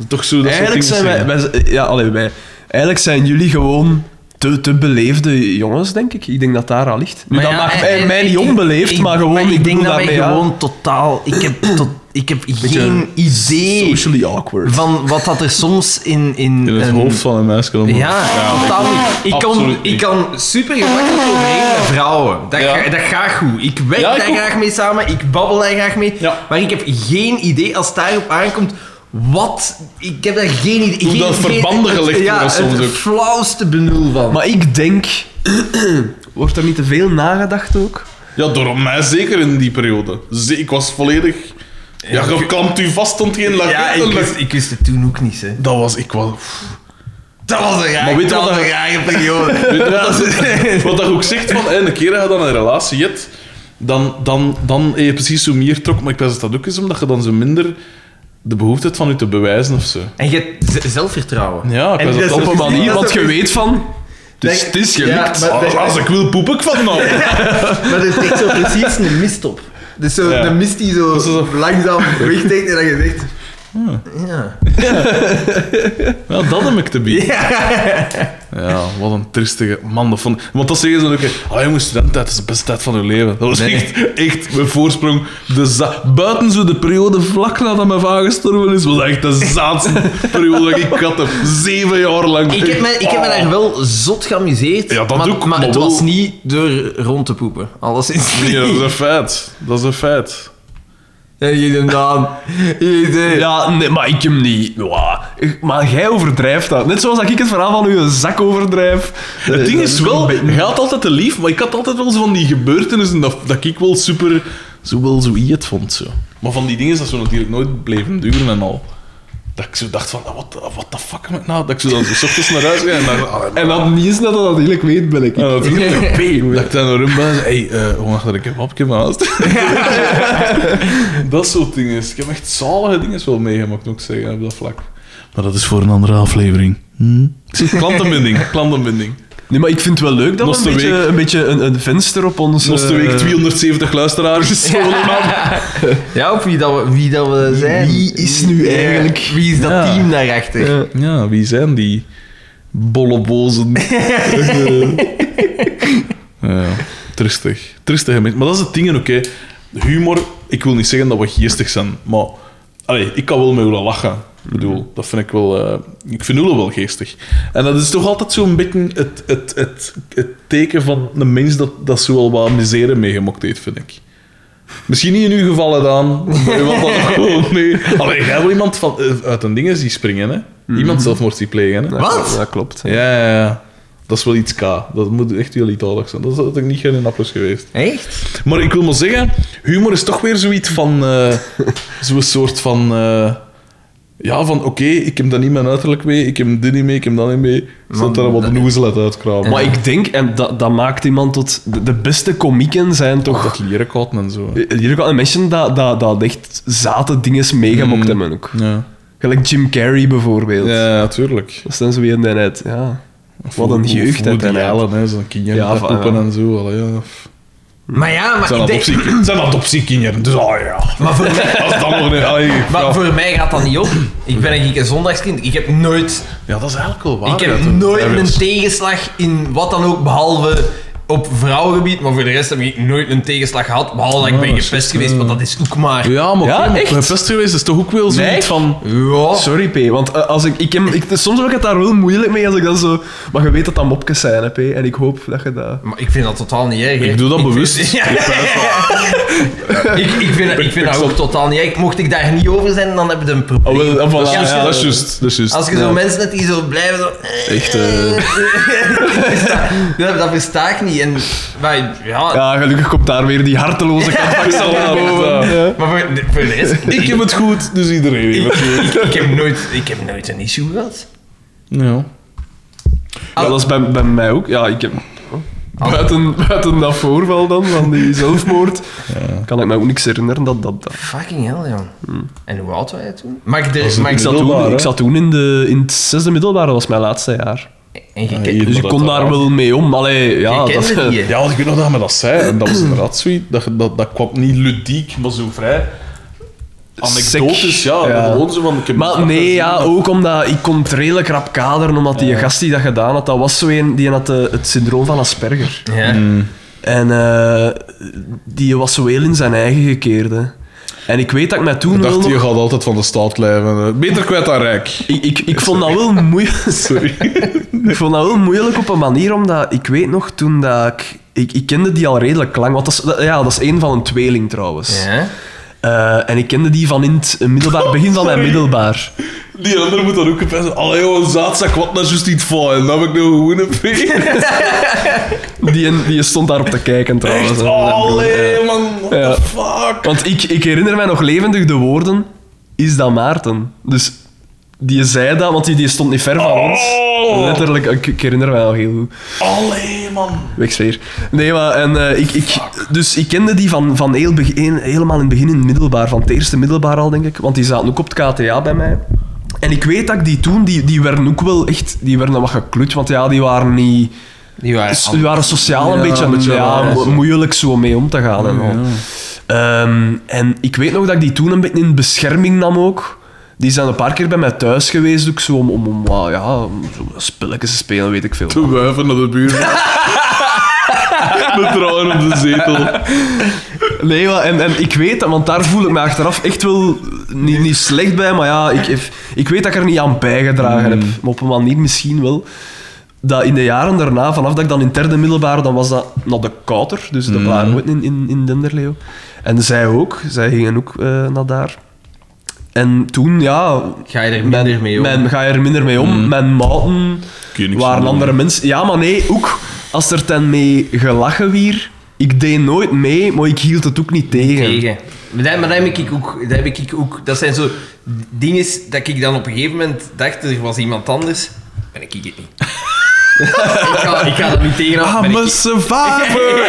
Toch zo dat Eigenlijk soort zijn dingen wij, wij, ja, allee, wij, eigenlijk zijn jullie gewoon te, te beleefde jongens, denk ik. Ik denk dat daar al ligt. Nu, dat maakt mij, mij niet onbeleefd, maar gewoon, ik, ik denk bedoel dat wij ja, gewoon totaal... Ik heb, [clears throat] tot, ik heb geen idee socially awkward. van wat dat er soms in... In, In het een- hoofd van een meisje. dan- Ja, totaal niet. Ik kan, ik kan super gemakkelijk overheen met vrouwen. Dat, Ja. ga- dat gaat goed. Ik werk Ja, ik daar ook. graag mee samen, ik babbel daar graag mee. Ja. Maar ik heb geen idee, als het daarop aankomt, wat... Ik heb daar geen idee... Hoe geen, dat geen- verbanden het- gelegd ja, worden soms het ook. flauwste benul van. Maar ik denk... [clears throat] Wordt er niet te veel nagedacht ook? Ja, door mij zeker in die periode. Ze- Ik was volledig... Ja, je klampt u vast, stond geen laket. ja, ik wist, ik wist het toen ook niet, hè. Dat was... Ik was... Dat was een raar, Maar weet je dat wat was dat- een rare periode. [laughs] Weet je wat, [laughs] wat dat ook zegt van... hè, Een keer dat je dan een relatie hebt, dan, dan, dan heb je precies zo meer trok. Maar ik weet dat dat ook is omdat je dan zo minder de behoefte hebt van je te bewijzen of zo. En je hebt zelfvertrouwen. Ja, ik En is op een manier, is want je weet van... Het is, Denk- het is Ja, gelukt. maar- Als, als ik wil, poep ik van nou. [laughs] Maar er trekt zo precies een mist op. Dus zo Ja. de mist die zo, is zo- langzaam [laughs] wegtrekt en dan je zegt... Ja. Ja, [laughs] dat heb ik te bieden. Ja, wat een tristige man. Dat vond, want dat zeggen ze ook. Ah, jongens, studententijd is de beste tijd van hun leven. Dat was Nee. echt, echt mijn voorsprong. De za- Buiten zo de periode vlak nadat mijn vader gestorven is, was echt de zaadste [laughs] periode dat ik had. Zeven jaar lang. Ik heb, me, ik heb me daar wel zot geamuseerd. Ja, dat maar, ook, maar maar het wel- was niet door rond te poepen. Alleszins Nee, dat is niet. een feit. Dat is een feit. En je doet dan... Ja, nee, maar ik hem niet. Maar jij overdrijft dat. Net zoals dat ik het verhaal van uw zak overdrijf. Het ding is wel, je had altijd te lief, maar ik had altijd wel zo van die gebeurtenissen dat, dat ik wel super, zo wel zo het vond. Zo. Maar van die dingen is dat zo natuurlijk nooit bleven duren en al. Dat ik zo dacht van, wat what the fuck met nou? Dat ik zo dan zo 's ochtends naar huis ga en dan... [laughs] ah, En dan niet eens dat dat natuurlijk weet, ben ik. Ja, natuurlijk. [laughs] Dat ik dan naar hem ben en zei, hey, uh, dat ik een kebabje van haast? [laughs] dat soort dingen. Ik heb echt zalige dingen wel meegemaakt, moet ik zeggen, op dat vlak. Maar dat is voor een andere aflevering. Hm? Klantenbinding, klantenbinding. Nee, maar ik vind het wel leuk dat we een beetje, week. een, beetje een, een venster op ons... Nog de eh, week 270 luisteraars. [laughs] Ja, op wie dat we, wie dat we zijn. Wie is nu eigenlijk- Wie is dat Ja. team daarachter? Ja. Ja, wie zijn die bollebozen? [laughs] ja, tristig. Tristige mensen. Maar dat is het ding hè. Humor, ik wil niet zeggen dat we geestig zijn, maar... Allee, ik kan wel met willen lachen. Ik bedoel, dat vind ik wel... eh, ik vind Oele wel geestig. En dat is toch altijd zo'n beetje het, het, het, het teken van een mens dat, dat zo wel wat misère meegemokt heeft, vind ik. Misschien niet in uw geval dan, want dat gewoon nee. Allee, jij wil iemand van, eh, uit een ding die springen, hè? Iemand zelfmoord die plegen, hè? Wat? Dat klopt. Ja, ja, ja. Dat is wel iets K. Dat moet echt wel iets aardigs zijn. Dat is had ik niet geen in Appels geweest. Echt? Maar ik wil maar zeggen, humor is toch weer zoiets van... eh zo'n soort van... eh, ja, van oké, ik heb dat niet mijn uiterlijk mee, ik heb dit niet mee, ik heb dat niet mee. Zodat er wat noezelet uitkramen. Maar ik denk, en dat, dat maakt iemand tot... De, de beste komieken zijn toch... Dat leren koud en zo. hè. Hier gaan mensen dat, dat, dat echt zate dingen meegemokt Mm. hebben ook. Ja, Gelijk Jim Carrey bijvoorbeeld. ja natuurlijk. Dat zijn zo weer in de net. Ja. Wat een jeugd Woody de Allen, hè. Zo'n ja. en zo. Allee, ja. Maar ja, maar Zijn ik denk... adoptie- zijn adoptiekinderen. Dus oh ja. Maar voor [laughs] mij... Als dat nog niet... allee, Maar ja. voor mij gaat dat niet op. Ik ben eigenlijk een zondagskind. Ik heb nooit, ja, dat is eigenlijk wel waar. ik heb nooit een tegenslag in wat dan ook, behalve op vrouwengebied, maar voor de rest heb ik nooit een tegenslag gehad. Behalve dat ik Ja, ben gepest geweest, eh, maar dat is ook maar... Ja, maar Ja, echt? gepest geweest is toch ook wel Nee? zoiets van... Ja. Sorry, P. Want eh, als ik, ik, heb, ik, soms heb ik het daar wel moeilijk mee als ik dan zo... Maar je weet dat dat mopjes zijn, hè, P. En ik hoop dat je dat... Maar ik vind dat totaal niet erg. hè. Ik doe dat bewust. [laughs] Ja. [laughs] ik, ik vind, ik vind dat ook totaal niet erg. Mocht ik daar niet over zijn, dan heb je een probleem. Oh, Ja, dat is juist. Dat is juist. Als je zo mensen hebt die zo blijven... Zo, Echt, eh. [laughs] dat, dat versta ik niet. En, maar, ja, Ja, gelukkig komt daar weer die harteloze [laughs] kant van Xander Ja, boven. ja. Ja. Maar voor, voor de rest... Ik heb het goed, dus iedereen heeft het goed. ik, ik, heb nooit, ik heb nooit een issue gehad. Ja. Ja, dat is bij, bij mij ook. Ja, ik heb... Buiten, buiten dat voorval dan, van die [laughs] zelfmoord, kan ik me ook niks herinneren dat dat... dat. Fucking hell, ja. En hoe oud was je toen? Mag ik, de, mag ik zat, toen, ik zat toen in, de, in het zesde middelbaar, dat was mijn laatste jaar. En je kent-. Dus ik dat kon daar wel mee om. Allee, ja, je dat, die? Ja, ik weet nog dat je me dat zei. En dat was inderdaad zoiets. Dat, je- dat, dat kwam niet ludiek, maar zo vrij... Anekdotisch, ja. Ja. Gewoon zo van... Ik heb Maar nee, ja, ook omdat ik kon het redelijk rap kaderen, omdat die gast die dat gedaan had, dat was zo een, die had eh, het syndroom van Asperger. Ja. Mm. En eh, die was zo heel in zijn eigen gekeerde. En ik weet dat ik mij toen Ik wel dacht, je gaat altijd van de staat blijven. Eh, Beter kwijt dan rijk. Ik, ik, ik [laughs] vond dat wel moeilijk. [laughs] Sorry. [laughs] ik vond dat wel moeilijk op een manier, omdat ik weet nog toen dat ik... Ik, ik kende die al redelijk lang, want dat is, dat- ja, dat is een van een tweeling trouwens. Ja. Eh, en ik kende die van in het middelbaar, begin van mijn middelbaar. Die andere moet dan ook even Allee, joh, een zaatzak, wat nou juist niet van. En dan heb ik nou gewoon een. [laughs] Die, die stond daarop te kijken trouwens. Echt, allee, man. What Ja. the fuck? Want ik, ik herinner mij nog levendig de woorden, is dat Maarten? Dus die zei dat, want die, die stond niet ver van ons. Oh. Letterlijk, ik, ik herinner mij nog heel goed. Allee, man. Wegsfeer. Nee, maar en, eh, ik, ik, dus ik kende die van, van heel begin, helemaal in het begin in het middelbaar, van het eerste middelbaar al, denk ik. Want die zaten ook op het KTA bij mij. En ik weet dat ik die toen, die, die werden ook wel echt, die werden wat geklut, want ja, die waren niet... Die waren... Die waren sociaal een beetje, een beetje ja, moeilijk zo mee om te gaan. En, al. Ehm, en ik weet nog dat ik die toen een beetje in bescherming nam ook. Die zijn een paar keer bij mij thuis geweest, ook zo om, om, om ja, om spelletjes te spelen, weet ik veel. Te wuiven naar de buurt. [laughs] [laughs] Met trouwen op de zetel. Nee, maar, en, en ik weet dat, want daar voel ik me achteraf echt wel niet, niet slecht bij, maar ja, ik, ik weet dat ik er niet aan bijgedragen heb. Maar op een manier misschien wel. Dat in de jaren daarna, vanaf dat ik dan in het derde middelbaar, dan was dat naar de Kouter, dus de Blaarwoord in, in, in Denderleeuw. En zij ook, zij gingen ook eh, naar daar. En toen, ja... Ga je er minder mijn- mee om? Mijn, ga je er minder mee om. Mijn maten waren andere mensen. Ja, maar nee, ook als er dan mee gelachen wier, ik deed nooit mee, maar ik hield het ook niet tegen. tegen. Maar dat, maar dat heb ik ook, dat heb ik ook... Dat zijn zo dingen dat ik dan op een gegeven moment dacht, er was iemand anders. Ben ik het niet. [laughs] ik, ga, ik ga dat niet tegenhouden. [laughs] I'm ben a ik- survivor,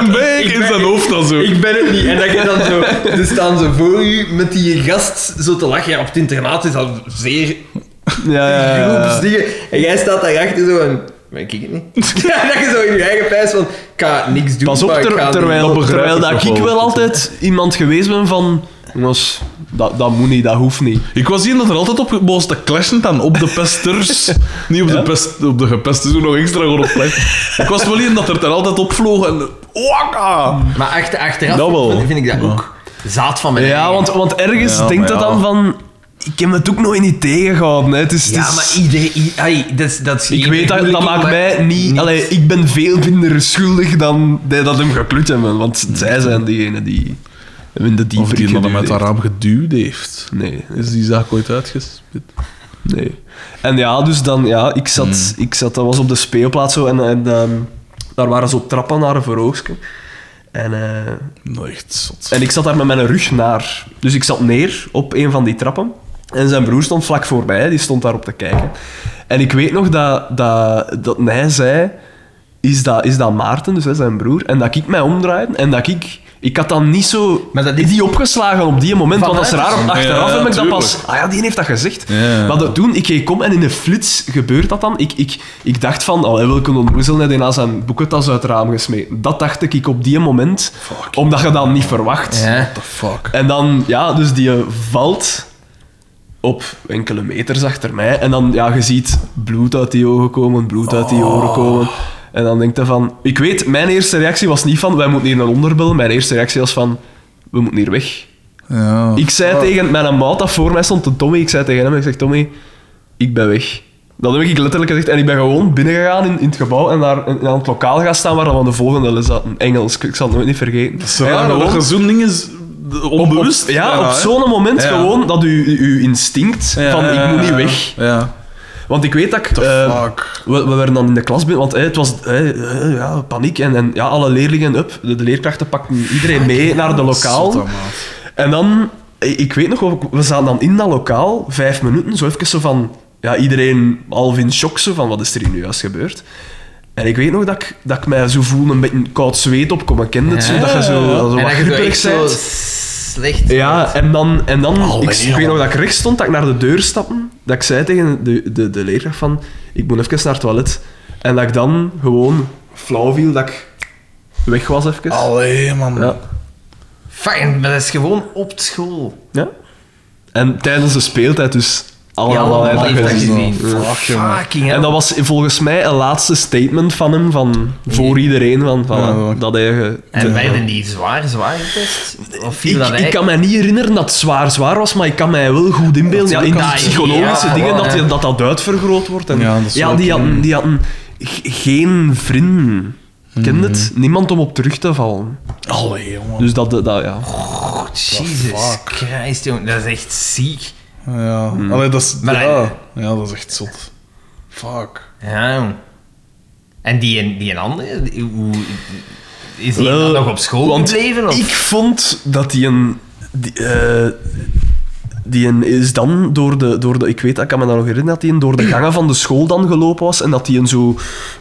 I'm make Ik in ben- zijn hoofd dan zo. Ik ben het niet. En dat je dan zo... Ze staan zo voor u met die gast zo te lachen. Ja, op het internaat is dat zeer Ja, ja. En jij staat daarachter zo en... Ben ik het niet? Ja, [laughs] dat je zo in je eigen pijs van... Ik ga niks doen, Pas op, maar ik ter- ga terwijl, dat terwijl ik dat ik wel. altijd iemand geweest ben van... Jongens, dat, dat moet niet, dat hoeft niet. Ik was hier dat er altijd op was te clashen dan op de pesters. [laughs] Niet op de, pest, op de gepeste, zo nog extra gewoon op clash. Ik was wel in dat er dan altijd opvloog en... Wakka! Maar achter, achteraf Dat vind, vind ik dat ook zaad van mijn Ja, eigen. want, want ergens Ja, denkt maar ja. dan van... Ik heb het ook nooit niet tegengehouden. Hè. Het is, het Ja, is- maar iedereen... i- ai, dat, is- dat is Ik weet dat, dat maakt mij niet... Allee, ik ben veel minder schuldig dan die dat hem geklut hebben. Want zij zijn diegene die hem in de Of die dat hem uit geduwd dat raam geduwd heeft. Nee, Is die zaak ooit uitgespit? Nee. En ja, dus dan, ja, ik zat, ik zat, dat was op de speelplaats zo en, en ehm, daar waren zo trappen naar een verhoogstje. En, eh, Nou, echt zot. en ik zat daar met mijn rug naar. Dus ik zat neer op een van die trappen. En zijn broer stond vlak voorbij, die stond daarop te kijken. En ik weet nog dat, dat, dat hij zei, is dat, is dat Maarten, dus hè, zijn broer, en dat ik mij omdraaide en dat ik... Ik had dan niet zo Maar dat is- die opgeslagen op die moment, want dat is raar. Achteraf Ja, heb ik dat pas... Ah ja, die heeft dat gezegd. Ja. Maar dat, toen, ik keek om en in een flits gebeurt dat dan. Ik, ik, ik dacht van, oh, welke onnoezel heeft hij na zijn boekentas uit het raam gesmeten. Dat dacht ik op die moment, omdat je dat niet verwacht. Ja. What the fuck? En dan, ja, dus die valt op enkele meters achter mij. En dan, ja, je ziet bloed uit die ogen komen, bloed uit die oren komen. En dan denkt hij van... Ik weet, mijn eerste reactie was niet van, wij moeten hier naar onder bellen. Mijn eerste reactie was van, we moeten hier weg. Ja. Ik zei tegen mijn maat dat voor mij stond, de Tommy, ik zei tegen hem, ik zeg, Tommy, ik ben weg. Dat heb ik letterlijk gezegd. En ik ben gewoon binnengegaan in, in het gebouw en daar in, aan het lokaal gaan staan waar we de volgende les hadden. Engels, ik zal het nooit niet vergeten. Zo, ja, gewoon- dat je zo'n dingen is onbewust. op, ja, op zo'n moment gewoon dat u, uw instinct van ik moet niet weg. Ja. Want ik weet dat ik... Eh, we, we werden dan in de klas binnen, want hè, het was hè, ja, paniek. En, en ja, alle leerlingen, up, de, de leerkrachten pakten iedereen mee naar de lokaal. Zotte, maat. En dan, ik weet nog, we- zaten dan in dat lokaal, vijf minuten, zo even zo van... Ja, iedereen half in shock, zo van, wat is er hier nu juist gebeurd? En ik weet nog dat ik, dat ik mij zo voelde, een beetje koud zweet opkomen. Ken je het zo? Dat je zo, en wat grieperig zo bent. Slecht... Ja, en dan... En dan Allee, ik, weet nog dat ik rechts stond, dat ik naar de deur stapte. Dat ik zei tegen de, de, de leerkracht van... Ik moet even naar het toilet. En dat ik dan gewoon flauw viel, dat ik weg was even. Allee, man. Ja. Fijn, maar dat is gewoon op school. ja. En tijdens de speeltijd dus... Allemaal dat heeft dat gezien. Fucking. En dat was volgens mij een laatste statement van hem, van, voor iedereen, van, van Ja, dat- hij... En de- werden die zwaar, zwaar getest? Of viel ik, dat ik kan me niet herinneren dat het zwaar zwaar was, maar ik kan mij wel goed inbeelden ja, in die psychologische Ja, dingen ja. dat, dat dat uitvergroot wordt. En, Ja, ja, die hadden, die hadden geen vrienden. Ken het? Niemand om op terug te vallen. Allee, jongen. Dus dat, dat ja. Oh, Jesus fuck? Christ, jongen. Dat is echt ziek. Ja. Hmm. Allee, dat is... Maar ja. hij- ja, dat is echt zot. Fuck. Ja, jong. En die, die een andere, hoe, is die Wel, nog op school want gebleven? Of? Ik vond dat die een... Die, eh, die een is dan door de, door de... Ik weet, ik kan me dat nog herinneren, dat die een door de gangen van de school dan gelopen was en dat die een zo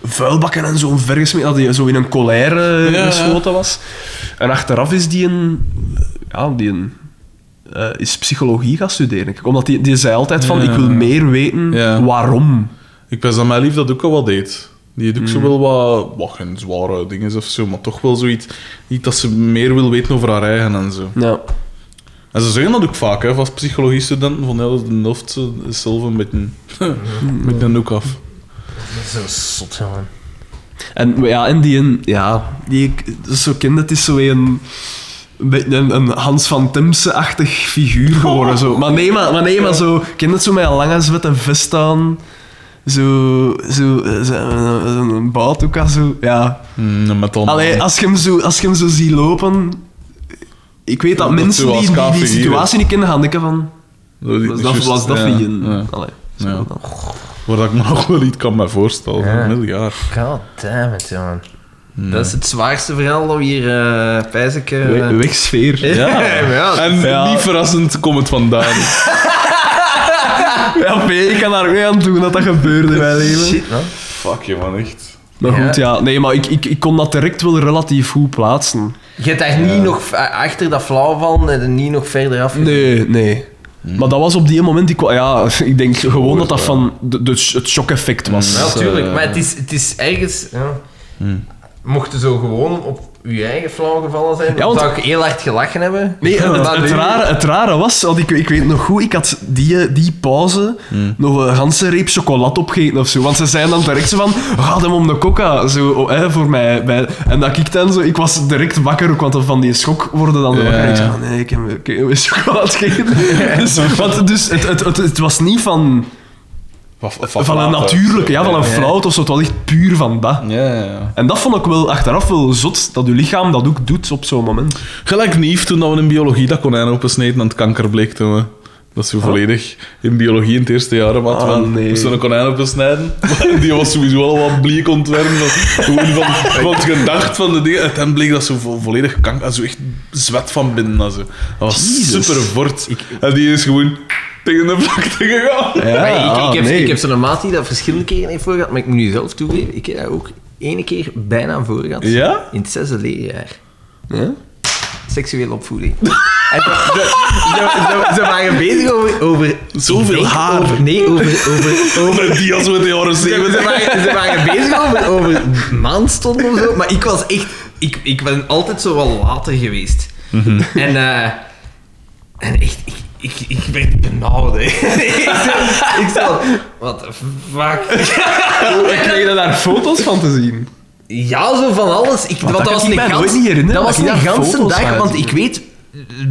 vuilbakken en zo'n vergesmeed... Dat die zo in een colère Ja, ja. geschoten was. En achteraf is die een... Ja, die een... eh, is psychologie gaan studeren. Omdat die, die zei altijd van, Ja. ik wil meer weten Ja. waarom. Ik wist dat mijn lief dat ook al wat deed. Die doet ook zo wel wat, wat geen zware dingen of zo, maar toch wel zoiets iets dat ze meer wil weten over haar eigen en zo. Ja. En ze zeggen dat ook vaak, hè, van psychologiestudenten, van ja, dat is de helft zo- is zelf een beetje, een beetje een hoek af. Zo zot, jongen. En ja, en die, een, ja, die zo kende, het is zo een, een, beetje een, een Hans van Timse-achtig figuur geworden. Zo. Maar nee, maar, maar, nee, maar zo, ik ken het zo met een lange zwette vest aan. Zo, zo, zo een, een bout ook al zo, ja. Mm, een metal Allee, als je hem zo, als je hem zo ziet lopen... Ik weet dat Dat mensen die, die situatie niet kennen, gaan denken van... Dat Was niet dat, juist, was dat ja, ja. Allee, zo Ja. dan. Waar dat ik me nog wel iets kan me voorstellen, Ja. een miljard. God damn it, Dat is het zwaarste verhaal dat we hier, uh, pijs ik... eh, We- Wegsfeer. [laughs] Ja. ja. En Ja. niet verrassend komt het vandaan. [laughs] Ja, P, ik kan daar niet aan doen dat dat gebeurde in mijn leven. Shit, man. Fuck je man, echt. Maar goed, ja. Nee, maar ik, ik, ik kon dat direct wel relatief goed plaatsen. Je hebt daar niet nog achter dat flauwvallen en niet nog verder af. Nee, nee. Maar dat was op die moment... Ik, ja, [laughs] ik denk gewoon dat dat van de, de, het shock-effect was. Ja, tuurlijk. Eh, Maar het is, het is ergens... Ja. Mocht je zo gewoon op je eigen flauw gevallen zijn, Ja, dan want- zou ik heel hard gelachen hebben. Nee, het, het, rare, het rare was, want ik, ik weet nog goed, ik had die, die pauze nog een ganse reep chocolade opgegeten of zo. Want ze zijn dan direct zo van, ga hem om de coca, zo, oh, hè, voor mij. Bij, en dat ik dan zo, ik was direct wakker ook, want van die schok worden dan wakker. En ik zei, oh, nee, ik heb, ik heb een chocolade gegeten. [laughs] dus, want, dus het, het, het, het was niet van, Van, van een natuurlijke, ja, van een Ja. flauwt of zo, het was echt puur van dat. Ja, ja, ja. En dat vond ik wel achteraf wel zot, dat je lichaam dat ook doet op zo'n moment. Gelijk Nief, toen dat we in biologie dat konijn opensneden en het kanker bleek toen we... Dat is zo volledig in biologie in het eerste jaar, maar Ah, van, nee. we moesten een konijn opensnijden. [laughs] Die was sowieso al wat bleek ontwerpen. Van, gewoon van, van het gedacht van de dingen. En dan bleek dat zo vo- volledig kanker... Zo echt zwet van binnen. en Zo. Dat was Jezus. super fort. En die is gewoon tegen de vlakte gegaan. Ja, Maar ik, ah, ik, heb, nee. ik heb zo'n maat die dat verschillende keren heeft voor gehad, maar ik moet nu zelf toegeven, ik heb daar ook ene keer bijna voor gehad. Ja? In het zesde leerjaar. Ja? Seksuele opvoeding. En ze, waren bezig over... over Zoveel ik denk haar. Over, nee, over... over, over die als we de jaren ze, zeventig. ze, waren, ze waren bezig over, over maandstonden of zo, maar ik was echt... Ik, ik ben altijd zo wel later geweest. En, eh en echt... Ik, ik, ik werd benauwd, hè. ik. Ik zo... What the fuck? Ik kreeg er daar foto's van te zien. Ja, zo van alles. Ik, want dat was een gans, Dat was een daar ganse dag, want ik weet,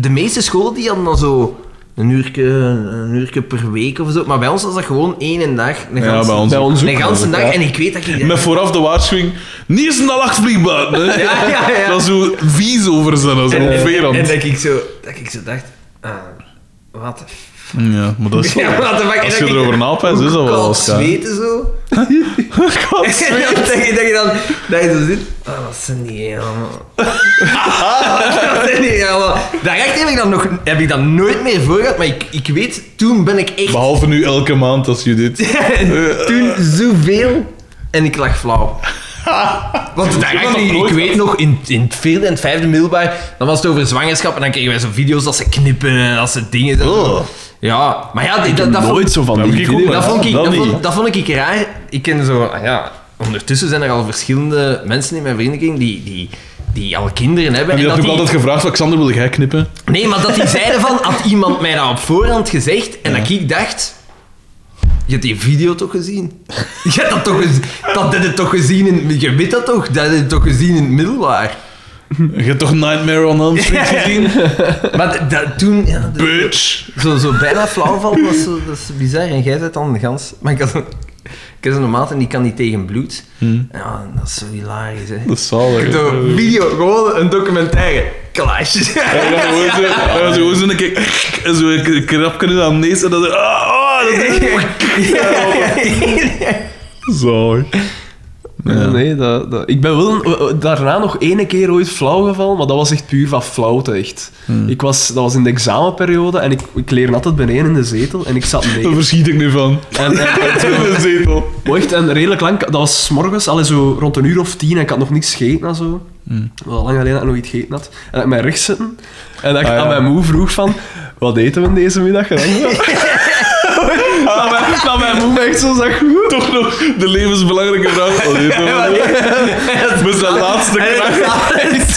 de meeste scholen die hadden dan zo een uurtje, een uurtje per week of zo. Maar bij ons was dat gewoon één dag. Een Ja, ganse, bij ons Bij ook. ons ook. een ganse dag. Ja. En ik weet dat ik... Met vooraf de waarschuwing, niet eens een nachtvlieg buiten. Hè. [laughs] Ja, ja, ja. Dat is zo vies over zijn, zo en, en, en dat ik zo, dat ik zo dacht... Ah, wat Ja, maar dat is [laughs] wel... Ja, fuck. Als je dat erover napijst, is dat wel kaart. zweten zo. [laughs] Koud [laughs] En zweet. dat je, dat je dan dat je zo zit. Ah, wat zijn die allemaal? wat zijn die allemaal? Daarachter heb ik dan nog heb ik dan nooit meer voor gehad, maar ik, ik weet, toen ben ik echt. Behalve nu elke maand als je dit... toen zoveel en ik lag flauw. [laughs] Want ik, weet nog, in, in het vierde en het vijfde middelbaar, dan was het over zwangerschap en dan kregen wij zo video's dat ze knippen en dat ze dingen. Oh. Ja, maar ja, dat, dat, dat vond- Nooit zo van Dat die heb ik video's. dat vond, ik, dat vond, dat vond ik raar. Ik ken zo... ah Ja, ondertussen zijn er al verschillende mensen in mijn vriendenkring die, die, die al kinderen hebben. En die en had dat ook altijd gevraagd, Alexander, wil jij knippen? Nee, maar dat die zeiden van... Had iemand mij dat op voorhand gezegd en dat ik dacht... Je hebt die video toch gezien? [laughs] Je hebt dat toch gezien? Dat heb je toch gezien in... Je weet dat toch? Dat heb je toch gezien in het middelbaar? Je hebt toch Nightmare on Elm Street [laughs] gezien? Maar dat, toen... Ja, dat- Bitch! Zo, zo bijna flauw vallen, dat is, zo, dat is bizar. En jij bent dan de gans. Maar ik, had, zo- ik heb zo'n maat en die kan niet tegen bloed. Ja, dat is zo hilarisch, hè. Dat is zalig. Zo, video, gewoon een documentaire. Clash. Ja, zo, ja, zo, zo een keer, en zo een krapje in aan neus en dan zo, ah, ah, dat is [laughs] zalig. Nee, nee dat, dat- ik ben wel een- daarna nog ene keer ooit flauw gevallen, maar dat was echt puur van flauwte, echt. Ik was, dat was in de examenperiode en ik, ik leerde altijd beneden in de zetel en ik zat Daar neer. verschiet ik nu van. En, en, en zo- [laughs] In de zetel. Echt, en redelijk lang, dat was 's morgens, al zo rond een uur of tien, en ik had nog niks gegeten en zo. Wel lang geleden dat ik nog iets gegeten had. En dat ik mij rechts zitten, en dat ik Ah, ja. aan mijn moe vroeg van, wat eten we deze middag? En dan- [laughs] dat, mijn, moe echt zo zag, Toch nog de levensbelangrijke vraag. Oh, dit was- Met zijn laatste kracht. Het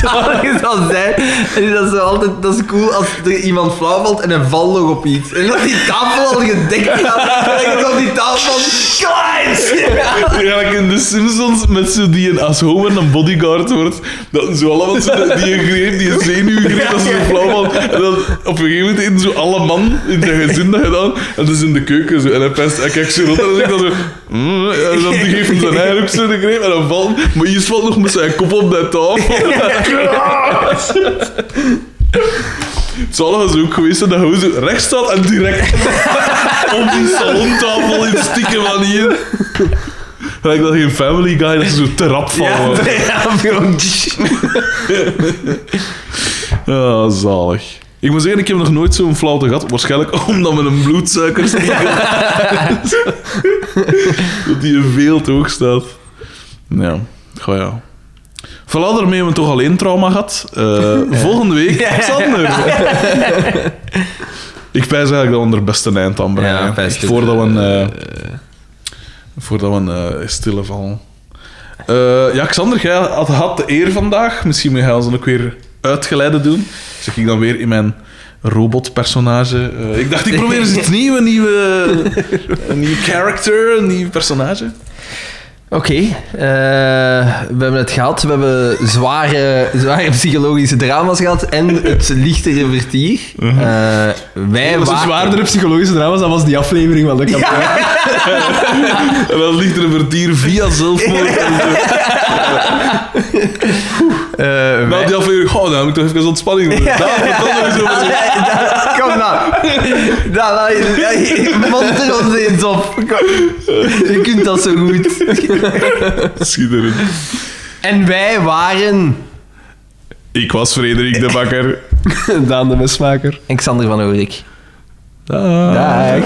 zijn, en is dat, zo altijd, dat is cool als er iemand flauw valt en hij valt nog op iets. En dat die tafel al gedekt gaat, en die tafel van, Clash! Eigenlijk in The Simpsons met zo die een, als Homer een bodyguard wordt, dat zo allemaal zo die een greep, die een zenuwgreep, dat ze flauw van. En dan op een gegeven moment eten zo alle man in zijn gezin dat gedaan. En dat is in de keuken zo. En hij rond en dan zegt hij zo. "Mm," en dan geeft hij zijn eigen ook zo de greep en dan valt. Maar hier valt nog met zijn kop op de tafel. [laughs] Het zal eens ook geweest zijn dat hij zo recht staat en direct [laughs] op die salontafel in stikken manier. Lijkt dat geen Family Guy dat ze zo te rap vallen. Ja, [laughs] ja. Ja, zalig. Ik moet zeggen, ik heb nog nooit zo'n flauwte gehad. Waarschijnlijk [laughs] omdat mijn bloedsuikerspiegel... [laughs] dat die veel te hoog staat. Ja, goh ja. Voilà, daarmee hebben we toch alleen trauma gehad. Eh, Volgende week, [laughs] Xander. ik pijs eigenlijk dat we er best een eind aan brengen. Ja, voordat we een... eh, voordat we een eh, stille vallen. Ja, Xander, jij had, had de eer vandaag. Misschien moet jij ons dan ook weer uitgeleide doen. Zeg ik dan weer in mijn robotpersonage. Eh, ik dacht, ik probeer eens [laughs] iets nieuws. Een nieuwe, een nieuw character, een nieuw personage. Oké, eh, we hebben het gehad. We hebben zware, zware psychologische drama's gehad en het lichtere vertier. Eh, wij Dat was een waren- zwaardere psychologische drama's, dat was die aflevering van de [laughs] kampioen. En dan ligt er een vertier via zelfmoord. en zo. Eh, Na wij- die aflevering, oh, dan moet ik toch even ontspanning doen. Daar, over. Kom nou. Nou, nou, je- monter ons eens op. Kom. Je kunt dat zo goed. [laughs] Schitterend. En wij waren... Ik was Frederik de Bakker. [laughs] Daan de mesmaker. Alexander van Oorik. Dag. Dag.